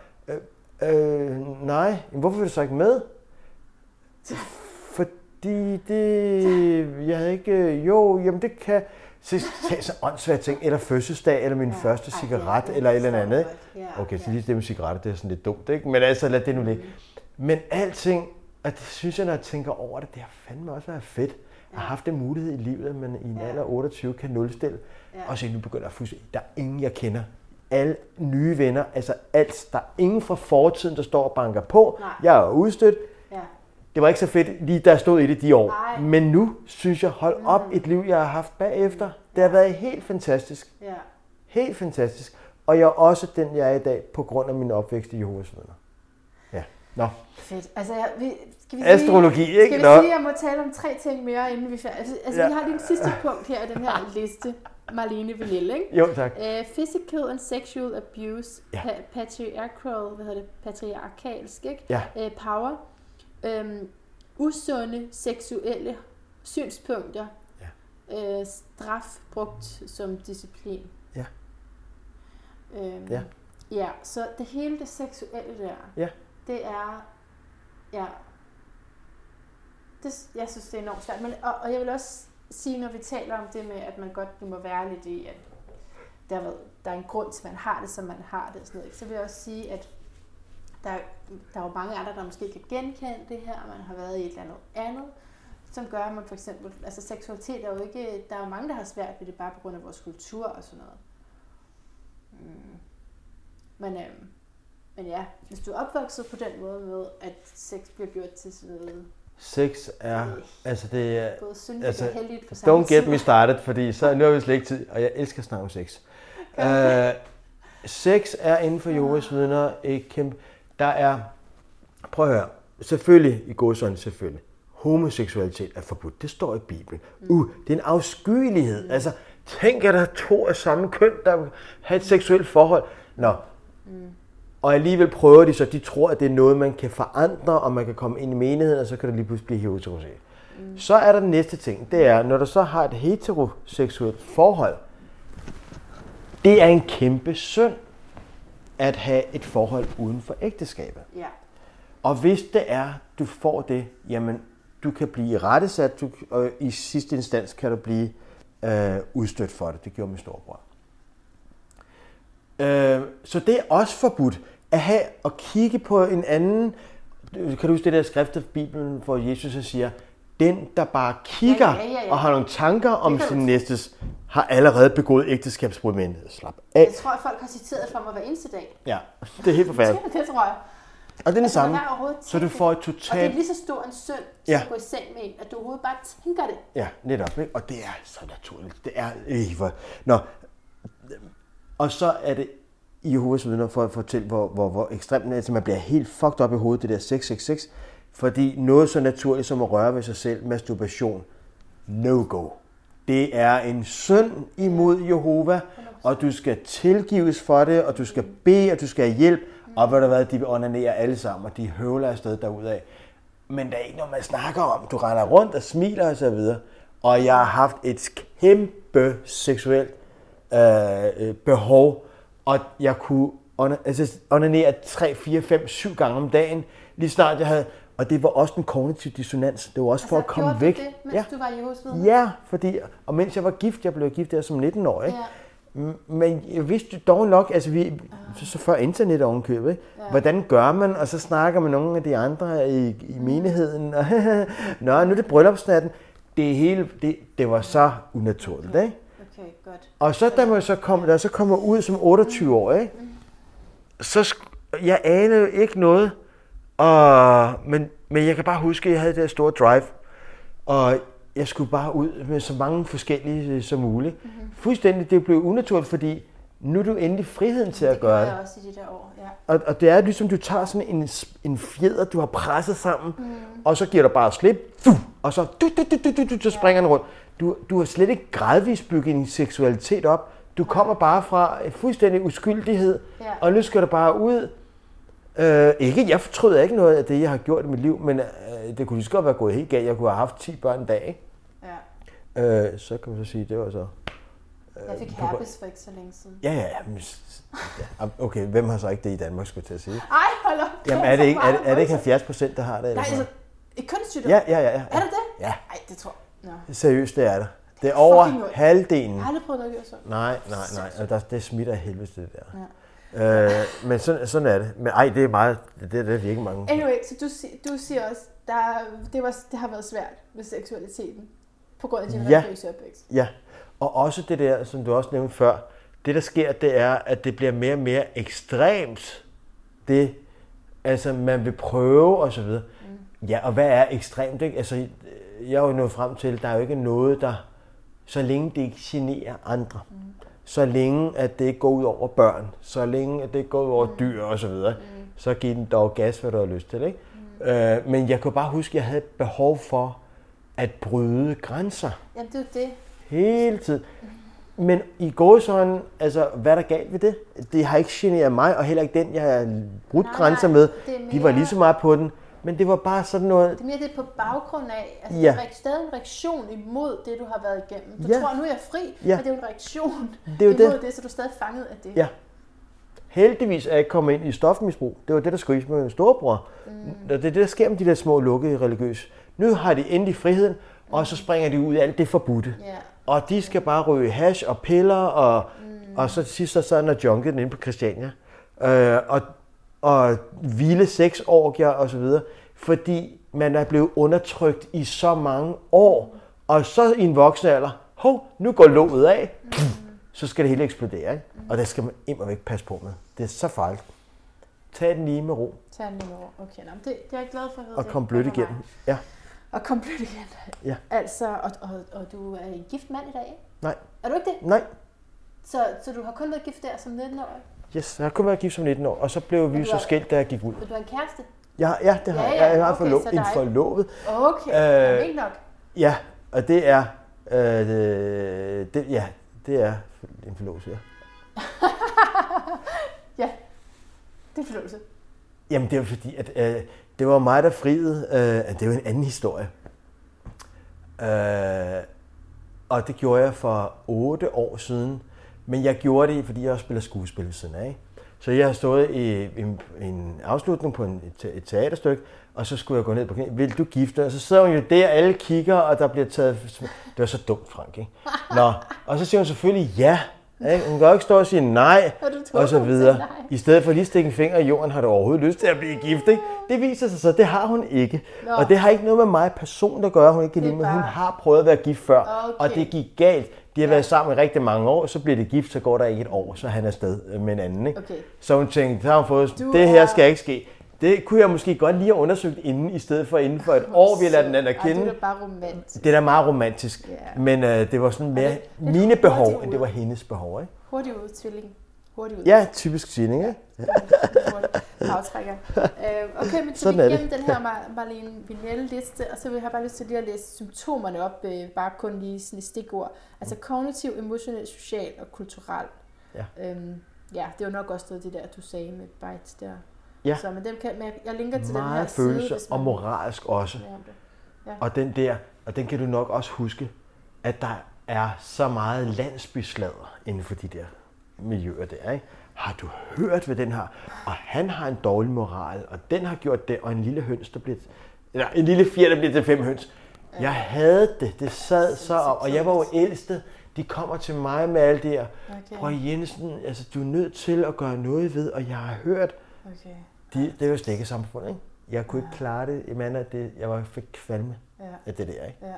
[SPEAKER 3] Øh, nej. Jamen, hvorfor vil du så ikke med? Fordi det... Jeg havde ikke... øh, Jo, jamen det kan... Så, så, så åndssvagt ting, eller fødselsdag, eller min ja. første cigaret,
[SPEAKER 1] er
[SPEAKER 3] eller et eller andet. ikke?
[SPEAKER 1] Ja,
[SPEAKER 3] Okay, så
[SPEAKER 1] ja.
[SPEAKER 3] lige det med cigaretter, det er sådan lidt dumt, ikke? Men altså, lad det nu ligge. Men alting, og det synes jeg, når jeg tænker over det, det har fandme også været fedt. Jeg har haft en mulighed i livet, at man i en
[SPEAKER 1] Ja.
[SPEAKER 3] alder af 28 kan nulstille.
[SPEAKER 1] Ja.
[SPEAKER 3] Og så nu begynder jeg fuldstændig, der er ingen, jeg kender. Alle nye venner, altså alt. Der er ingen fra fortiden, der står og banker på.
[SPEAKER 1] Nej.
[SPEAKER 3] Jeg er udstødt.
[SPEAKER 1] Ja.
[SPEAKER 3] Det var ikke så fedt, lige jeg stod i det de år.
[SPEAKER 1] Nej.
[SPEAKER 3] Men nu synes jeg, hold op et liv, jeg har haft bagefter. Det har været helt fantastisk.
[SPEAKER 1] Ja.
[SPEAKER 3] Helt fantastisk. Og jeg er også den, jeg er i dag, på grund af min opvækst i Jehovas vidner. Ja. Nå.
[SPEAKER 1] Fedt. Altså, jeg, vi, skal vi
[SPEAKER 3] Astrologi,
[SPEAKER 1] sige,
[SPEAKER 3] ikke?
[SPEAKER 1] Skal vi
[SPEAKER 3] Nå.
[SPEAKER 1] sige, at jeg må tale om tre ting mere, inden vi færdige? Altså, altså
[SPEAKER 3] Ja.
[SPEAKER 1] vi har lige en sidste punkt her i den her liste. Marlene Vanille, ikke?
[SPEAKER 3] Jo, tak.
[SPEAKER 1] Uh, physical and sexual abuse,
[SPEAKER 3] Ja.
[SPEAKER 1] pa- patriarchal, hvad hedder det, patriarkalsk, ikke?
[SPEAKER 3] Ja.
[SPEAKER 1] Uh, power, um, usunde seksuelle synspunkter,
[SPEAKER 3] Ja.
[SPEAKER 1] uh, straf brugt som disciplin.
[SPEAKER 3] Ja.
[SPEAKER 1] Um,
[SPEAKER 3] Ja.
[SPEAKER 1] Ja, så det hele det seksuelle der,
[SPEAKER 3] Ja.
[SPEAKER 1] det er, ja, det, jeg synes, det er enormt svært. Men, og, og jeg vil også sige, når vi taler om det med, at man godt må være lidt i, at der, der er en grund til, at man har det, som man har det, og sådan noget, ikke? så vil jeg også sige, at der, der er jo mange andre, der måske kan genkende det her, og man har været i et eller andet andet, som gør, at man for eksempel, altså seksualitet er jo ikke, der er jo mange, der har svært ved det bare på grund af vores kultur og sådan noget. Mm. Men, øh, men ja, hvis du er opvokset på den måde med, at sex bliver gjort til sådan noget
[SPEAKER 3] Sex er, altså det er,
[SPEAKER 1] både syndigt
[SPEAKER 3] altså,
[SPEAKER 1] og heldigt på samme
[SPEAKER 3] don't get me started, fordi så nu har vi slet ikke tid, og jeg elsker at snakke om sex. Uh, sex er inden for Jehovas vidner et kæmpe, der er, prøv at høre, selvfølgelig i godsøjne selvfølgelig, homoseksualitet er forbudt. Det står i Bibelen. Uh, det er en afskyelighed. Altså, tænk, at der er to af samme køn, der have et seksuelt forhold. Nå. Og alligevel prøver de så, de tror, at det er noget, man kan forandre, og man kan komme ind i menigheden, og så kan det lige pludselig blive heteroseksuelt. Mm. Så er der den næste ting, det er, når du så har et heteroseksuelt forhold, det er en kæmpe synd at have et forhold uden for ægteskabet.
[SPEAKER 1] Ja.
[SPEAKER 3] Og hvis det er, du får det, jamen, du kan blive rettesat, du, og i sidste instans kan du blive øh, udstødt for det. Det gjorde min storebror. Øh, så det er også forbudt at have at kigge på en anden. Kan du huske det der skrift af Bibelen, hvor Jesus så siger, den, der bare kigger
[SPEAKER 1] Ja, ja, ja, ja.
[SPEAKER 3] og har nogle tanker om sin
[SPEAKER 1] du-
[SPEAKER 3] næstes, har allerede begået ægteskabsbrud med. Slap af.
[SPEAKER 1] Jeg tror, at folk har citeret for mig hver eneste dag.
[SPEAKER 3] Ja, det er helt forfærdeligt.
[SPEAKER 1] Det tror jeg.
[SPEAKER 3] Og det er det
[SPEAKER 1] Altså,
[SPEAKER 3] samme. Så du får et
[SPEAKER 1] Og det er
[SPEAKER 3] totalt...
[SPEAKER 1] lige så stor en synd,
[SPEAKER 3] Ja.
[SPEAKER 1] som at gå i seng med en, at du overhovedet bare tænker det.
[SPEAKER 3] Ja, netop. Ikke? Og det er så naturligt. Det er ikke for... Nå. Og så er det i Jehovas vidner for at fortælle, hvor, hvor, hvor ekstremt det er. Altså man bliver helt fucked op i hovedet, det der 666. Fordi noget så naturligt som at røre ved sig selv, masturbation, no go. Det er en synd imod Jehova, og du skal tilgives for det, og du skal bede, og du skal have hjælp. Og ved du hvad, de vil onanere alle sammen, og de høvler afsted derudad. Men der er ikke noget, man snakker om. Du render rundt og smiler og så videre. Og jeg har haft et kæmpe seksuelt øh, øh behov, og jeg kunne altså, onanere 3, 4, 5, 7 gange om dagen, lige snart jeg havde... Og det var også en kognitiv dissonans. Det var også for at komme
[SPEAKER 1] gjorde
[SPEAKER 3] væk.
[SPEAKER 1] Det, mens
[SPEAKER 3] ja.
[SPEAKER 1] du var i vidner?
[SPEAKER 3] ja, fordi... Og mens jeg var gift, jeg blev gift der som 19-årig, ikke?
[SPEAKER 1] Ja.
[SPEAKER 3] Men jeg vidste dog nok, altså vi, så, så før internet ovenkøbet?
[SPEAKER 1] Ja.
[SPEAKER 3] hvordan gør man, og så snakker man nogle af de andre i, i menigheden, og nå, nu er det bryllupsnatten. Det, hele, det, det var så unaturligt, ikke?
[SPEAKER 1] Okay, godt.
[SPEAKER 3] Og så da man så kom, da så kommer ud som 28 år, ikke? så sk- jeg anede ikke noget, og, men, men jeg kan bare huske, at jeg havde det store drive, og jeg skulle bare ud med så mange forskellige øh, som muligt. Mm-hmm. Fuldstændig, det blev unaturligt, fordi nu er du endelig friheden til at
[SPEAKER 1] Det gjorde
[SPEAKER 3] gøre
[SPEAKER 1] jeg
[SPEAKER 3] det.
[SPEAKER 1] også i de der år, ja.
[SPEAKER 3] Og, og det er ligesom, du tager sådan en, en fjeder, du har presset sammen, mm. og så giver du bare slip, og så, du, du, du, du, du, du, så springer den rundt. Du, du har slet ikke gradvist bygget din seksualitet op. Du kommer bare fra fuldstændig uskyldighed,
[SPEAKER 1] Ja.
[SPEAKER 3] og nu skal du bare ud. Øh, ikke, jeg fortryder ikke noget af det, jeg har gjort i mit liv, men øh, det kunne lige så godt være gået helt galt. Jeg kunne have haft 10 børn en dag, ikke?
[SPEAKER 1] ja.
[SPEAKER 3] Øh, så kan man så sige, det var så...
[SPEAKER 1] Jeg fik herpes for ikke så længe siden.
[SPEAKER 3] Ja, ja, ja. men ja, Okay, hvem har så ikke det i Danmark, skulle jeg til at sige?
[SPEAKER 1] Ej, hold op.
[SPEAKER 3] Jamen, er det ikke, er, er det ikke
[SPEAKER 1] voldsomt.
[SPEAKER 3] 70 procent, der har det?
[SPEAKER 1] Nej, altså, et kønssygdom.
[SPEAKER 3] Ja, ja, ja. ja.
[SPEAKER 1] Er det det?
[SPEAKER 3] Ja,
[SPEAKER 1] Nej, det tror jeg. Nå.
[SPEAKER 3] seriøst, det er det. Det er over
[SPEAKER 1] fucking ondt.
[SPEAKER 3] halvdelen.
[SPEAKER 1] Jeg har aldrig prøvet noget at gøre sådan.
[SPEAKER 3] Nej, nej, nej. Og der, det smitter af helvede, det der.
[SPEAKER 1] Ja.
[SPEAKER 3] Øh, men sådan, sådan er det. Men ej, det er meget, det, det er virkelig mange.
[SPEAKER 1] Anyway, så du, si- du siger også, der, det, var, det har været svært med seksualiteten på grund af din
[SPEAKER 3] Ja.
[SPEAKER 1] religiøse opvækst.
[SPEAKER 3] Ja, og også det der, som du også nævnte før, det der sker, det er, at det bliver mere og mere ekstremt, det, altså man vil prøve og så videre. Mm. Ja, og hvad er ekstremt, ikke? Altså, jeg er jo nået frem til, at der er jo ikke noget, der, så længe det ikke generer andre, mm. så længe, at det ikke går ud over børn, så længe, at det ikke går ud over mm. dyr og så videre, mm. så giv den dog gas, hvad du har lyst til, ikke? Mm. Øh, men jeg kunne bare huske, at jeg havde behov for at bryde grænser.
[SPEAKER 1] Jamen, det er det.
[SPEAKER 3] Hele tiden. Men i gåsøjne, altså, hvad er der galt ved det? Det har ikke generet mig, og heller ikke den, jeg har brudt
[SPEAKER 1] Nej,
[SPEAKER 3] grænser med.
[SPEAKER 1] er
[SPEAKER 3] De var
[SPEAKER 1] mere-
[SPEAKER 3] lige så meget på den. Men det var bare sådan noget...
[SPEAKER 1] Det er mere det på baggrund af, altså
[SPEAKER 3] Ja.
[SPEAKER 1] det er stadig en reaktion imod det, du har været igennem. Du
[SPEAKER 3] Ja.
[SPEAKER 1] tror, nu er jeg fri,
[SPEAKER 3] Ja.
[SPEAKER 1] men det er jo en reaktion
[SPEAKER 3] Det er jo
[SPEAKER 1] imod
[SPEAKER 3] det.
[SPEAKER 1] det. så du er stadig fanget af det.
[SPEAKER 3] Ja. Heldigvis er jeg ikke kommet ind i stofmisbrug. Det var det, der skete med min storebror. Mm. Det er det, der sker med de der små lukkede religiøse. Nu har de endelig friheden, og så springer de ud af alt det forbudte.
[SPEAKER 1] Ja.
[SPEAKER 3] Og de skal bare ryge hash og piller, og, mm. og så til sidst så er der junket inde på Christiania. Øh, og og vilde sexorgier og så videre, fordi man er blevet undertrykt i så mange år, og så i en voksen alder, hov, nu går låget af, så skal det hele eksplodere, ikke? og det skal man immer væk passe på med. Det er så farligt. Tag den lige med ro,
[SPEAKER 1] Tag den lige over. Okay, nå, det, det er jeg glad for at
[SPEAKER 3] og kom blødt igennem.
[SPEAKER 1] mig.
[SPEAKER 3] Ja,
[SPEAKER 1] Og kom blødt igen.
[SPEAKER 3] Ja.
[SPEAKER 1] Altså, og, og, og du er en gift mand i dag, ikke?
[SPEAKER 3] nej,
[SPEAKER 1] Er du ikke det?
[SPEAKER 3] nej,
[SPEAKER 1] Så, så du har kun været gift der som 19-årig?
[SPEAKER 3] Yes, jeg har kun været gift som 19 år, og så blev vi så skilt, da jeg gik ud.
[SPEAKER 1] Men du har en kæreste?
[SPEAKER 3] Ja, ja, det har
[SPEAKER 1] Ja,
[SPEAKER 3] jeg.
[SPEAKER 1] ja,
[SPEAKER 3] Jeg har
[SPEAKER 1] okay,
[SPEAKER 3] forlo- en forlovet.
[SPEAKER 1] Okay,
[SPEAKER 3] Øh,
[SPEAKER 1] ikke nok.
[SPEAKER 3] Ja, og det er, øh, det, det, ja, det er en forlovelse, ja.
[SPEAKER 1] Ja, det er forlovelse.
[SPEAKER 3] Jamen, det er fordi, at øh, det var mig, der friede. Øh, det er jo en anden historie. Øh, og det gjorde jeg for otte år siden. Men jeg gjorde det, fordi jeg også spiller skuespil ved siden af. Så jeg har stået i en, en afslutning på en, et, et teaterstykke, og så skulle jeg gå ned på knæ. Vil du gifte dig? Og så sidder hun jo der, alle kigger, og der bliver taget... Det var så dumt, Frank, ikke? Nå, og så siger hun selvfølgelig ja. Ikke? Hun kan jo ikke stå og sige nej,
[SPEAKER 1] Og
[SPEAKER 3] så videre. I stedet for lige at stikke en finger i jorden, har du overhovedet lyst til at blive gift, ikke? Det viser sig så, det har hun ikke.
[SPEAKER 1] Nå.
[SPEAKER 3] Og det har ikke noget med mig personligt at gøre, hun ikke kan lide mig. Hun har prøvet at være gift før,
[SPEAKER 1] Okay.
[SPEAKER 3] og det gik galt. De har
[SPEAKER 1] Ja.
[SPEAKER 3] været sammen i rigtig mange år, så bliver det gift, så går der ikke et år, så er han afsted øh, med en anden. Ikke?
[SPEAKER 1] Okay.
[SPEAKER 3] Så hun tænkte, så har hun fået,
[SPEAKER 1] Du
[SPEAKER 3] det her
[SPEAKER 1] er-
[SPEAKER 3] skal ikke ske. Det kunne jeg måske godt lige have undersøgt inden, i stedet for inden for et år, vi lært den anden at
[SPEAKER 1] Ej, det
[SPEAKER 3] kende.
[SPEAKER 1] er da bare romantisk.
[SPEAKER 3] Det er da meget romantisk,
[SPEAKER 1] Ja.
[SPEAKER 3] men øh, det var sådan mere
[SPEAKER 1] det- det er
[SPEAKER 3] mine behov, end det var hendes behov. Ikke?
[SPEAKER 1] Hurtig ud, tvilling. Hurtig ud.
[SPEAKER 3] Ja, typisk tvilling, ikke?
[SPEAKER 1] Hurtigt. Bagtrækker. Øh, okay, men så vi igennem den her Mar- Marlene Vinelle liste, og så vil jeg bare lyst til lige at læse symptomerne op, øh, bare kun lige sådan i stikord. Altså kognitiv, emotionel, social og kulturel.
[SPEAKER 3] Ja.
[SPEAKER 1] Øhm, ja, det er jo nok også noget det der, du sagde med bites der.
[SPEAKER 3] Ja.
[SPEAKER 1] Så, men dem kan, men jeg, jeg linker til den her
[SPEAKER 3] Meget
[SPEAKER 1] side,
[SPEAKER 3] følelser
[SPEAKER 1] hvis
[SPEAKER 3] og
[SPEAKER 1] man
[SPEAKER 3] moralsk også.
[SPEAKER 1] det.
[SPEAKER 3] Og den der, og den kan du nok også huske, at der er så meget landsbyslader inden for de der miljøer der, ikke? Har du hørt, hvad den har? Og han har en dårlig moral, og den har gjort det, og en lille høns, der bliver... Eller en lille fjer, der bliver til fem høns. Jeg havde det. Det sad så op, og jeg var jo ældste. De kommer til mig med alt det her.
[SPEAKER 1] Okay.
[SPEAKER 3] Prøv Jensen, altså du er nødt til at gøre noget ved, og jeg har hørt,
[SPEAKER 1] Okay.
[SPEAKER 3] de, det er jo stikke samfund, ikke? Jeg kunne ikke klare det, jeg mener, det, jeg var fik kvalme
[SPEAKER 1] Ja.
[SPEAKER 3] af det der, ikke?
[SPEAKER 1] Ja.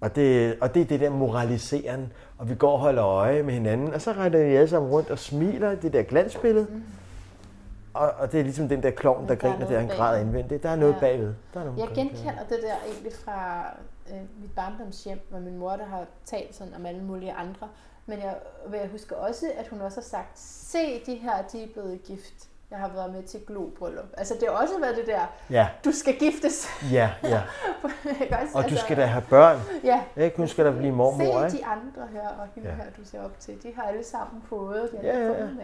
[SPEAKER 3] Og det, og det er det der moraliseren, og vi går og holder øje med hinanden, og så render vi alle sammen rundt og smiler det der glansbillede. Mm. Og, og det er ligesom den der klovn, der
[SPEAKER 1] der er
[SPEAKER 3] griner, der han græder indvendigt. Der er noget
[SPEAKER 1] Ja.
[SPEAKER 3] bagved. Der er noget
[SPEAKER 1] Jeg genkender det der egentlig fra øh, mit barndomshjem, hvor min mor der har talt sådan om alle mulige andre. Men jeg, jeg husker også, at hun også har sagt, se de her, de er blevet gift. Jeg har været med til globryllup. Altså det har også været det der,
[SPEAKER 3] Ja,
[SPEAKER 1] du skal giftes.
[SPEAKER 3] ja, ja.
[SPEAKER 1] Ikke også?
[SPEAKER 3] Og du
[SPEAKER 1] Altså,
[SPEAKER 3] skal da have børn.
[SPEAKER 1] Ja.
[SPEAKER 3] Ikke? Hun skal da blive mormor,
[SPEAKER 1] Se
[SPEAKER 3] ikke?
[SPEAKER 1] de andre her, og hende
[SPEAKER 3] Ja.
[SPEAKER 1] her, du ser op til. De har alle sammen fået. De har
[SPEAKER 3] Ja, ja,
[SPEAKER 1] fået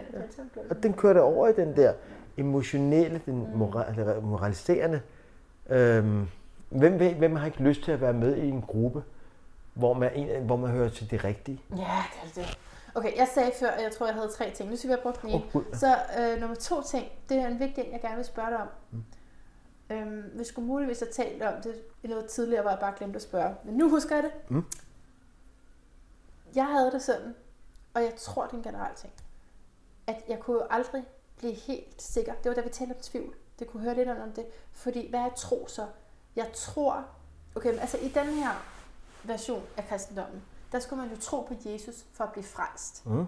[SPEAKER 3] ja, Og den kører der over i den der emotionelle, den
[SPEAKER 1] Mm.
[SPEAKER 3] moral, moraliserende. Øhm, hvem, hvem har ikke lyst til at være med i en gruppe, hvor man, en, hvor man hører til det rigtige?
[SPEAKER 1] Ja, det er det. Okay, jeg sagde før, at jeg tror, jeg havde tre ting. Nu skal vi have brugt den ene.
[SPEAKER 3] Gud.
[SPEAKER 1] Så øh, nummer to ting, det er en vigtig en, jeg gerne vil spørge dig om.
[SPEAKER 3] Mm.
[SPEAKER 1] Øhm, vi skulle muligvis have talt om det noget tidligere, hvor jeg bare glemte at spørge. Men nu husker jeg det.
[SPEAKER 3] Mm.
[SPEAKER 1] Jeg havde det sådan, og jeg tror, det er en generel ting, at jeg kunne jo aldrig blive helt sikker. Det var da vi talte om tvivl. Det kunne høre lidt om det. Fordi, hvad er tro så? Jeg tror, okay, men altså i den her version af kristendommen, der skulle man jo tro på Jesus for at blive frelst.
[SPEAKER 3] Mm.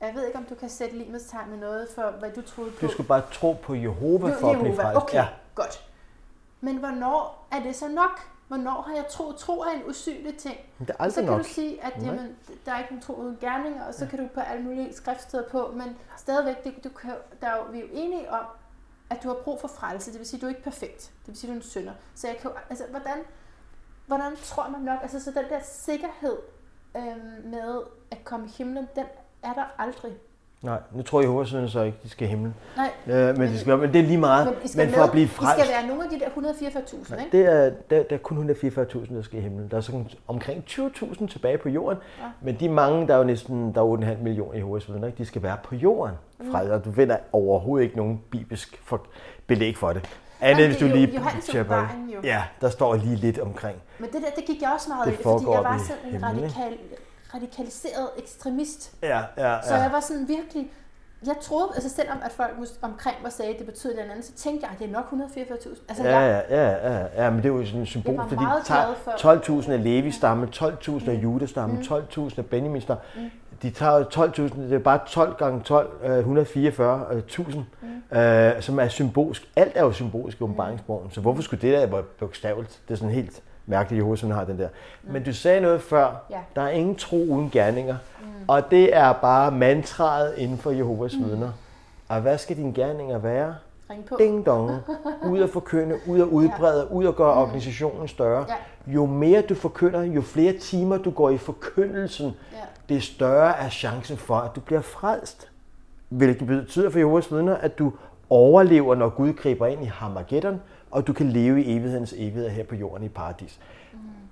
[SPEAKER 1] Jeg ved ikke, om du kan sætte lighedstegn med noget for, hvad du troede på.
[SPEAKER 3] Du skal bare tro på Jehova for at blive
[SPEAKER 1] Jehova.
[SPEAKER 3] frelst.
[SPEAKER 1] Okay,
[SPEAKER 3] Ja.
[SPEAKER 1] godt. Men hvornår er det så nok? Hvornår har jeg tro? Tro er en usynlig ting.
[SPEAKER 3] Det er
[SPEAKER 1] Og så
[SPEAKER 3] aldrig
[SPEAKER 1] kan
[SPEAKER 3] nok.
[SPEAKER 1] du sige, at jamen, der er ikke nogen tro uden gerninger, og så kan du på alle mulige skriftsteder på, men stadigvæk, det, du kan, der er jo, vi er jo enige om, at du har brug for frelse. Det vil sige, at du er ikke perfekt. Det vil sige, at du er en synder. Så jeg kan jo, altså, hvordan, hvordan tror man nok, altså så den der sikkerhed øhm, med at komme i himlen, den er der aldrig.
[SPEAKER 3] Nej, nu tror jeg, vidner så ikke, de skal i himlen.
[SPEAKER 1] Nej,
[SPEAKER 3] Øh, men, de skal, men det er lige meget.
[SPEAKER 1] men, I
[SPEAKER 3] Men for
[SPEAKER 1] med,
[SPEAKER 3] at blive
[SPEAKER 1] I
[SPEAKER 3] frelst,
[SPEAKER 1] skal være nogle af de der 144.000,
[SPEAKER 3] Nej,
[SPEAKER 1] ikke?
[SPEAKER 3] det er, der, der er kun 144.000, der skal i himlen. Der er sådan omkring 20.000 tilbage på jorden.
[SPEAKER 1] Ja.
[SPEAKER 3] Men de mange, der er jo næsten der er 8,5 millioner i ikke? de skal være på jorden. Fra, og du finder overhovedet ikke nogen bibelsk for, belæg for det. Andet hvis
[SPEAKER 1] det
[SPEAKER 3] du lige
[SPEAKER 1] Johannes jo.
[SPEAKER 3] Ja, der står lige lidt omkring.
[SPEAKER 1] Men det der, det gik jeg også meget
[SPEAKER 3] Det
[SPEAKER 1] i, fordi jeg var sådan en radikal, radikaliseret ekstremist.
[SPEAKER 3] Ja, ja,
[SPEAKER 1] Så jeg
[SPEAKER 3] ja.
[SPEAKER 1] var sådan virkelig, jeg troede, altså selvom at folk omkring mig sagde, at det betød noget andet, så tænkte jeg, at det er nok 144.000. Altså,
[SPEAKER 3] Ja, ja, ja, ja, ja, men det er jo sådan et symbol, fordi de tager
[SPEAKER 1] glad for-
[SPEAKER 3] 12.000 af Levi-stamme, 12.000 af Judas-stamme, 12.000 af Benjamin-stamme. De tager jo 12.000, det er bare 12 gange 12, øh, 144.000, øh, som er symbolsk. Alt er jo symbolisk i åbenbaringsbogen, så hvorfor skulle det der være bogstaveligt? Det er sådan helt mærkeligt, Jehovas har den der. Men du sagde noget før,
[SPEAKER 1] Ja.
[SPEAKER 3] der er ingen tro uden gerninger, og det er bare mantraet inden for Jehovas vidner. Og hvad skal dine gerninger være?
[SPEAKER 1] ring på.
[SPEAKER 3] ding dong, ud at forkynde, ud at udbrede, ud at gøre organisationen større.
[SPEAKER 1] Ja.
[SPEAKER 3] Jo mere du forkynder, jo flere timer du går i forkyndelsen,
[SPEAKER 1] Ja.
[SPEAKER 3] Det større er chancen for, at du bliver frelst. Hvilket betyder for Jehovas vidner, at du overlever, når Gud griber ind i Hamageddon, og du kan leve i evighedens evighed her på jorden i paradis.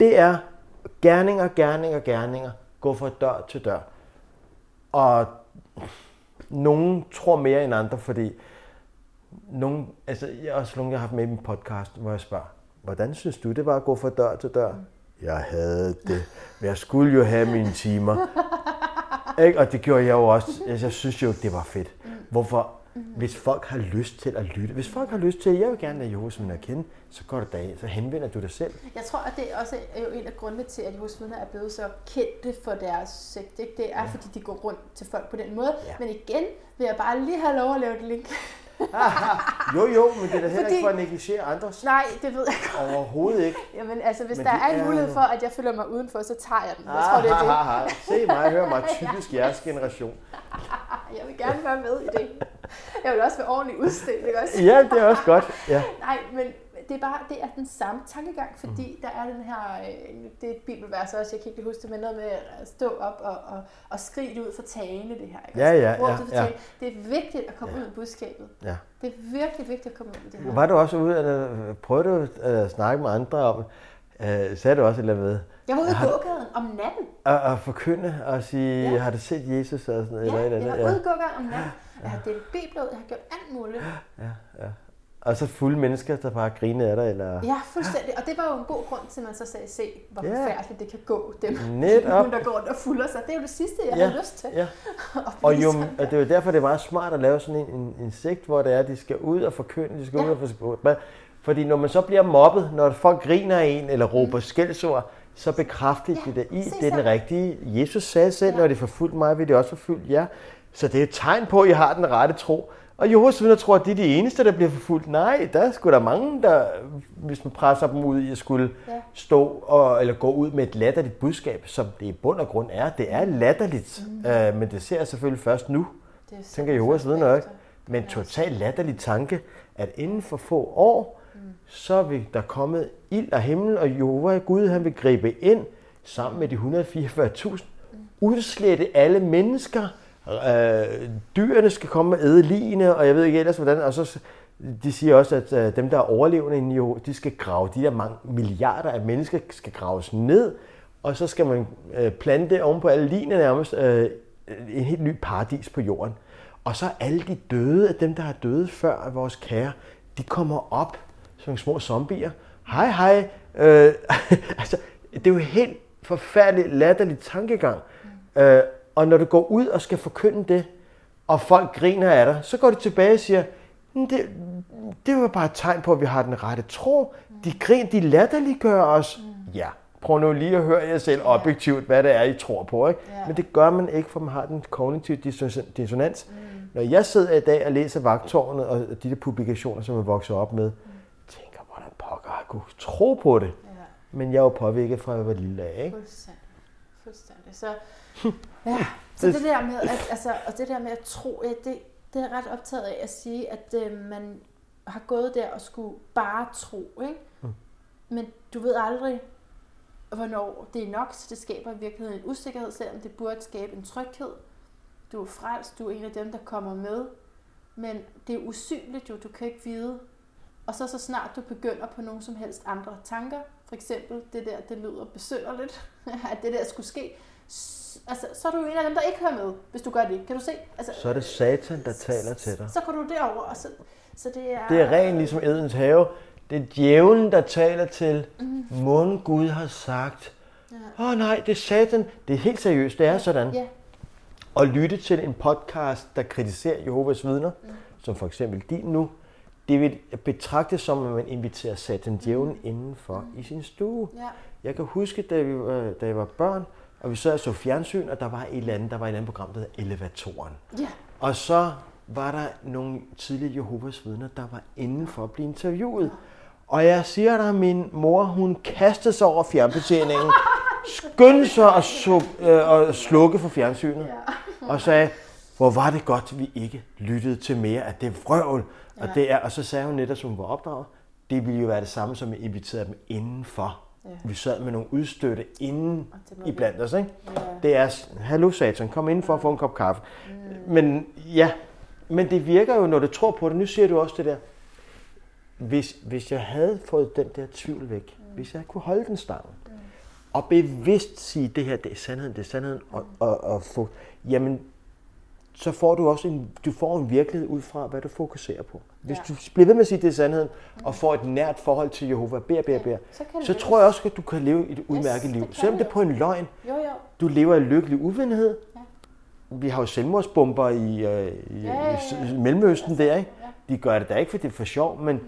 [SPEAKER 3] Det er gerninger, gerninger, gerninger. Gå fra dør til dør. Og nogen tror mere end andre, fordi nogen, altså, jeg er også nogen, jeg har haft med i min podcast, hvor jeg spørger, hvordan synes du, det var at gå fra dør til dør? Jeg havde det, men jeg skulle jo have mine timer. Ikke? Og det gjorde jeg jo også. Jeg synes jo, det var fedt. Hvorfor? Hvis folk har lyst til at lytte, hvis folk har lyst til, jeg vil gerne lade Jehovas vidner kende, så går det dag, så henvender du dig selv.
[SPEAKER 1] Jeg tror, at det også er jo en af grundene til, at Jehovas vidner er blevet så kendte for deres sekt. Ikke? Det er, ja. fordi de går rundt til folk på den måde.
[SPEAKER 3] Ja.
[SPEAKER 1] Men igen vil jeg bare lige have lov at lave et link.
[SPEAKER 3] Jo, jo, men det er da heller
[SPEAKER 1] Fordi-
[SPEAKER 3] ikke for at negligere andres.
[SPEAKER 1] Nej, det ved jeg godt.
[SPEAKER 3] Overhovedet ikke.
[SPEAKER 1] Jamen, altså, hvis
[SPEAKER 3] Men
[SPEAKER 1] der er en mulighed for, at jeg føler mig udenfor, så tager jeg den. Jeg tror, det er det.
[SPEAKER 3] Ah, ah, ah. Se mig, hør mig. Typisk jeres generation.
[SPEAKER 1] Jeg vil gerne være med i det. Jeg vil også være ordentligt udstillet, ikke også?
[SPEAKER 3] Ja, det er også godt. Ja.
[SPEAKER 1] Nej, men det er bare det er den samme tankegang, fordi
[SPEAKER 3] Mhm.
[SPEAKER 1] der er den her, øh, det er et bibelvers også, jeg kan ikke huske det, men noget med at stå op og, og, og skrige ud for tale, det her. Ikke?
[SPEAKER 3] Ja, ja, ja, ja.
[SPEAKER 1] Det er vigtigt at komme ud med budskabet.
[SPEAKER 3] ja.
[SPEAKER 1] Det er virkelig vigtigt at komme ud med det her.
[SPEAKER 3] Var du også ude, eller prøvede du at snakke med andre om, øh, sagde du også et eller andet
[SPEAKER 1] Jeg var ude i gågaden om natten.
[SPEAKER 3] at, at forkynde og sige,
[SPEAKER 1] Ja.
[SPEAKER 3] ja. har du set Jesus og sådan noget?
[SPEAKER 1] Ja,
[SPEAKER 3] eller et
[SPEAKER 1] jeg
[SPEAKER 3] eller
[SPEAKER 1] var ude i gågaden om natten. Jeg har delt bibler ud, jeg har gjort alt muligt.
[SPEAKER 3] Ja, ja. Og så fulde mennesker, der bare griner af dig, eller...
[SPEAKER 1] Ja, fuldstændig. Og det var jo en god grund til, at man så sagde, se, hvor
[SPEAKER 3] Ja.
[SPEAKER 1] forfærdeligt det kan gå, dem,
[SPEAKER 3] Netop.
[SPEAKER 1] der går og fulder sig. Det er jo det sidste, jeg
[SPEAKER 3] Ja,
[SPEAKER 1] har lyst til.
[SPEAKER 3] ja. Og, jo,
[SPEAKER 1] sådan
[SPEAKER 3] det er jo derfor, det er meget smart at lave sådan en, en, en sigt, hvor det er, at de skal ud og forkynde, de skal
[SPEAKER 1] Ja.
[SPEAKER 3] ud og forkynde. Fordi når man så bliver mobbet, når folk griner af en eller råber mm. skældsord, så bekræfter de
[SPEAKER 1] Ja,
[SPEAKER 3] det i. Det er den rigtige. Jesus sagde selv,
[SPEAKER 1] Ja.
[SPEAKER 3] når de forfulgte mig, vil de også forfulgt jer. Så det er et tegn på, at I har den rette tro. Og Jehovas vidner tror, at de er de eneste, der bliver forfulgt. Nej, der er sgu da mange, der, hvis man presser dem ud i at skulle
[SPEAKER 1] Ja.
[SPEAKER 3] stå og, eller gå ud med et latterligt budskab, som det i bund og grund er. Det er latterligt, mm. øh, men det ser jeg selvfølgelig først nu.
[SPEAKER 1] Det er
[SPEAKER 3] Tænker Jehovas vidner ikke. Men
[SPEAKER 1] Ja.
[SPEAKER 3] totalt latterlig tanke, at inden for få år, mm. så vil der komme ild af himmel, og Jehova Gud, han vil gribe ind sammen med de 144.000, udslette alle mennesker, øh, dyrene skal komme og æde ligene, og jeg ved ikke ellers hvordan, og så de siger også, at øh, dem, der er overlevende Jehova, de skal grave, de der mange milliarder af mennesker skal graves ned, og så skal man øh, plante oven på alle ligene nærmest øh, en helt ny paradis på jorden. Og så alle de døde, af dem der er døde før af vores kære, de kommer op som små zombier. Hej hej. Øh, altså, det er jo helt forfærdelig latterlig tankegang. Øh, og når du går ud og skal forkynde det, og folk griner af dig, så går de tilbage og siger, "Men det, det var bare et tegn på, at vi har den rette tro. De grin, de latterliggør os. Ja, prøv nu lige at høre jer selv objektivt, hvad det er, I tror på. Ikke?
[SPEAKER 1] Ja.
[SPEAKER 3] Men det gør man ikke, for man har den kognitive disson- dissonans. Når jeg sidder i dag og læser Vagtårnet og de der publikationer, som jeg vokser op med, tænker, hvordan pokker har jeg kunne tro på det?
[SPEAKER 1] Ja,
[SPEAKER 3] Men jeg er jo påvirket fra, at jeg var lille af, ikke?
[SPEAKER 1] fuldstændig. Fuldstændig. Så, ja, så det der med at, altså, og det der med at tro, ja, det, det er jeg ret optaget af at sige, at øh, man har gået der og skulle bare tro, ikke?
[SPEAKER 3] Mm.
[SPEAKER 1] Men du ved aldrig, hvornår det er nok, så det skaber i virkeligheden en usikkerhed, selvom det burde skabe en tryghed. Du er frelst, du er en af dem, der kommer med, men det er usynligt jo, du kan ikke vide. Og så så snart du begynder på nogen som helst andre tanker, for eksempel det der, det lyder besynderligt, at det der skulle ske, altså, så er du en af dem, der ikke hører med, hvis du gør det. Kan du se? Altså,
[SPEAKER 3] Så er det satan, der taler til dig.
[SPEAKER 1] Så går du derover, og så, så det er...
[SPEAKER 3] Det er rent ligesom Edens have. Det er djævlen, der taler til. Måden Gud har sagt.
[SPEAKER 1] Ja.
[SPEAKER 3] Åh oh, nej, det er satan. Det er helt seriøst, det er sådan.
[SPEAKER 1] Ja,
[SPEAKER 3] at lytte til en podcast, der kritiserer Jehovas vidner, mm. som for eksempel din nu, det vil betragtes som, at man inviterer satan djævlen indenfor i sin stue.
[SPEAKER 1] Ja.
[SPEAKER 3] Jeg kan huske, da, vi da jeg var børn, og vi sad og så fjernsyn, og der var et eller andet, der var et eller andet program, der hed Elevatoren.
[SPEAKER 1] Ja.
[SPEAKER 3] Og så var der nogle tidligere Jehovas vidner, der var inden for at blive interviewet. Og jeg siger dig, min mor, hun kastede sig over fjernbetjeningen, skyndte sig at, så, øh, at slukke for fjernsynet, og sagde, hvor var det godt, vi ikke lyttede til mere af det vrøvl. Og, det er, og så sagde hun netop, som hun var opdraget, det ville jo være det samme, som at invitere dem indenfor.
[SPEAKER 1] Ja.
[SPEAKER 3] Vi sad med nogle udstødte inden i blandt os, ikke?
[SPEAKER 1] Ja.
[SPEAKER 3] Det er, hallo satan, kom indenfor og få en kop kaffe. Men ja, men det virker jo, når du tror på det. Nu siger du også det der. Hvis, hvis jeg havde fået den der tvivl væk, mm. hvis jeg kunne holde den stangen, mm. og bevidst sige, det her det er sandheden, det er sandheden, og, og, og få, jamen, så får du også en, du får en virkelighed ud fra, hvad du fokuserer på. Hvis
[SPEAKER 1] Ja.
[SPEAKER 3] du bliver ved med at sige, det er sandheden, og får et nært forhold til Jehova, beder, beder, beder,
[SPEAKER 1] så
[SPEAKER 3] så tror jeg også, at du kan leve et udmærket
[SPEAKER 1] det
[SPEAKER 3] liv. Selvom det er på en løgn,
[SPEAKER 1] Jo, jo.
[SPEAKER 3] du lever i lykkelig uvidenhed.
[SPEAKER 1] Ja.
[SPEAKER 3] Vi har jo selvmordsbomber i, øh, i,
[SPEAKER 1] Ja, ja, ja.
[SPEAKER 3] i Mellemøsten der, ikke?
[SPEAKER 1] Ja.
[SPEAKER 3] De gør det da ikke, fordi det er for sjov, men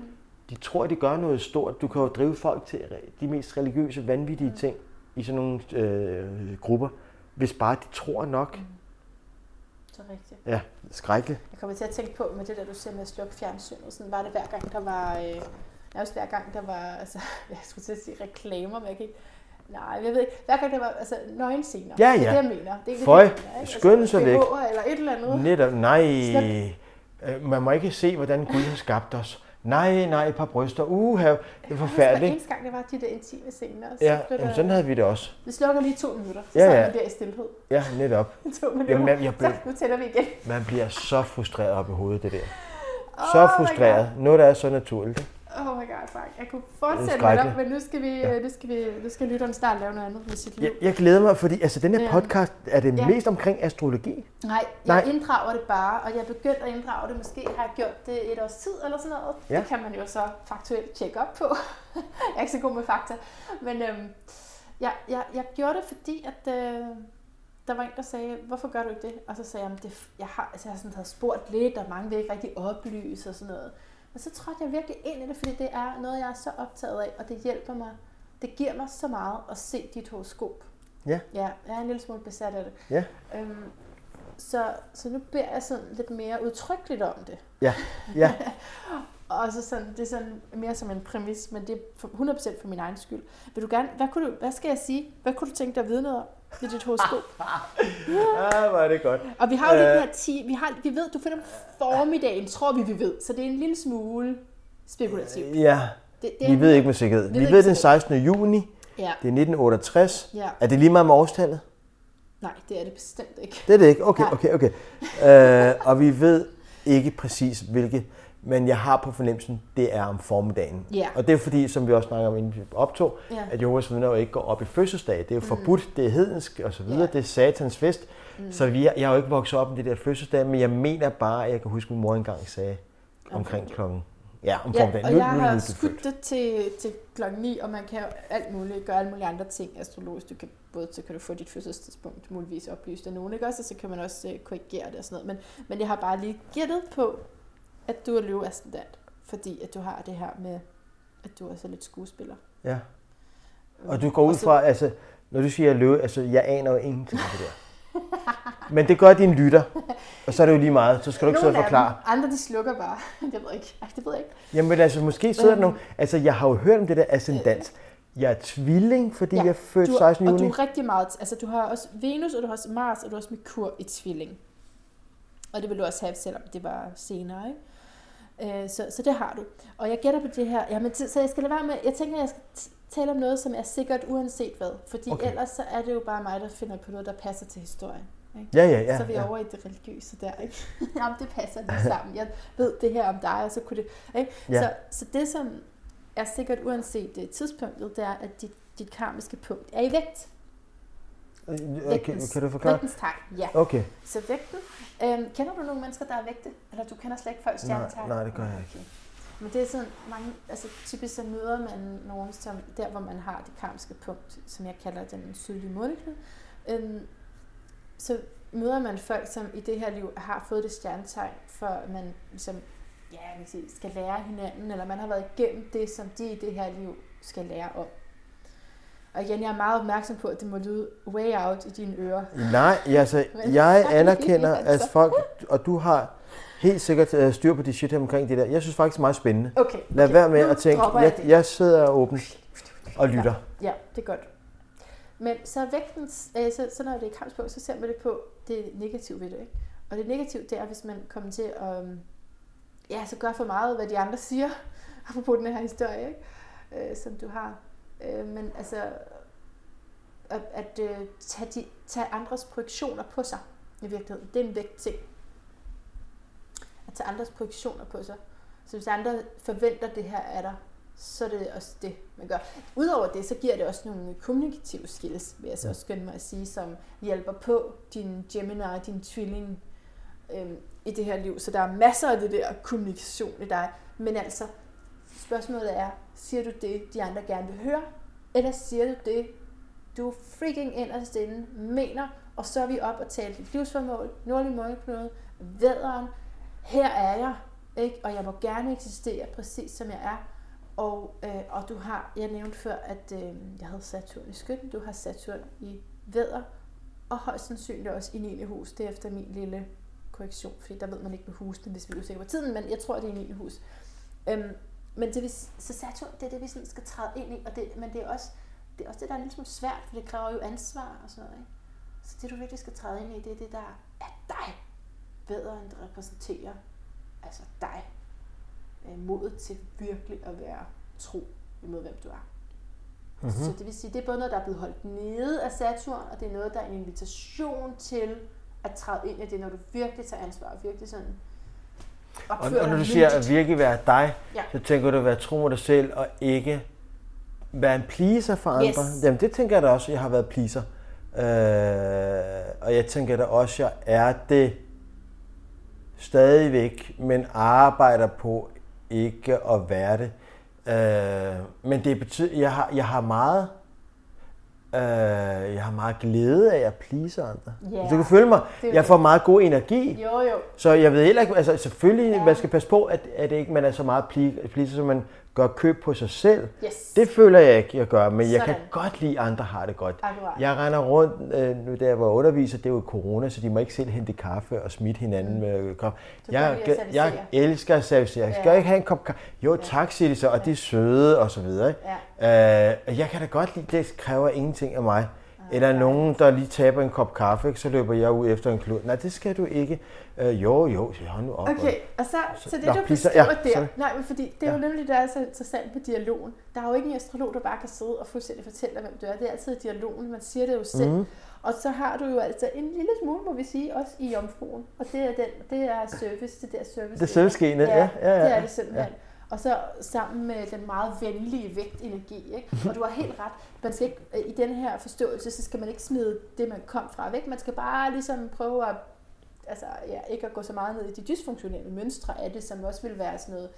[SPEAKER 3] de tror, at de gør noget stort. Du kan jo drive folk til de mest religiøse, vanvittige
[SPEAKER 1] Mm.
[SPEAKER 3] ting i sådan nogle øh, grupper, hvis bare de tror nok.
[SPEAKER 1] Mm. Så rigtigt.
[SPEAKER 3] Ja, skrækkeligt.
[SPEAKER 1] Jeg kommer til at tænke på med det der, du siger med at slukke fjernsynet. Sådan var det hver gang, der var... Øh, nærmest hver gang, der var... Altså, jeg skulle til at sige reklamer, men jeg kan ikke... Nej, jeg ved ikke. Hver gang der var altså, nøgenscener.
[SPEAKER 3] Ja,
[SPEAKER 1] Det er
[SPEAKER 3] ja.
[SPEAKER 1] det, jeg mener. Det er
[SPEAKER 3] Føj,
[SPEAKER 1] det, mener,
[SPEAKER 3] sig væk.
[SPEAKER 1] BH'er eller et eller andet.
[SPEAKER 3] Netop, nej.
[SPEAKER 1] Sluk.
[SPEAKER 3] Øh, Man må ikke se, hvordan Gud har skabt os. Nej, nej, et par bryster. Uha, det er forfærdeligt.
[SPEAKER 1] eneste gang, der var de der intime scener. Så
[SPEAKER 3] Ja, jamen,
[SPEAKER 1] der,
[SPEAKER 3] sådan havde vi det også.
[SPEAKER 1] Vi slukker lige to minutter. Så
[SPEAKER 3] Ja,
[SPEAKER 1] ja, man der i stillhed.
[SPEAKER 3] Ja, netop.
[SPEAKER 1] To minutter.
[SPEAKER 3] Jamen, jeg- jeg blev-
[SPEAKER 1] Så nu tænder vi igen.
[SPEAKER 3] Man bliver så frustreret op i hovedet, det der.
[SPEAKER 1] Oh
[SPEAKER 3] Så frustreret. Noget, der er så naturligt.
[SPEAKER 1] Oh my god, fuck. Jeg kunne fortsætte med dig, men nu skal, vi,
[SPEAKER 3] Ja.
[SPEAKER 1] nu skal, vi, nu skal lytteren snart lave noget andet med sit liv.
[SPEAKER 3] Jeg, jeg glæder mig, fordi altså, den her podcast, er det
[SPEAKER 1] Ja.
[SPEAKER 3] mest omkring astrologi?
[SPEAKER 1] Nej,
[SPEAKER 3] Nej.
[SPEAKER 1] jeg inddrager det bare, og jeg er begyndt at inddrage det. Måske har jeg gjort det et års tid eller sådan noget.
[SPEAKER 3] Ja.
[SPEAKER 1] Det kan man jo så faktuelt tjekke op på. jeg er ikke så god med fakta. Men øhm, jeg, jeg, jeg gjorde det, fordi at, øh, der var en, der sagde, hvorfor gør du ikke det? Og så sagde jeg, "Jamen, det, jeg har, altså, jeg har sådan havde spurgt lidt, og mange vil ikke rigtig oplyse og sådan noget. Men så trådte jeg virkelig ind i det, fordi det er noget, jeg er så optaget af, og det hjælper mig. Det giver mig så meget at se dit horoskop.
[SPEAKER 3] Ja.
[SPEAKER 1] Ja, jeg er en lille smule besat af det.
[SPEAKER 3] Ja.
[SPEAKER 1] Øhm, så, så nu beder jeg sådan lidt mere udtrykkeligt om det.
[SPEAKER 3] Ja, ja.
[SPEAKER 1] Og så sådan, det er sådan mere som en præmis, men det er for- 100% for min egen skyld. Vil du gerne, hvad, kunne du, hvad skal jeg sige? Hvad kunne du tænke dig at vide noget om i dit horoskop?
[SPEAKER 3] ah, hvor er det godt.
[SPEAKER 1] Og vi har jo Øh. den her 10, vi, har, vi ved, du finder om formiddagen, tror vi, vi ved. Så det er en lille smule spekulativt.
[SPEAKER 3] Ja,
[SPEAKER 1] Det, det
[SPEAKER 3] vi ved ikke med sikkerhed.
[SPEAKER 1] Vi
[SPEAKER 3] Vi
[SPEAKER 1] ved
[SPEAKER 3] den
[SPEAKER 1] sikkert.
[SPEAKER 3] 16. juni,
[SPEAKER 1] Ja,
[SPEAKER 3] det er 1968.
[SPEAKER 1] ja.
[SPEAKER 3] Er det lige meget med årstallet?
[SPEAKER 1] Nej, det er det bestemt ikke.
[SPEAKER 3] Det er det ikke? Okay, okay, okay. Øh, og vi ved ikke præcis hvilke, men jeg har på fornemmelsen, det er om formiddagen.
[SPEAKER 1] Ja.
[SPEAKER 3] Og det er fordi, som vi også snakker om inden vi optog,
[SPEAKER 1] Ja.
[SPEAKER 3] at Jehovas vidner jo ikke går op i fødselsdag. Det er jo forbudt, det er hedensk og så videre,
[SPEAKER 1] Ja.
[SPEAKER 3] det er satans fest.
[SPEAKER 1] Mm.
[SPEAKER 3] Så vi, jeg har jo ikke vokset op med det der fødselsdag, men jeg mener bare, at jeg kan huske, at min mor engang sagde omkring klokken. Ja, om
[SPEAKER 1] Ja,
[SPEAKER 3] formiddagen.
[SPEAKER 1] og
[SPEAKER 3] Nu-
[SPEAKER 1] jeg
[SPEAKER 3] nu
[SPEAKER 1] har skudt det til, til klokken 9, og man kan jo alt muligt, gøre alle mulige andre ting astrologisk. Du kan, både så kan du få dit fødselstidspunkt muligvis oplyst af nogen, ikke også? Og så kan man også øh, korrigere det og sådan noget. Men, men jeg har bare lige gættet på, at du er løveascendant, fordi at du har det her med, at du er så lidt skuespiller.
[SPEAKER 3] Ja. Og du går ud fra, altså, når du siger løve, altså, jeg aner jo ingenting af det der. Men det gør din lytter, og så er det jo lige meget, så skal du ikke sidde og forklare.
[SPEAKER 1] Dem, andre de slukker bare. Jeg ved ikke. Ej, det ved jeg ikke.
[SPEAKER 3] Jamen men altså, måske sidder der
[SPEAKER 1] Øhm.
[SPEAKER 3] nogen, altså jeg har jo hørt om det der ascendans. Jeg er tvilling, fordi
[SPEAKER 1] Ja,
[SPEAKER 3] jeg er født
[SPEAKER 1] Du, er-
[SPEAKER 3] 16.
[SPEAKER 1] og
[SPEAKER 3] juni.
[SPEAKER 1] du er rigtig meget, altså du har også Venus, og du har også Mars, og du har også Merkur i tvilling. Og det vil du også have, selvom det var senere, ikke? Øh, så, så det har du. Og jeg gætter på det her. Jamen, så jeg skal lade være med, jeg tænker, jeg skal tale om noget, som er sikkert uanset hvad. Fordi
[SPEAKER 3] Okay.
[SPEAKER 1] ellers så er det jo bare mig, der finder på noget, der passer til historien. Ikke?
[SPEAKER 3] Ja, ja, ja.
[SPEAKER 1] så er vi
[SPEAKER 3] ja.
[SPEAKER 1] over i det religiøse der, ikke? Jamen, det passer lige sammen. Jeg ved det her om dig, og så kunne det... Ikke?
[SPEAKER 3] Ja.
[SPEAKER 1] Så, så det, som er sikkert uanset det tidspunktet, det er, at dit, dit karmiske punkt er i vægt.
[SPEAKER 3] Okay, kan du forklare?
[SPEAKER 1] Vægtens tegn, ja.
[SPEAKER 3] Okay.
[SPEAKER 1] Så vægten. Øhm, kender du nogle mennesker, der er vægte? Eller du kender slet ikke folks
[SPEAKER 3] Nej,
[SPEAKER 1] stjernetegn?
[SPEAKER 3] nej, det gør jeg ikke.
[SPEAKER 1] Okay. Men det er sådan mange, altså typisk så møder man nogen, som der hvor man har det karmiske punkt, som jeg kalder den sydlige måneknude. Øhm, så møder man folk, som i det her liv har fået det stjernetegn, for man ligesom, ja, man kan sige, skal lære hinanden, eller man har været igennem det, som de i det her liv skal lære om. Og igen, jeg er meget opmærksom på, at det må lyde way out i dine ører.
[SPEAKER 3] Nej, altså, jeg anerkender,
[SPEAKER 1] Altså.
[SPEAKER 3] at folk, og du har helt sikkert øh, styr på de shit her omkring det der. Jeg synes faktisk, det er meget spændende.
[SPEAKER 1] Okay.
[SPEAKER 3] Lad
[SPEAKER 1] okay.
[SPEAKER 3] være med
[SPEAKER 1] nu
[SPEAKER 3] at tænke,
[SPEAKER 1] jeg
[SPEAKER 3] jeg, jeg sidder åben og lytter.
[SPEAKER 1] Ja, det er godt. Men så er vægtens, øh, så, så når det er kampsprog, så ser man det på det negative ved det. Ikke? Og det negative, det er, hvis man kommer til at øhm, ja, så gøre for meget, hvad de andre siger, apropos den her historie, ikke? Øh, som du har. Øh, men altså, at, at øh, tage, de, tage andres projektioner på sig, i virkeligheden. Det er en vægtting. At tage andres projektioner på sig. Så hvis andre forventer det her af dig, så er det også det, man gør. Udover det, så giver det også nogle kommunikative skills, vil jeg så også skynde mig at sige, som hjælper på din Gemini, din tvilling øhm, i det her liv. Så der er masser af det der kommunikation i dig. Men altså, spørgsmålet er, siger du det, de andre gerne vil høre? Eller siger du det, du freaking inderst inde mener, og så er vi op og taler dit livsformål, nordlig måneknude, vædderen, her er jeg, ikke? og jeg må gerne eksistere præcis som jeg er. Og, øh, og du har, jeg nævnte før, at øh, jeg havde Saturn i skytten, du har Saturn i vædder, og højst sandsynligt også i 9. hus. Det er efter min lille korrektion, fordi der ved man ikke med husene, hvis vi er usikre på tiden, men jeg tror, det er i 9. hus. Øhm, men det, vi, så Saturn, det er det, vi sådan skal træde ind i, og det, men det er, også, det er også det, der er lille smule svært, for det kræver jo ansvar og sådan noget. Ikke? Så det, du virkelig skal træde ind i, det er det, der er dig. Bedre end det repræsenterer altså dig. Øh, modet til virkelig at være tro imod, hvem du er.
[SPEAKER 3] Mhm.
[SPEAKER 1] Så det vil sige, det er både noget, der er blevet holdt nede af Saturn, og det er noget, der er en invitation til at træde ind i det, når du virkelig tager ansvar og virkelig sådan
[SPEAKER 3] Og, og når du siger at virkelig være dig,
[SPEAKER 1] Ja.
[SPEAKER 3] så tænker du at være tro mod dig selv og ikke være en pleaser for andre.
[SPEAKER 1] Yes.
[SPEAKER 3] Jamen det tænker jeg da også, jeg har været pleaser. Øh, og jeg tænker da også, jeg er det stadigvæk, men arbejder på ikke at være det. Øh, men det betyder, jeg har, jeg har meget øh, jeg har meget glæde af at please andre. Hvis du kan følge mig, jeg får meget god energi.
[SPEAKER 1] Jo, jo.
[SPEAKER 3] Så jeg ved heller ikke, altså selvfølgelig,
[SPEAKER 1] ja.
[SPEAKER 3] man skal passe på, at, at ikke man er så meget pleaser, så man gør køb på sig selv.
[SPEAKER 1] Yes.
[SPEAKER 3] Det føler jeg ikke, jeg gør, men jeg kan
[SPEAKER 1] Sådan.
[SPEAKER 3] godt lide, at andre har det godt.
[SPEAKER 1] Akkurat.
[SPEAKER 3] Jeg render rundt, øh, nu da jeg var underviser, det er jo corona, så de må ikke selv hente kaffe og smitte hinanden med kaffe.
[SPEAKER 1] Du kan
[SPEAKER 3] Jeg, jeg
[SPEAKER 1] servicere.
[SPEAKER 3] elsker at servicere. Jeg skal
[SPEAKER 1] Ja.
[SPEAKER 3] ikke have en kop kaffe. Jo, tak, siger de så, og de er søde og så videre.
[SPEAKER 1] Ja.
[SPEAKER 3] Øh, jeg kan da godt lide, det kræver ingenting af mig. Eller nogen, der lige taber en kop kaffe, ikke? så løber jeg ud efter en klud. Nej, det skal du ikke. Øh, jo, jo, så hold nu op.
[SPEAKER 1] Okay, og så, så det
[SPEAKER 3] Nå,
[SPEAKER 1] du beskriver
[SPEAKER 3] ja,
[SPEAKER 1] der,
[SPEAKER 3] sorry.
[SPEAKER 1] nej, men fordi det er jo nemlig, der er så interessant med dialogen. Der er jo ikke en astrolog, der bare kan sidde og fuldstændig fortælle dig, hvem du er. Det er altid dialogen, man siger det jo selv.
[SPEAKER 3] Mhm.
[SPEAKER 1] Og så har du jo altså en lille smule, må vi sige, også i jomfruen. Og det er, den, det er service, det der service.
[SPEAKER 3] Det er servicegenet, ja, ja, ja,
[SPEAKER 1] det er
[SPEAKER 3] ja.
[SPEAKER 1] det simpelthen. Og så sammen med den meget venlige vægtenergi. Ikke? Og du har helt ret. Man skal ikke, øh, I den her forståelse, så skal man ikke smide det, man kom fra væk. Man skal bare ligesom prøve at altså, ja, ikke at gå så meget ned i de dysfunktionelle mønstre af det, som også vil være sådan noget,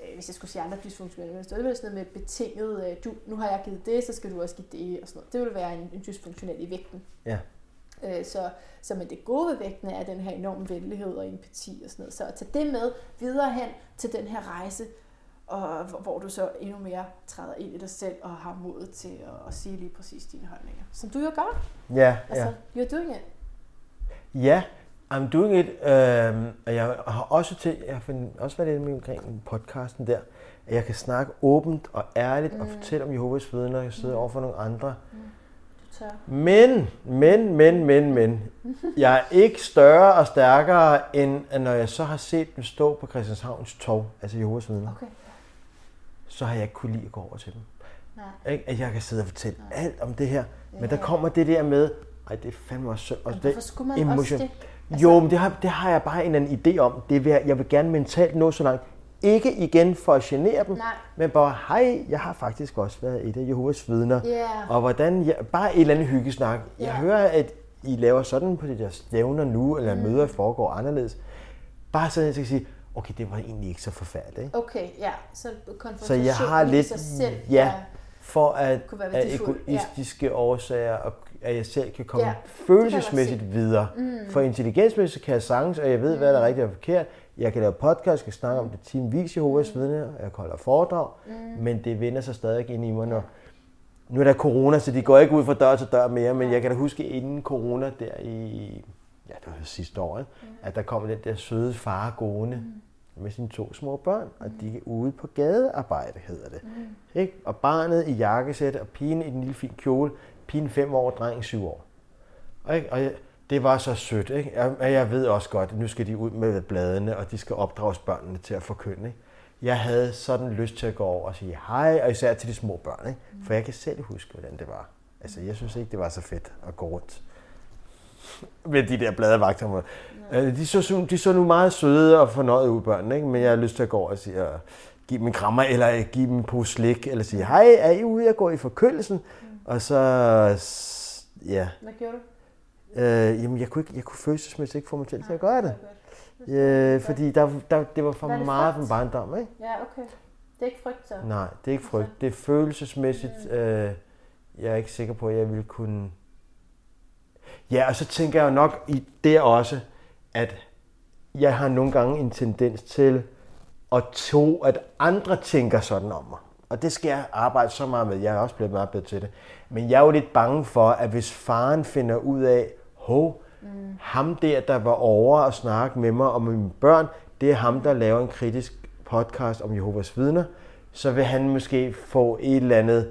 [SPEAKER 1] øh, hvis jeg skulle sige andre dysfunktionelle mønstre, det ville sådan noget med betinget, øh, du, nu har jeg givet det, så skal du også give det, og sådan noget. Det ville være en, en dysfunktionel i vægten.
[SPEAKER 3] Ja.
[SPEAKER 1] Øh, så, så men det gode ved vægten er den her enorme venlighed og empati og sådan noget. Så at tage det med videre hen til den her rejse, og hvor, du så endnu mere træder ind i dig selv og har modet til at, at sige lige præcis dine holdninger. Som du jo gør.
[SPEAKER 3] Ja,
[SPEAKER 1] Altså,
[SPEAKER 3] ja.
[SPEAKER 1] you're doing it.
[SPEAKER 3] Ja, I'm doing it. Øh, og jeg har også til, jeg har find- også været inde med omkring podcasten der, at jeg kan snakke åbent og ærligt mm. og fortælle om Jehovas vidner, når jeg sidder over for nogle andre.
[SPEAKER 1] Du tør.
[SPEAKER 3] Men, men, men, men, men, jeg er ikke større og stærkere, end at når jeg så har set dem stå på Christianshavns torv, altså Jehovas vidner,
[SPEAKER 1] Okay.
[SPEAKER 3] Så har jeg ikke kunne lide at gå over til dem.
[SPEAKER 1] Nej.
[SPEAKER 3] Ikke? At jeg kan sidde og fortælle alt om det her. Men der
[SPEAKER 1] Ja.
[SPEAKER 3] kommer det der med, ej, det er fandme også synd. Og
[SPEAKER 1] Men
[SPEAKER 3] det,
[SPEAKER 1] skulle man også det?
[SPEAKER 3] Altså, jo, men det har, det har jeg bare en eller anden idé om. Det vil, jeg- jeg vil gerne mentalt nå så langt. Ikke igen for at genere dem,
[SPEAKER 1] Nej.
[SPEAKER 3] men bare, hej, jeg har faktisk også været et af Jehovas vidner.
[SPEAKER 1] Ja.
[SPEAKER 3] Og hvordan, jeg, bare et eller andet hyggesnak. Jeg
[SPEAKER 1] Ja.
[SPEAKER 3] hører, at I laver sådan på de der stævner nu, eller
[SPEAKER 1] Mm.
[SPEAKER 3] møder foregår anderledes. Bare sådan, at jeg skal sige, okay, det var egentlig ikke så forfærdeligt. Ikke?
[SPEAKER 1] Okay, ja. Så
[SPEAKER 3] Så jeg har lidt,
[SPEAKER 1] sig selv.
[SPEAKER 3] ja, for at
[SPEAKER 1] Kunne være
[SPEAKER 3] af egoistiske ja. årsager, og at jeg selv kan komme
[SPEAKER 1] Ja,
[SPEAKER 3] følelsesmæssigt videre. Mm. For intelligensmæssigt kan jeg sagtens, og jeg ved, hvad der er rigtigt og forkert. Jeg kan lave podcast, jeg kan snakke om det timevis i Jehovas vidne, og jeg kan holde foredrag, mm. men det vender sig stadig ind i mig, når, nu er der corona, så de går ikke ud fra dør til dør mere, men jeg kan da huske inden corona der i, ja det var sidste år, ikke? at der kom den der søde far gående med sine to små børn, og de er ude på gadearbejde, hedder det. Ikke? Og barnet i jakkesæt, og pigen i den lille fin kjole, pigen fem år, drengen syv år. Og, ikke? og jeg, det var så sødt. Ikke? Jeg, jeg ved også godt, at nu skal de ud med bladene, og de skal opdrages børnene til at forkynde. Ikke? Jeg havde sådan lyst til at gå over og sige hej, og især til de små børn. Ikke? For jeg kan selv huske, hvordan det var. Altså, jeg synes ikke, det var så fedt at gå rundt med de der bladevagter. Øh, De så, de så nu meget søde og fornøjede ud, børnene, ikke? men jeg har lyst til at gå over og sige, og give dem en krammer, eller give dem en pose slik, eller sige, hej, er I ude at gå i forkølelsen? Og så, ja,
[SPEAKER 1] Hvad gjorde du?
[SPEAKER 3] øh, jamen jeg kunne, ikke, jeg kunne følelsesmæssigt ikke få mig selv til at gøre det. Øh, fordi der, der, det var for
[SPEAKER 1] Hvad er det,
[SPEAKER 3] meget fra
[SPEAKER 1] frygt?
[SPEAKER 3] barndom, ikke?
[SPEAKER 1] Ja, okay. Det er ikke frygt så?
[SPEAKER 3] Nej, det er ikke frygt. Det er følelsesmæssigt. Øh, jeg er ikke sikker på, at jeg ville kunne... Ja, og så tænker jeg jo nok i det også, at jeg har nogle gange en tendens til at tro, at andre tænker sådan om mig. Og det skal jeg arbejde så meget med. Jeg er også blevet meget bedre til det. Men jeg er jo lidt bange for, at hvis faren finder ud af, hov, mm. ham der, der var over og snakke med mig om mine børn, det er ham, der laver en kritisk podcast om Jehovas vidner, så vil han måske få et eller andet...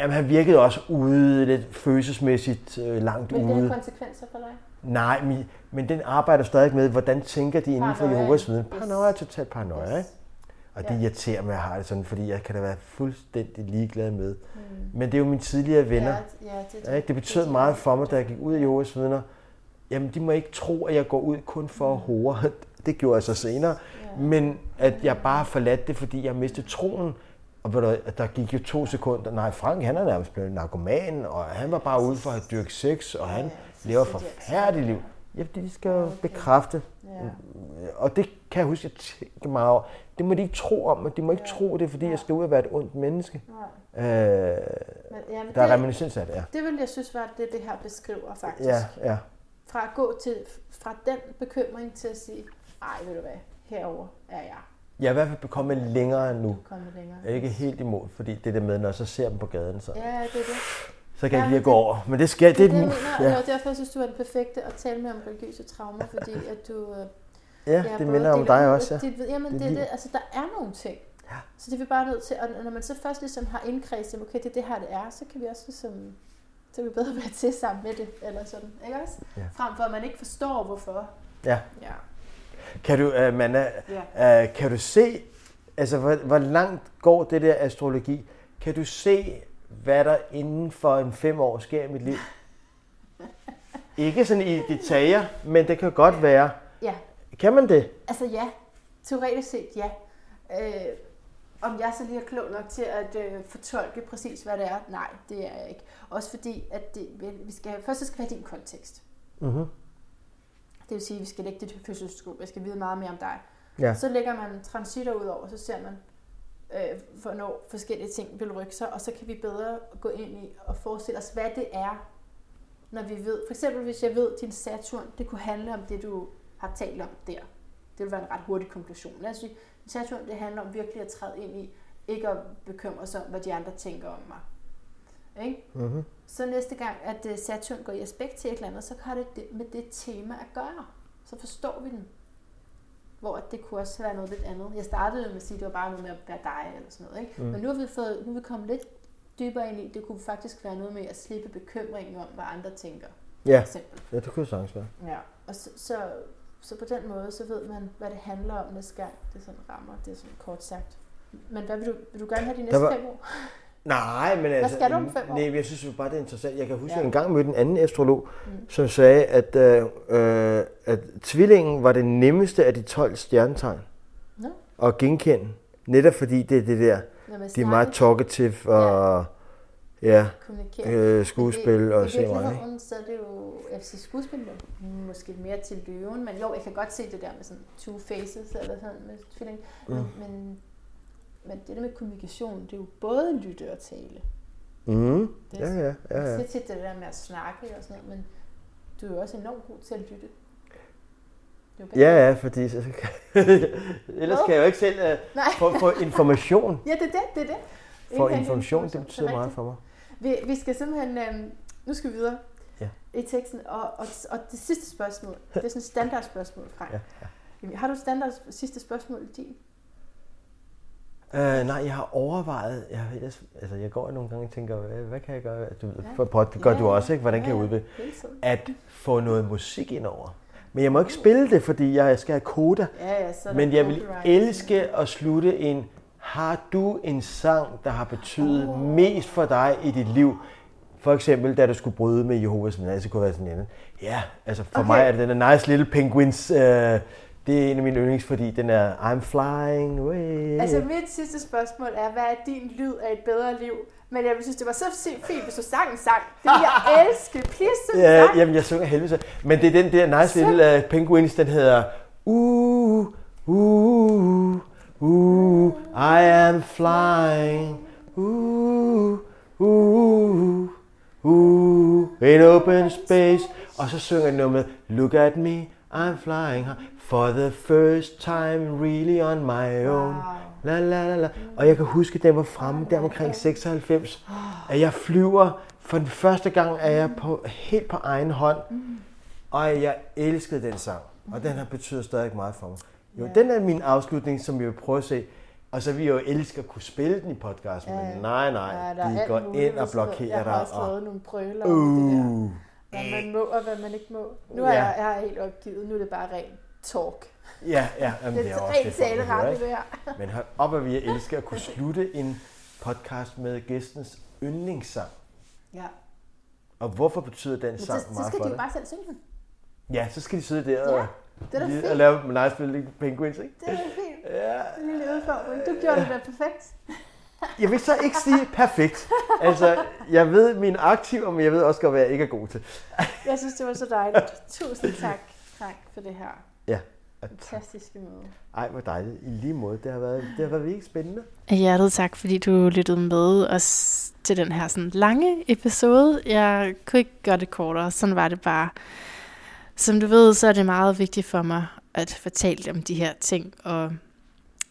[SPEAKER 3] Jamen, han virkede også ude, lidt følelsesmæssigt øh, langt
[SPEAKER 1] Vil det
[SPEAKER 3] ude.
[SPEAKER 1] have konsekvenser for dig?
[SPEAKER 3] Nej, men, men den arbejder stadig med, hvordan tænker de inden for. Jehovas vidne.
[SPEAKER 1] Yes.
[SPEAKER 3] Paranoia, totalt paranoia,
[SPEAKER 1] Yes.
[SPEAKER 3] ikke? Og det
[SPEAKER 1] Ja.
[SPEAKER 3] irriterer mig, at jeg har det sådan, fordi jeg kan da være fuldstændig ligeglad med. Mm. Men det er jo mine tidligere venner.
[SPEAKER 1] Ja, ja, det,
[SPEAKER 3] Ja, det betød
[SPEAKER 1] det-
[SPEAKER 3] meget for mig, da jeg gik ud af Jehovas vidner. Jamen, de må ikke tro, at jeg går ud kun for at hore. Det gjorde jeg så senere.
[SPEAKER 1] Ja.
[SPEAKER 3] Men at jeg bare forladt det, fordi jeg mistede troen. Og der gik jo to sekunder. Nej, Frank han er nærmest blevet narkoman, og han var bare ude for at dyrke sex, og han lever et forfærdeligt liv. Ja, fordi de skal jo bekræfte.
[SPEAKER 1] Ja.
[SPEAKER 3] Og det kan jeg huske, at jeg tænker meget over. Det må de ikke tro om, og de må ikke tro det, er, fordi jeg skal ud og være et ondt menneske.
[SPEAKER 1] Nej.
[SPEAKER 3] Øh,
[SPEAKER 1] Men, ja, men
[SPEAKER 3] der er
[SPEAKER 1] det,
[SPEAKER 3] reminiscens af det, ja.
[SPEAKER 1] det vil jeg synes var det, det her beskriver faktisk.
[SPEAKER 3] Ja, ja.
[SPEAKER 1] Fra at gå til, fra den bekymring til at sige, ej, ved du hvad, herover er jeg
[SPEAKER 3] Jeg er i hvert fald kommet længere nu.
[SPEAKER 1] kommet længere.
[SPEAKER 3] Jeg er ikke helt imod, fordi det der med, når jeg så ser dem på gaden, så,
[SPEAKER 1] Ja, det er det.
[SPEAKER 3] så kan jeg
[SPEAKER 1] Ja,
[SPEAKER 3] ikke lige gå over. Men det skal
[SPEAKER 1] Det er det,
[SPEAKER 3] det,
[SPEAKER 1] jeg mener,
[SPEAKER 3] ja,
[SPEAKER 1] og derfor synes du er den perfekte at tale med om religiøse traumer, fordi at du... øh,
[SPEAKER 3] ja,
[SPEAKER 1] Ja,
[SPEAKER 3] det minder om dig også, ja.
[SPEAKER 1] Dit, jamen,
[SPEAKER 3] Det
[SPEAKER 1] det,
[SPEAKER 3] er
[SPEAKER 1] det, det, altså, der er nogle ting.
[SPEAKER 3] Ja.
[SPEAKER 1] Så det er vi bare nødt til, og når man så først ligesom har indkredset, okay, det er det her, det er, så kan vi også ligesom, så kan vi bedre være til sammen med det, eller sådan, ikke også?
[SPEAKER 3] Ja.
[SPEAKER 1] Frem for, at man ikke forstår, hvorfor.
[SPEAKER 3] ja.
[SPEAKER 1] Ja.
[SPEAKER 3] Kan du, uh, Manna,
[SPEAKER 1] ja.
[SPEAKER 3] uh, kan du se, altså hvor, hvor langt går det der astrologi? Kan du se, hvad der inden for en fem år sker i mit liv? Ikke sådan i detaljer, men det kan godt være.
[SPEAKER 1] Ja,
[SPEAKER 3] Kan man det?
[SPEAKER 1] altså ja. Teoretisk set, ja. Øh, om jeg så lige er klog nok til at øh, fortolke præcis, hvad det er? Nej, det er jeg ikke. Også fordi, at det, vi skal, først så skal vi have din kontekst.
[SPEAKER 3] Mm-hmm.
[SPEAKER 1] Det vil sige, at vi skal lægge dit fødselssko. Jeg skal vide meget mere om dig.
[SPEAKER 3] Ja.
[SPEAKER 1] Så lægger man transitter ud over, så ser man, øh, hvornår forskellige ting vil rykke sig, og så kan vi bedre gå ind i og forestille os, hvad det er, når vi ved. For eksempel, hvis jeg ved, at din Saturn, det kunne handle om det, du har talt om der. Det vil være en ret hurtig konklusion. Lad os sige, Saturn, det handler om virkelig at træde ind i, ikke at bekymre sig om, hvad de andre tænker om mig. Ikke?
[SPEAKER 3] Mm-hmm.
[SPEAKER 1] Så næste gang, at øh, Saturn går i aspekt til et eller andet, så har det det med det tema at gøre. Så forstår vi den. Hvor det kunne også være noget lidt andet. Jeg startede med at sige, at det var bare noget med at være dig eller sådan noget. Ikke?
[SPEAKER 3] Mm.
[SPEAKER 1] Men nu har vi fået, nu er vi kommet lidt dybere ind i, det kunne faktisk være noget med at slippe bekymringen om, hvad andre tænker.
[SPEAKER 3] Ja, ja, det kunne sagtens være.
[SPEAKER 1] Ja. Og så, så, så på den måde, så ved man, hvad det handler om næste gang. Det sådan rammer, det er sådan kort sagt. Men hvad vil du, vil du gerne have de næste
[SPEAKER 3] var-
[SPEAKER 1] fem år?
[SPEAKER 3] Nej, men altså...
[SPEAKER 1] skal du om fem år?
[SPEAKER 3] Nej, jeg synes jo bare, det er interessant. Jeg kan huske,
[SPEAKER 1] Ja.
[SPEAKER 3] at jeg engang mødte en anden astrolog,
[SPEAKER 1] Mm.
[SPEAKER 3] som sagde, at, øh, øh, at tvillingen var det nemmeste af de 12 stjernetegn
[SPEAKER 1] Nå.
[SPEAKER 3] at genkende. Netop fordi det er det der,
[SPEAKER 1] Når man
[SPEAKER 3] de er meget talkative og ja,
[SPEAKER 1] kommunikerer.
[SPEAKER 3] øh, skuespil og
[SPEAKER 1] I
[SPEAKER 3] se meget.
[SPEAKER 1] virkeligheden, så er det jo, sige skuespil, måske mere til løven, men jo, jeg kan godt se det der med sådan two faces, eller sådan med tvilling,
[SPEAKER 3] Mm.
[SPEAKER 1] men, men
[SPEAKER 4] men det der med kommunikation, det er jo både lytte og tale.
[SPEAKER 3] Mm.
[SPEAKER 4] Det
[SPEAKER 3] Ja,
[SPEAKER 4] er-
[SPEAKER 3] ja, ja,
[SPEAKER 4] Jeg
[SPEAKER 3] ja.
[SPEAKER 4] siger tit det der med at snakke og sådan noget, men du er jo også enormt god til at lytte. Det
[SPEAKER 3] Ja, ja, fordi så, kan, ellers kan jeg jo ikke selv uh, få, få information.
[SPEAKER 4] Ja, det er det, det er det.
[SPEAKER 3] For information, det betyder
[SPEAKER 4] er
[SPEAKER 3] meget for mig.
[SPEAKER 4] Vi, vi skal simpelthen, øhm, nu skal vi videre
[SPEAKER 3] Ja.
[SPEAKER 4] i teksten, og, og, og det sidste spørgsmål, det er sådan et standardspørgsmål, Frank.
[SPEAKER 3] Ja,
[SPEAKER 4] Jamen, Har du standard sidste spørgsmål i din?
[SPEAKER 3] Uh, nej, jeg har overvejet, jeg, har ellers, altså jeg går nogle gange og tænker, hvad, hvad kan jeg gøre? Du,
[SPEAKER 4] Ja.
[SPEAKER 3] for det gør
[SPEAKER 4] Ja,
[SPEAKER 3] du også, ikke? Hvordan kan jeg
[SPEAKER 4] ja,
[SPEAKER 3] udvikle? At få noget musik ind over. Men jeg må ikke spille det, fordi jeg skal have koda.
[SPEAKER 4] Ja, ja, så der
[SPEAKER 3] Men jeg vil elske at slutte en, har du en sang, der har betydet oh. mest for dig i dit liv? For eksempel, da du skulle bryde med Jehovas vidner, så kunne være sådan en. Ja, altså for
[SPEAKER 4] Okay.
[SPEAKER 3] mig er det den er Nice Little Penguins. Øh, det er en af mine yndlings, fordi den er I'm flying away.
[SPEAKER 4] Altså mit sidste spørgsmål er, hvad er din lyd af et bedre liv? Men jeg synes, det var så fint, hvis du sang en sang. Det vil jeg elske. Please, syng en
[SPEAKER 3] Ja,
[SPEAKER 4] sang.
[SPEAKER 3] jamen, jeg synger helvede. Men det er den der Nice Little uh, Penguins, den hedder Uh, uh, uh, I am flying Uh, uh, uh, in open space Og så synger jeg noget med Look at me, I'm flying high For the first time really on my own
[SPEAKER 4] Wow.
[SPEAKER 3] La, la, la, la. Og jeg kan huske, den var fremme der omkring 96, at jeg flyver. For den første gang er jeg på, helt på egen hånd. Og jeg elskede den sang. Og den har betydet stadig meget for mig. Jo,
[SPEAKER 4] Ja.
[SPEAKER 3] den er min afslutning, som jeg vil prøve at se. Og så jeg jo elske at kunne spille den i podcasten.
[SPEAKER 4] Ja.
[SPEAKER 3] Men nej, nej.
[SPEAKER 4] Ja,
[SPEAKER 3] de går
[SPEAKER 4] muligt,
[SPEAKER 3] ind og blokerer
[SPEAKER 4] Jeg har
[SPEAKER 3] dig.
[SPEAKER 4] også
[SPEAKER 3] Og,
[SPEAKER 4] lavet nogle brøler om det der.
[SPEAKER 3] uh,
[SPEAKER 4] Hvad man må og hvad man ikke må. Nu er
[SPEAKER 3] Ja.
[SPEAKER 4] jeg, jeg er helt opgivet. Nu er det bare ren talk.
[SPEAKER 3] ja, ja, jamen,
[SPEAKER 4] Det er
[SPEAKER 3] også det, folk vil høre,
[SPEAKER 4] taleret,
[SPEAKER 3] ikke? Men hold op, at vi elsker at kunne slutte en podcast med gæstens yndlingssang.
[SPEAKER 4] Ja.
[SPEAKER 3] Og hvorfor betyder den
[SPEAKER 4] Men så,
[SPEAKER 3] sang
[SPEAKER 4] så
[SPEAKER 3] meget
[SPEAKER 4] skal
[SPEAKER 3] for
[SPEAKER 4] de jo bare selv synge den.
[SPEAKER 3] Ja, så skal de sidde der
[SPEAKER 4] Ja,
[SPEAKER 3] og,
[SPEAKER 4] Det er
[SPEAKER 3] lige-
[SPEAKER 4] fint.
[SPEAKER 3] og lave Nice Little Penguins, ikke?
[SPEAKER 4] Det er fint.
[SPEAKER 3] Ja.
[SPEAKER 4] En lille udfordring. Du gjorde det da perfekt.
[SPEAKER 3] Jeg vil så ikke sige perfekt. Altså, jeg ved min aktiv, men jeg ved også godt, hvad jeg ikke er god til.
[SPEAKER 4] Jeg synes, det var så dejligt. Tusind tak, Frank, for det her
[SPEAKER 3] Ja.
[SPEAKER 4] fantastiske møde.
[SPEAKER 3] Ej, hvor dejligt. I lige måde. Det har været, det har været virkelig spændende.
[SPEAKER 1] Hjertet tak, fordi du lyttede med os til den her sådan lange episode. Jeg kunne ikke gøre det kortere, sådan var det bare. Som du ved, så er det meget vigtigt for mig at fortælle om de her ting, og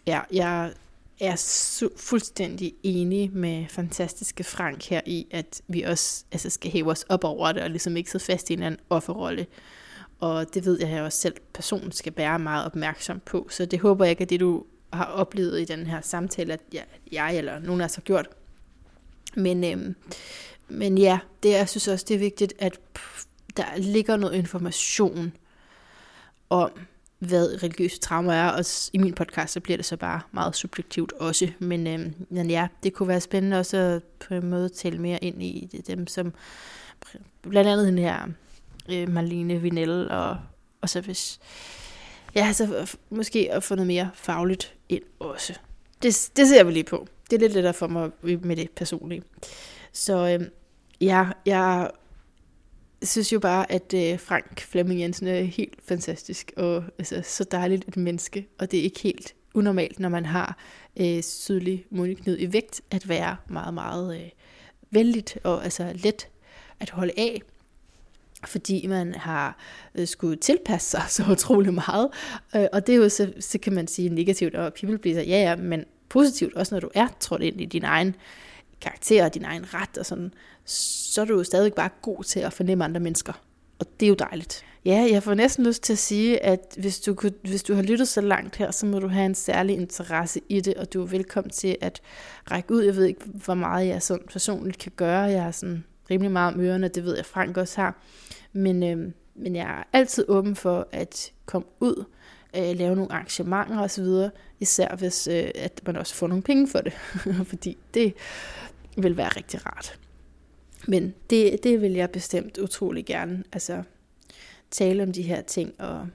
[SPEAKER 1] ja, jeg er su- fuldstændig enig med fantastiske Frank her i, at vi også altså, skal hæve os op over det, og ligesom ikke sidde fast i en eller anden offerrolle. Og det ved jeg, at jeg også selv personen skal være meget opmærksom på. Så det håber jeg ikke, at det du har oplevet i den her samtale, at jeg, jeg eller nogen af os har gjort. Men, øhm, men ja, det, jeg synes også, det er vigtigt, at der ligger noget information om, hvad religiøse traumer er, og i min podcast, så bliver det så bare meget subjektivt også, men, øhm, men ja, det kunne være spændende også at på en måde tale mere ind i det, dem, som blandt andet den her øh, Marlene Vinel, og, og så hvis, ja, så måske at få noget mere fagligt ind også. Det, det ser vi lige på. Det er lidt lettere for mig med det personlige. Så øh, ja, jeg synes jo bare, at øh, Frank Flemming Jensen er helt fantastisk, og altså, så dejligt et menneske, og det er ikke helt unormalt, når man har øh, sydlig mundknud i vægt, at være meget, meget øh, vældigt og altså let at holde af, fordi man har øh, skulle tilpasse sig så utrolig meget. Øh, og det er jo så, så kan man sige negativt og people pleaser, ja ja, men positivt også, når du er trådt ind i din egen karakter og din egen ret og sådan, så er du jo stadig bare god til at fornemme andre mennesker. Og det er jo dejligt. Ja, jeg får næsten lyst til at sige, at hvis du, kunne, hvis du har lyttet så langt her, så må du have en særlig interesse i det, og du er velkommen til at række ud. Jeg ved ikke, hvor meget jeg sådan personligt kan gøre. Jeg er sådan rimelig meget om ørerne, det ved jeg, Frank også har. Men, øh, men jeg er altid åben for at komme ud, øh, lave nogle arrangementer osv., især hvis øh, at man også får nogle penge for det, fordi det vil være rigtig rart. Men det, det vil jeg bestemt utrolig gerne, altså tale om de her ting og,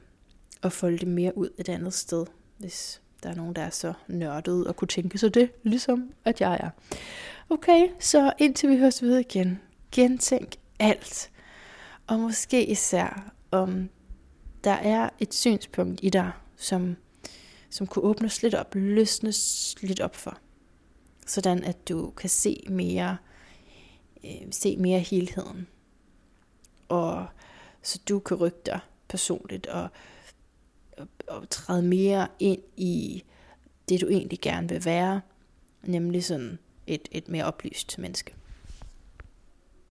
[SPEAKER 1] og folde det mere ud et andet sted, hvis der er nogen, der er så nørdet og kunne tænke sig det, ligesom at jeg er. Okay, så indtil vi høres ved igen, gentænk alt. Og måske især, om der er et synspunkt i dig, som, som kunne åbnes lidt op, løsnes lidt op for. Sådan at du kan se mere, øh, se mere helheden. Og så du kan rykke dig personligt og, og, og træde mere ind i det, du egentlig gerne vil være, nemlig sådan et, et mere oplyst menneske.